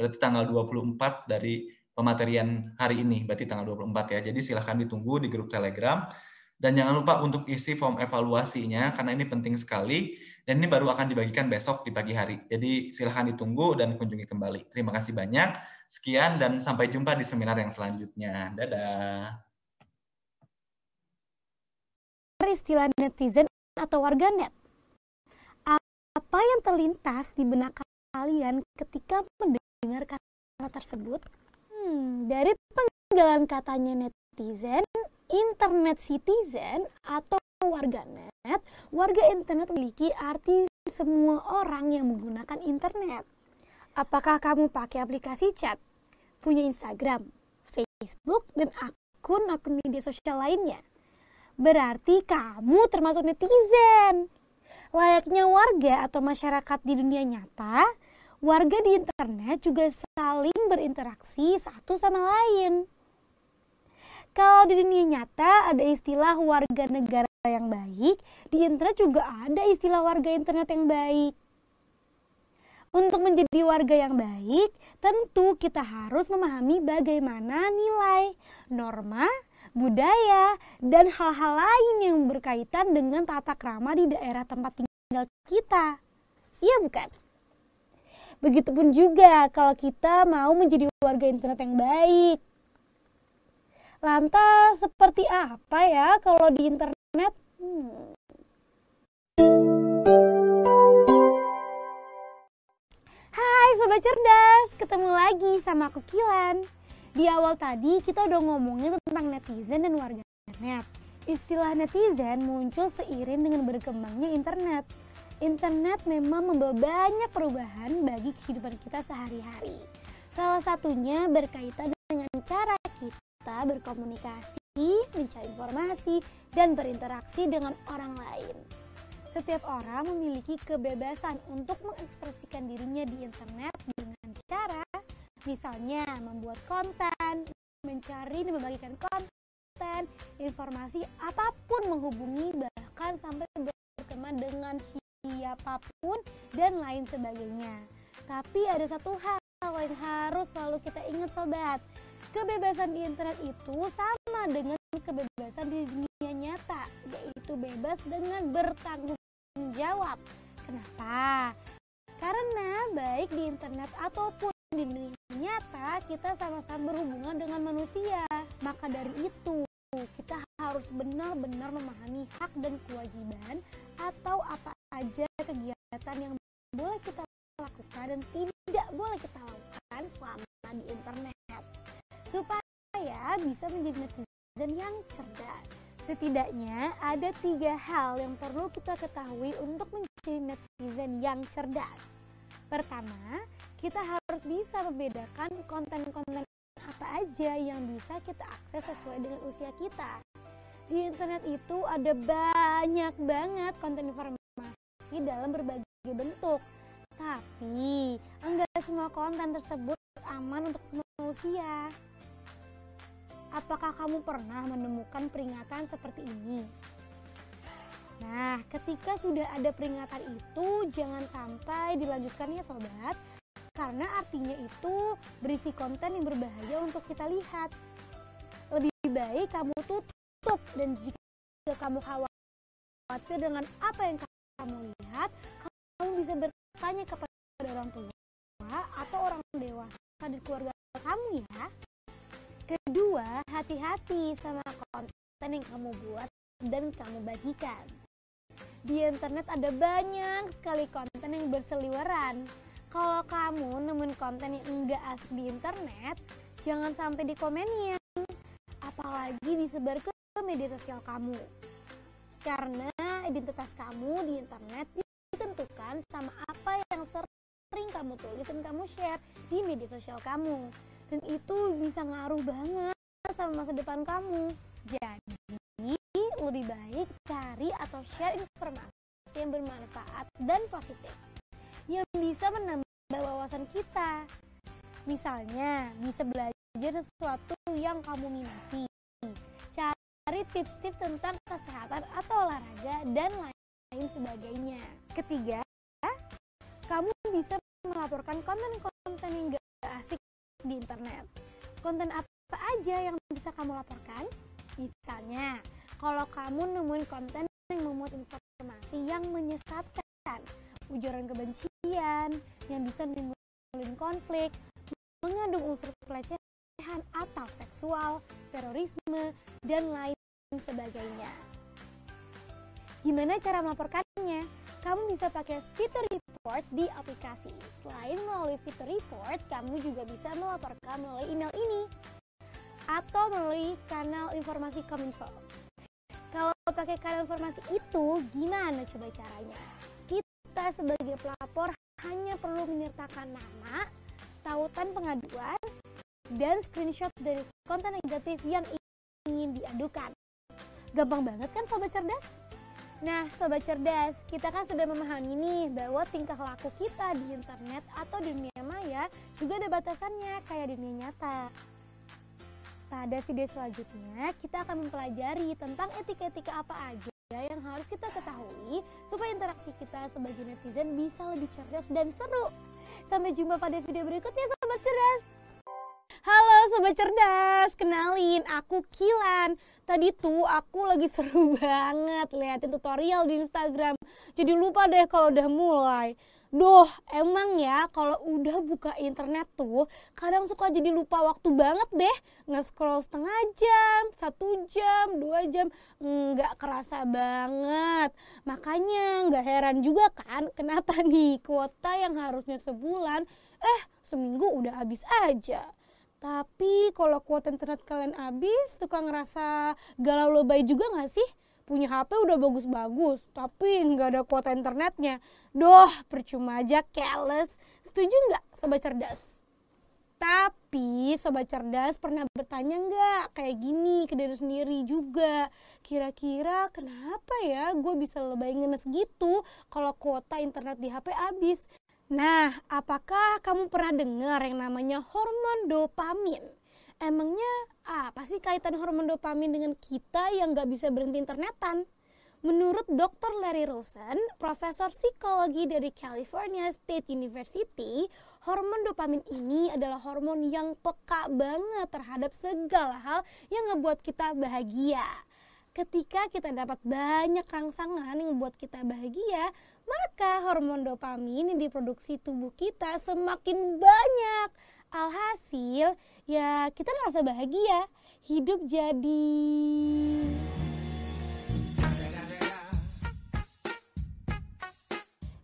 A: berarti tanggal 24 dari pematerian hari ini berarti tanggal 24 ya. Jadi silahkan ditunggu di grup Telegram dan jangan lupa untuk isi form evaluasinya karena ini penting sekali dan ini baru akan dibagikan besok di pagi hari. Jadi silahkan ditunggu dan kunjungi kembali. Terima kasih banyak. Sekian dan sampai jumpa di seminar yang selanjutnya. Dadah.
C: Istilah netizen atau warganet. Apa yang terlintas di benak kalian ketika mendengar kata tersebut? Hmm, dari penggalan katanya netizen, internet citizen atau warganet, warga internet memiliki arti semua orang yang menggunakan internet. Apakah kamu pakai aplikasi chat, punya Instagram, Facebook, dan akun-akun media sosial lainnya? Berarti kamu termasuk netizen. Layaknya warga atau masyarakat di dunia nyata, warga di internet juga saling berinteraksi satu sama lain. Kalau di dunia nyata ada istilah warga negara yang baik, di internet juga ada istilah warga internet yang baik. Untuk menjadi warga yang baik, tentu kita harus memahami bagaimana nilai, norma, budaya, dan hal-hal lain yang berkaitan dengan tata krama di daerah tempat tinggal kita. Iya bukan? Begitupun juga kalau kita mau menjadi warga internet yang baik. Lantas seperti apa ya kalau di internet? Hmm. Sobat Cerdas, ketemu lagi sama aku Kilan. Di awal tadi kita udah ngomongin tentang netizen dan warga internet. Istilah netizen muncul seiring dengan berkembangnya internet. Internet memang membawa banyak perubahan bagi kehidupan kita sehari-hari. Salah satunya berkaitan dengan cara kita berkomunikasi, mencari informasi, dan berinteraksi dengan orang lain. Setiap orang memiliki kebebasan untuk mengekspresikan dirinya di internet dengan cara misalnya membuat konten, mencari dan membagikan konten, informasi apa pun menghubungi bahkan sampai berteman dengan siapa pun dan lain sebagainya. Tapi ada satu hal yang harus selalu kita ingat sobat. Kebebasan di internet itu sama dengan kebebasan di dunia nyata, yaitu bebas dengan bertanggung menjawab. Kenapa? Karena baik di internet ataupun di dunia nyata kita sama-sama berhubungan dengan manusia. Maka dari itu kita harus benar-benar memahami hak dan kewajiban atau apa aja kegiatan yang boleh kita lakukan dan tidak boleh kita lakukan selama di internet supaya bisa menjadi netizen yang cerdas. Setidaknya ada tiga hal yang perlu kita ketahui untuk menjadi netizen yang cerdas. Pertama, kita harus bisa membedakan konten-konten apa aja yang bisa kita akses sesuai dengan usia kita. Di internet itu ada banyak banget konten informasi dalam berbagai bentuk. Tapi, enggak semua konten tersebut aman untuk semua manusia. Apakah kamu pernah menemukan peringatan seperti ini? Nah, ketika sudah ada peringatan itu, jangan sampai dilanjutkan ya sobat, karena artinya itu berisi konten yang berbahaya untuk kita lihat. Lebih baik kamu tutup dan jika kamu khawatir dengan apa yang kamu lihat, kamu bisa bertanya kepada orang tua atau orang dewasa di keluarga kamu ya. Kedua, hati-hati sama konten yang kamu buat dan kamu bagikan. Di internet ada banyak sekali konten yang berseliweran. Kalau kamu nemuin konten yang enggak asik di internet, jangan sampai dikomenin. Apalagi disebar ke media sosial kamu. Karena identitas kamu di internet ditentukan sama apa yang sering kamu tulis dan kamu share di media sosial kamu. Dan itu bisa ngaruh banget sama masa depan kamu. Jadi, lebih baik cari atau share informasi yang bermanfaat dan positif yang bisa menambah wawasan kita. Misalnya, bisa belajar sesuatu yang kamu minati. Cari tips-tips tentang kesehatan atau olahraga dan lain sebagainya. Ketiga, kamu bisa melaporkan konten-konten yang gak asik di internet. Konten apa aja yang bisa kamu laporkan? Misalnya, kalau kamu nemuin konten yang memuat informasi yang menyesatkan, ujaran kebencian yang bisa menimbulkan konflik, mengandung unsur pelecehan atau seksual, terorisme, dan lain sebagainya. Gimana cara melaporkannya? Kamu bisa pakai fitur report di aplikasi. Selain melalui fitur report, kamu juga bisa melaporkan melalui email ini atau melalui kanal informasi Kominfo. Kalau pakai kanal informasi itu, gimana coba caranya? Kita sebagai pelapor hanya perlu menyertakan nama, tautan pengaduan, dan screenshot dari konten negatif yang ingin diadukan. Gampang banget kan sobat cerdas? Nah, sobat cerdas, kita kan sudah memahami nih bahwa tingkah laku kita di internet atau di dunia maya juga ada batasannya kayak di dunia nyata. Pada video selanjutnya, kita akan mempelajari tentang etika-etika apa aja yang harus kita ketahui supaya interaksi kita sebagai netizen bisa lebih cerdas dan seru. Sampai jumpa pada video berikutnya, Sobat Cerdas! Halo Sobat Cerdas, kenalin aku Kilan. Tadi tuh aku lagi seru banget liatin tutorial di Instagram. Jadi lupa deh kalau udah mulai. Duh, emang ya kalau udah buka internet tuh kadang suka jadi lupa waktu banget deh. Nge-scroll setengah jam, satu jam, dua jam, nggak kerasa banget. Makanya nggak heran juga kan kenapa nih kuota yang harusnya sebulan, eh seminggu udah habis aja. Tapi kalau kuota internet kalian habis, suka ngerasa galau lebay juga gak sih? punya HP udah bagus-bagus, tapi nggak ada kuota internetnya. Doh, percuma aja, careless. Setuju nggak, sobat cerdas? Tapi sobat cerdas pernah bertanya nggak kayak gini ke diri sendiri juga. Kira-kira kenapa ya gue bisa lebay ngenes gitu kalau kuota internet di HP habis? Nah, apakah kamu pernah dengar yang namanya hormon dopamin? Emangnya apa sih kaitan hormon dopamin dengan kita yang gak bisa berhenti internetan? Menurut Dr. Larry Rosen, profesor psikologi dari California State University, hormon dopamin ini adalah hormon yang peka banget terhadap segala hal yang ngebuat kita bahagia. Ketika kita dapat banyak rangsangan yang membuat kita bahagia, maka hormon dopamin yang diproduksi tubuh kita semakin banyak Alhasil, ya kita ngerasa bahagia. Hidup jadi...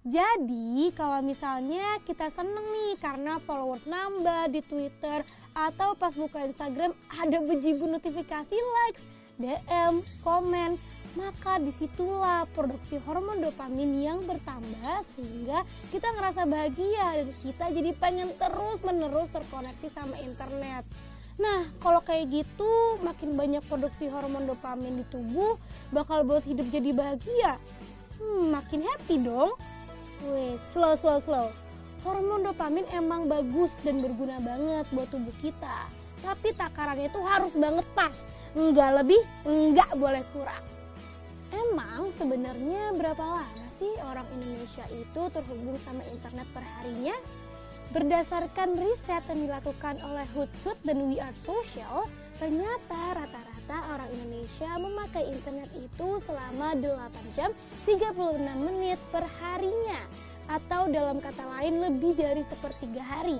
C: Jadi kalau misalnya kita seneng nih karena followers nambah di Twitter atau pas buka Instagram ada bejibu notifikasi likes, DM, komen, maka di situlah produksi hormon dopamin yang bertambah sehingga kita ngerasa bahagia dan kita jadi pengen terus menerus terkoneksi sama internet. Nah, kalau kayak gitu, makin banyak produksi hormon dopamin di tubuh bakal buat hidup jadi bahagia. Hmm, makin happy dong. Wait, slow, slow, slow. hormon dopamin emang bagus dan berguna banget buat tubuh kita. Tapi takarannya itu harus banget pas. Enggak lebih, enggak boleh kurang. Emang sebenarnya berapa lama sih orang Indonesia itu terhubung sama internet perharinya? Berdasarkan riset yang dilakukan oleh Hootsuite dan We Are Social, ternyata rata-rata orang Indonesia memakai internet itu selama 8 jam 36 menit per harinya atau dalam kata lain lebih dari sepertiga hari.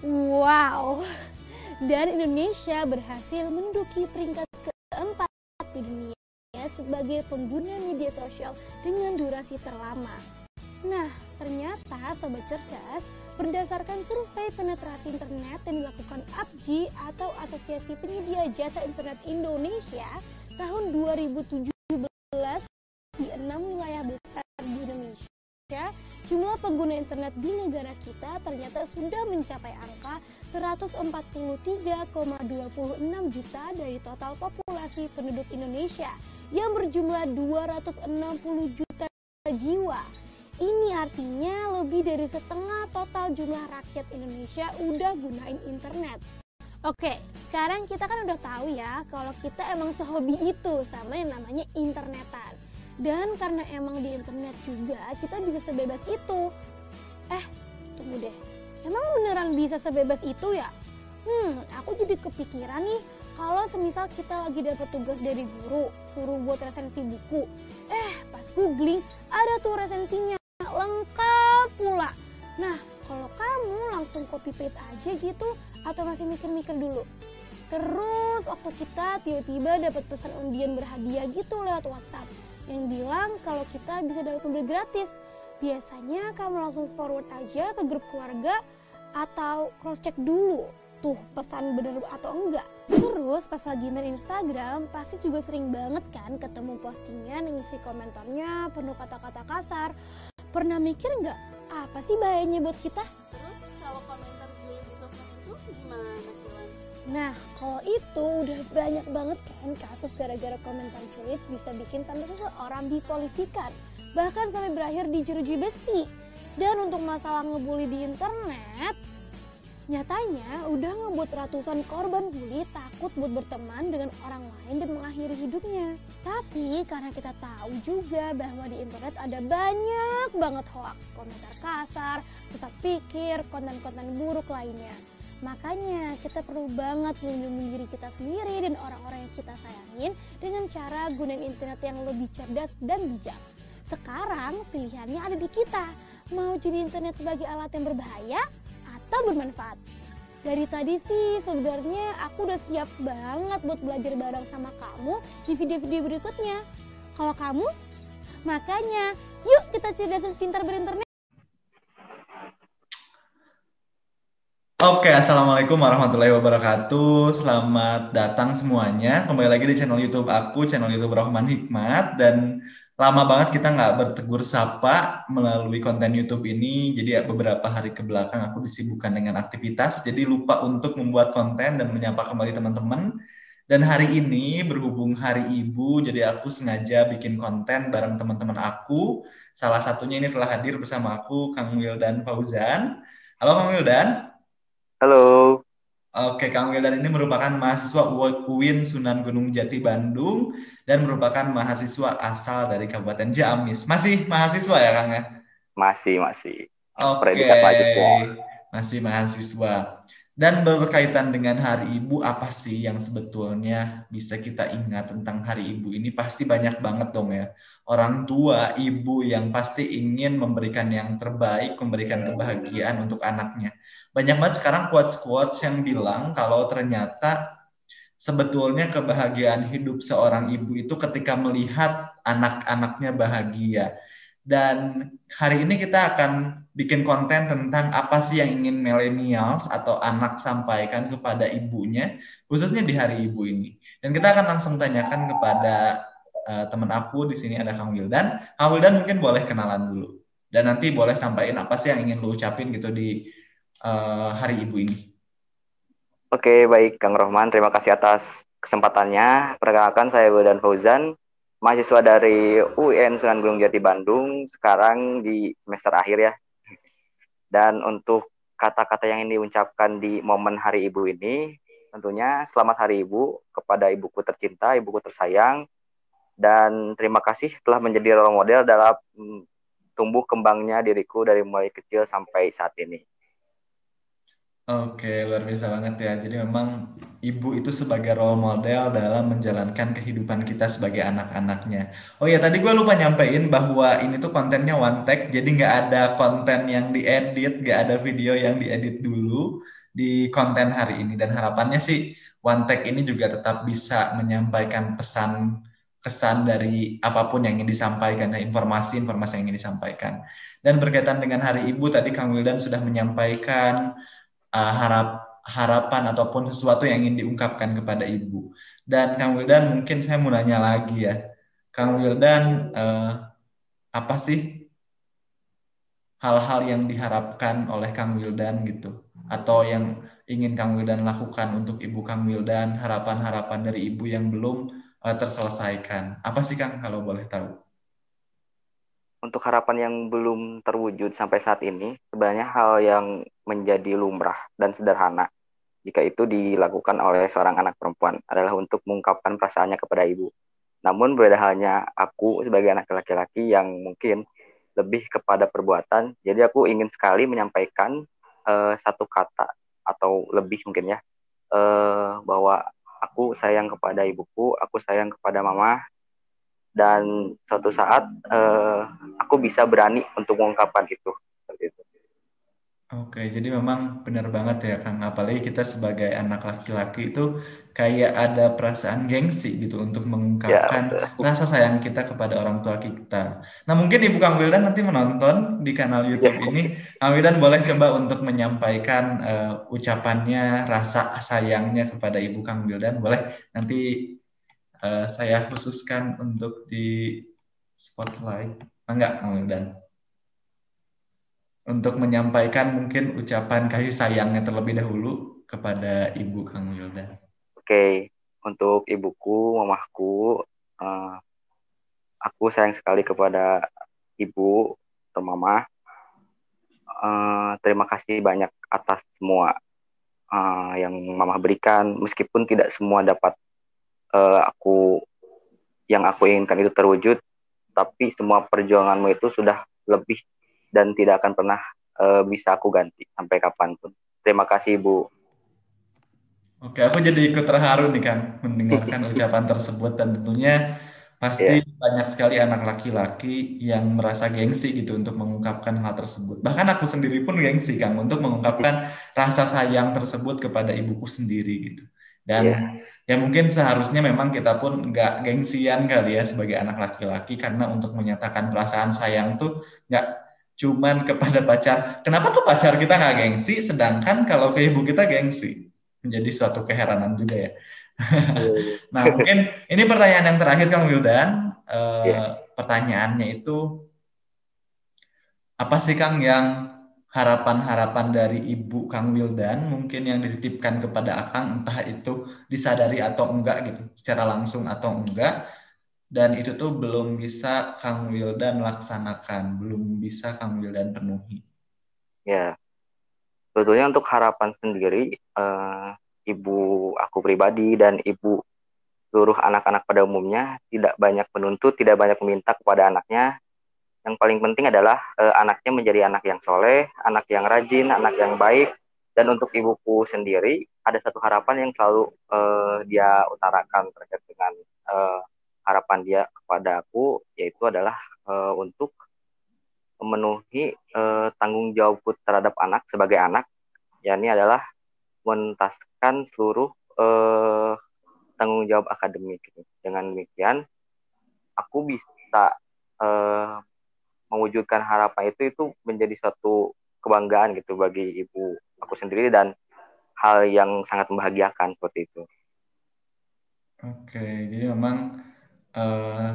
C: Wow, dan Indonesia berhasil menduki peringkat keempat di dunia sebagai pengguna media sosial dengan durasi terlama. Nah, ternyata Sobat Cerdas, berdasarkan survei penetrasi internet yang dilakukan APJI atau Asosiasi Penyedia Jasa Internet Indonesia tahun 2017 di enam wilayah besar di Indonesia, jumlah pengguna internet di negara kita ternyata sudah mencapai angka 143,26 juta dari total populasi penduduk Indonesia yang berjumlah 260 juta jiwa. Ini artinya lebih dari setengah total jumlah rakyat Indonesia udah gunain internet. Oke, sekarang kita kan udah tahu ya kalau kita emang sehobi itu sama yang namanya internetan. Dan karena emang di internet juga kita bisa sebebas itu. Eh, tunggu deh. Emang beneran bisa sebebas itu ya? Hmm, aku jadi kepikiran nih kalau semisal kita lagi dapat tugas dari guru, suruh buat resensi buku. Eh, pas googling ada tuh resensinya lengkap pula. Nah, kalau kamu langsung copy paste aja gitu atau masih mikir-mikir dulu? Terus waktu kita tiba-tiba dapat pesan undian berhadiah gitu lewat WhatsApp yang bilang kalau kita bisa dapat mobil gratis. Biasanya kamu langsung forward aja ke grup keluarga atau cross check dulu tuh pesan bener atau enggak. Terus pas lagi main Instagram pasti juga sering banget kan ketemu postingan yang isi komentarnya penuh kata-kata kasar. Pernah mikir nggak apa sih bahayanya buat kita?
D: Terus kalau komentar julid di sosmed itu gimana?
C: Nah, kalau itu udah banyak banget kan kasus gara-gara komentar julid bisa bikin sampai seseorang dipolisikan. Bahkan sampai berakhir di jeruji besi. Dan untuk masalah ngebully di internet, Nyatanya udah ngebuat ratusan korban bully takut buat berteman dengan orang lain dan mengakhiri hidupnya. Tapi karena kita tahu juga bahwa di internet ada banyak banget hoax, komentar kasar, sesat pikir, konten-konten buruk lainnya. Makanya kita perlu banget melindungi diri kita sendiri dan orang-orang yang kita sayangin dengan cara gunain internet yang lebih cerdas dan bijak. Sekarang pilihannya ada di kita. Mau jadi internet sebagai alat yang berbahaya atau bermanfaat. Dari tadi sih sebenarnya aku udah siap banget buat belajar bareng sama kamu di video-video berikutnya. Kalau kamu, makanya yuk kita cerdasan pintar berinternet.
A: Oke, Assalamualaikum warahmatullahi wabarakatuh. Selamat datang semuanya. Kembali lagi di channel YouTube aku, channel YouTube Rahman Hikmat. Dan lama banget kita nggak bertegur sapa melalui konten YouTube ini. Jadi ya beberapa hari ke belakang aku disibukkan dengan aktivitas, jadi lupa untuk membuat konten dan menyapa kembali teman-teman. Dan hari ini berhubung Hari Ibu, jadi aku sengaja bikin konten bareng teman-teman aku. Salah satunya ini telah hadir bersama aku, Kang Wildan Fauzan. Halo Kang Wildan.
E: Halo.
A: Oke, Kang Wildan ini merupakan mahasiswa UIN Sunan Gunung Jati Bandung dan merupakan mahasiswa asal dari Kabupaten Ciamis. Masih mahasiswa ya, Kang ya?
E: Masih, masih.
A: Oke. Masih mahasiswa. Dan berkaitan dengan Hari Ibu, apa sih yang sebetulnya bisa kita ingat tentang Hari Ibu ini? Pasti banyak banget dong ya. Orang tua, ibu yang pasti ingin memberikan yang terbaik, memberikan kebahagiaan untuk anaknya banyak banget sekarang quotes-quotes yang bilang kalau ternyata sebetulnya kebahagiaan hidup seorang ibu itu ketika melihat anak-anaknya bahagia. Dan hari ini kita akan bikin konten tentang apa sih yang ingin millennials atau anak sampaikan kepada ibunya, khususnya di hari ibu ini. Dan kita akan langsung tanyakan kepada uh, teman aku di sini ada Kang Wildan. Kang Wildan mungkin boleh kenalan dulu. Dan nanti boleh sampaikan apa sih yang ingin lu ucapin gitu di uh, Hari Ibu ini.
E: Oke, baik Kang Rohman, terima kasih atas kesempatannya. Perkenalkan saya Wildan Fauzan, mahasiswa dari UN Sunan Gunung Jati Bandung, sekarang di semester akhir ya. Dan untuk kata-kata yang diucapkan di momen Hari Ibu ini, tentunya selamat Hari Ibu kepada ibuku tercinta, ibuku tersayang, dan terima kasih telah menjadi role model dalam tumbuh kembangnya diriku dari mulai kecil sampai saat ini.
A: Oke, luar biasa banget ya. Jadi memang ibu itu sebagai role model dalam menjalankan kehidupan kita sebagai anak-anaknya. Oh ya, tadi gue lupa nyampein bahwa ini tuh kontennya one take, jadi nggak ada konten yang diedit, nggak ada video yang diedit dulu di konten hari ini. Dan harapannya sih one take ini juga tetap bisa menyampaikan pesan kesan dari apa pun yang ingin disampaikan, informasi-informasi yang ingin disampaikan. Dan berkaitan dengan Hari Ibu, tadi Kang Wildan sudah menyampaikan uh, harap harapan ataupun sesuatu yang ingin diungkapkan kepada ibu. Dan Kang Wildan mungkin saya mau nanya lagi ya, Kang Wildan uh, apa sih hal-hal yang diharapkan oleh Kang Wildan gitu, atau yang ingin Kang Wildan lakukan untuk ibu Kang Wildan, harapan-harapan dari ibu yang belum uh, terselesaikan. Apa sih Kang kalau boleh tahu?
E: Untuk harapan yang belum terwujud sampai saat ini, sebenarnya hal yang menjadi lumrah dan sederhana jika itu dilakukan oleh seorang anak perempuan adalah untuk mengungkapkan perasaannya kepada ibu. Namun berbeda halnya aku sebagai anak laki-laki yang mungkin lebih kepada perbuatan, jadi aku ingin sekali menyampaikan uh, satu kata atau lebih mungkin ya, uh, bahwa aku sayang kepada ibuku, aku sayang kepada mama, dan suatu saat uh, aku bisa berani untuk mengungkapkan itu. itu.
A: Oke, jadi memang benar banget ya Kang. Apalagi kita sebagai anak laki-laki itu kayak ada perasaan gengsi gitu untuk mengungkapkan ya, rasa sayang kita kepada orang tua kita. Nah mungkin Ibu Kang Wildan nanti menonton di kanal YouTube ya. ini. Kang Wildan boleh coba untuk menyampaikan uh, ucapannya, rasa sayangnya kepada Ibu Kang Wildan. Boleh nanti uh, saya khususkan untuk di spotlight. Enggak, Kang dan untuk menyampaikan mungkin ucapan kasih sayangnya terlebih dahulu kepada Ibu Kang Wildan.
E: Oke, untuk ibuku, mamahku, uh, aku sayang sekali kepada ibu atau mama. Uh, terima kasih banyak atas semua yang mama berikan, meskipun tidak semua dapat uh, aku yang aku inginkan itu terwujud tapi semua perjuanganmu itu sudah lebih dan tidak akan pernah uh, bisa aku ganti sampai kapan pun terima kasih ibu
A: Oke, aku jadi ikut terharu nih kan mendengarkan ucapan tersebut dan tentunya pasti yeah. banyak sekali anak laki-laki yang merasa gengsi gitu untuk mengungkapkan hal tersebut. Bahkan aku sendiri pun gengsi kan untuk mengungkapkan rasa sayang tersebut kepada ibuku sendiri gitu. Dan yeah ya mungkin seharusnya memang kita pun nggak gengsian kali ya sebagai anak laki-laki karena untuk menyatakan perasaan sayang tuh nggak cuman kepada pacar. Kenapa ke pacar kita nggak gengsi, sedangkan kalau ke ibu kita gengsi? Menjadi suatu keheranan juga ya. Iya, iya. nah mungkin ini pertanyaan yang terakhir Kang Wildan. Eh, yeah. Pertanyaannya itu apa sih Kang yang harapan-harapan dari Ibu Kang Wildan mungkin yang dititipkan kepada Akang entah itu disadari atau enggak gitu secara langsung atau enggak. Dan itu tuh belum bisa Kang Wildan laksanakan belum bisa Kang Wildan penuhi.
E: Ya sebetulnya untuk harapan sendiri uh, ibu aku pribadi dan ibu seluruh anak-anak pada umumnya tidak banyak menuntut tidak banyak meminta kepada anaknya yang paling penting adalah uh, anaknya menjadi anak yang soleh, anak yang rajin, anak yang baik. Dan untuk ibuku sendiri ada satu harapan yang selalu uh, dia utarakan terkait dengan uh, harapan dia kepada aku, yaitu adalah untuk memenuhi uh, tanggung jawabku terhadap anak sebagai anak, yakni adalah menuntaskan seluruh uh, tanggung jawab akademik. Dengan demikian, aku bisa mewujudkan harapan itu itu menjadi suatu kebanggaan gitu bagi ibu aku sendiri dan hal yang sangat membahagiakan seperti itu.
A: Oke, jadi memang uh,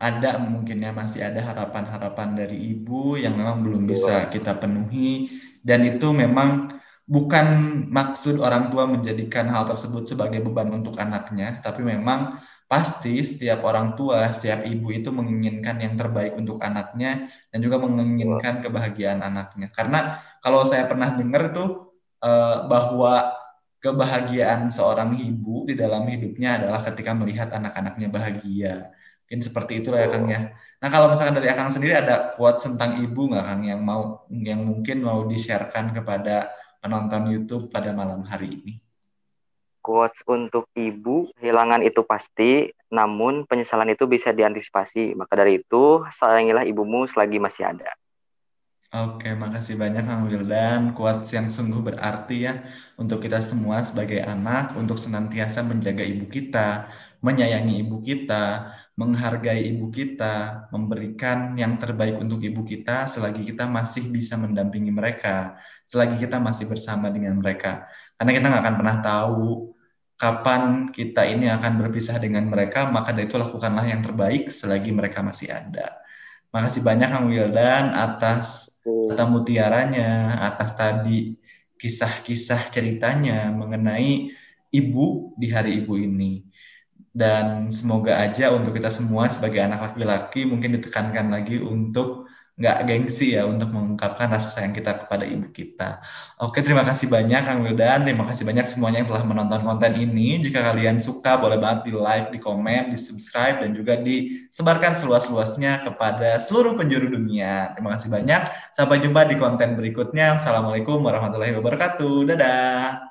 A: ada mungkin ya masih ada harapan-harapan dari ibu yang memang belum bisa kita penuhi dan itu memang bukan maksud orang tua menjadikan hal tersebut sebagai beban untuk anaknya, tapi memang pasti setiap orang tua, setiap ibu itu menginginkan yang terbaik untuk anaknya dan juga menginginkan kebahagiaan anaknya. Karena kalau saya pernah dengar tuh uh, bahwa kebahagiaan seorang ibu di dalam hidupnya adalah ketika melihat anak-anaknya bahagia. Mungkin seperti itulah ya Kang ya. Nah kalau misalkan dari Akang sendiri ada quotes tentang ibu nggak Kang yang mau yang mungkin mau di-sharekan kepada penonton YouTube pada malam hari ini?
E: Quotes untuk ibu, kehilangan itu pasti, namun penyesalan itu bisa diantisipasi. Maka dari itu, sayangilah ibumu selagi masih ada.
A: Oke, makasih banyak Kang Wildan. Quotes yang sungguh berarti ya untuk kita semua sebagai anak untuk senantiasa menjaga ibu kita, menyayangi ibu kita, menghargai ibu kita, memberikan yang terbaik untuk ibu kita selagi kita masih bisa mendampingi mereka, selagi kita masih bersama dengan mereka. Karena kita nggak akan pernah tahu kapan kita ini akan berpisah dengan mereka, maka dari itu lakukanlah yang terbaik selagi mereka masih ada. Makasih banyak Kang Wildan atas kata mutiaranya, atas tadi kisah-kisah ceritanya mengenai ibu di hari ibu ini. Dan semoga aja untuk kita semua sebagai anak laki-laki mungkin ditekankan lagi untuk nggak gengsi ya untuk mengungkapkan rasa sayang kita kepada ibu kita. Oke, terima kasih banyak Kang Wildan, terima kasih banyak semuanya yang telah menonton konten ini. Jika kalian suka, boleh banget di like, di komen, di subscribe, dan juga disebarkan seluas-luasnya kepada seluruh penjuru dunia. Terima kasih banyak. Sampai jumpa di konten berikutnya. Assalamualaikum warahmatullahi wabarakatuh. Dadah.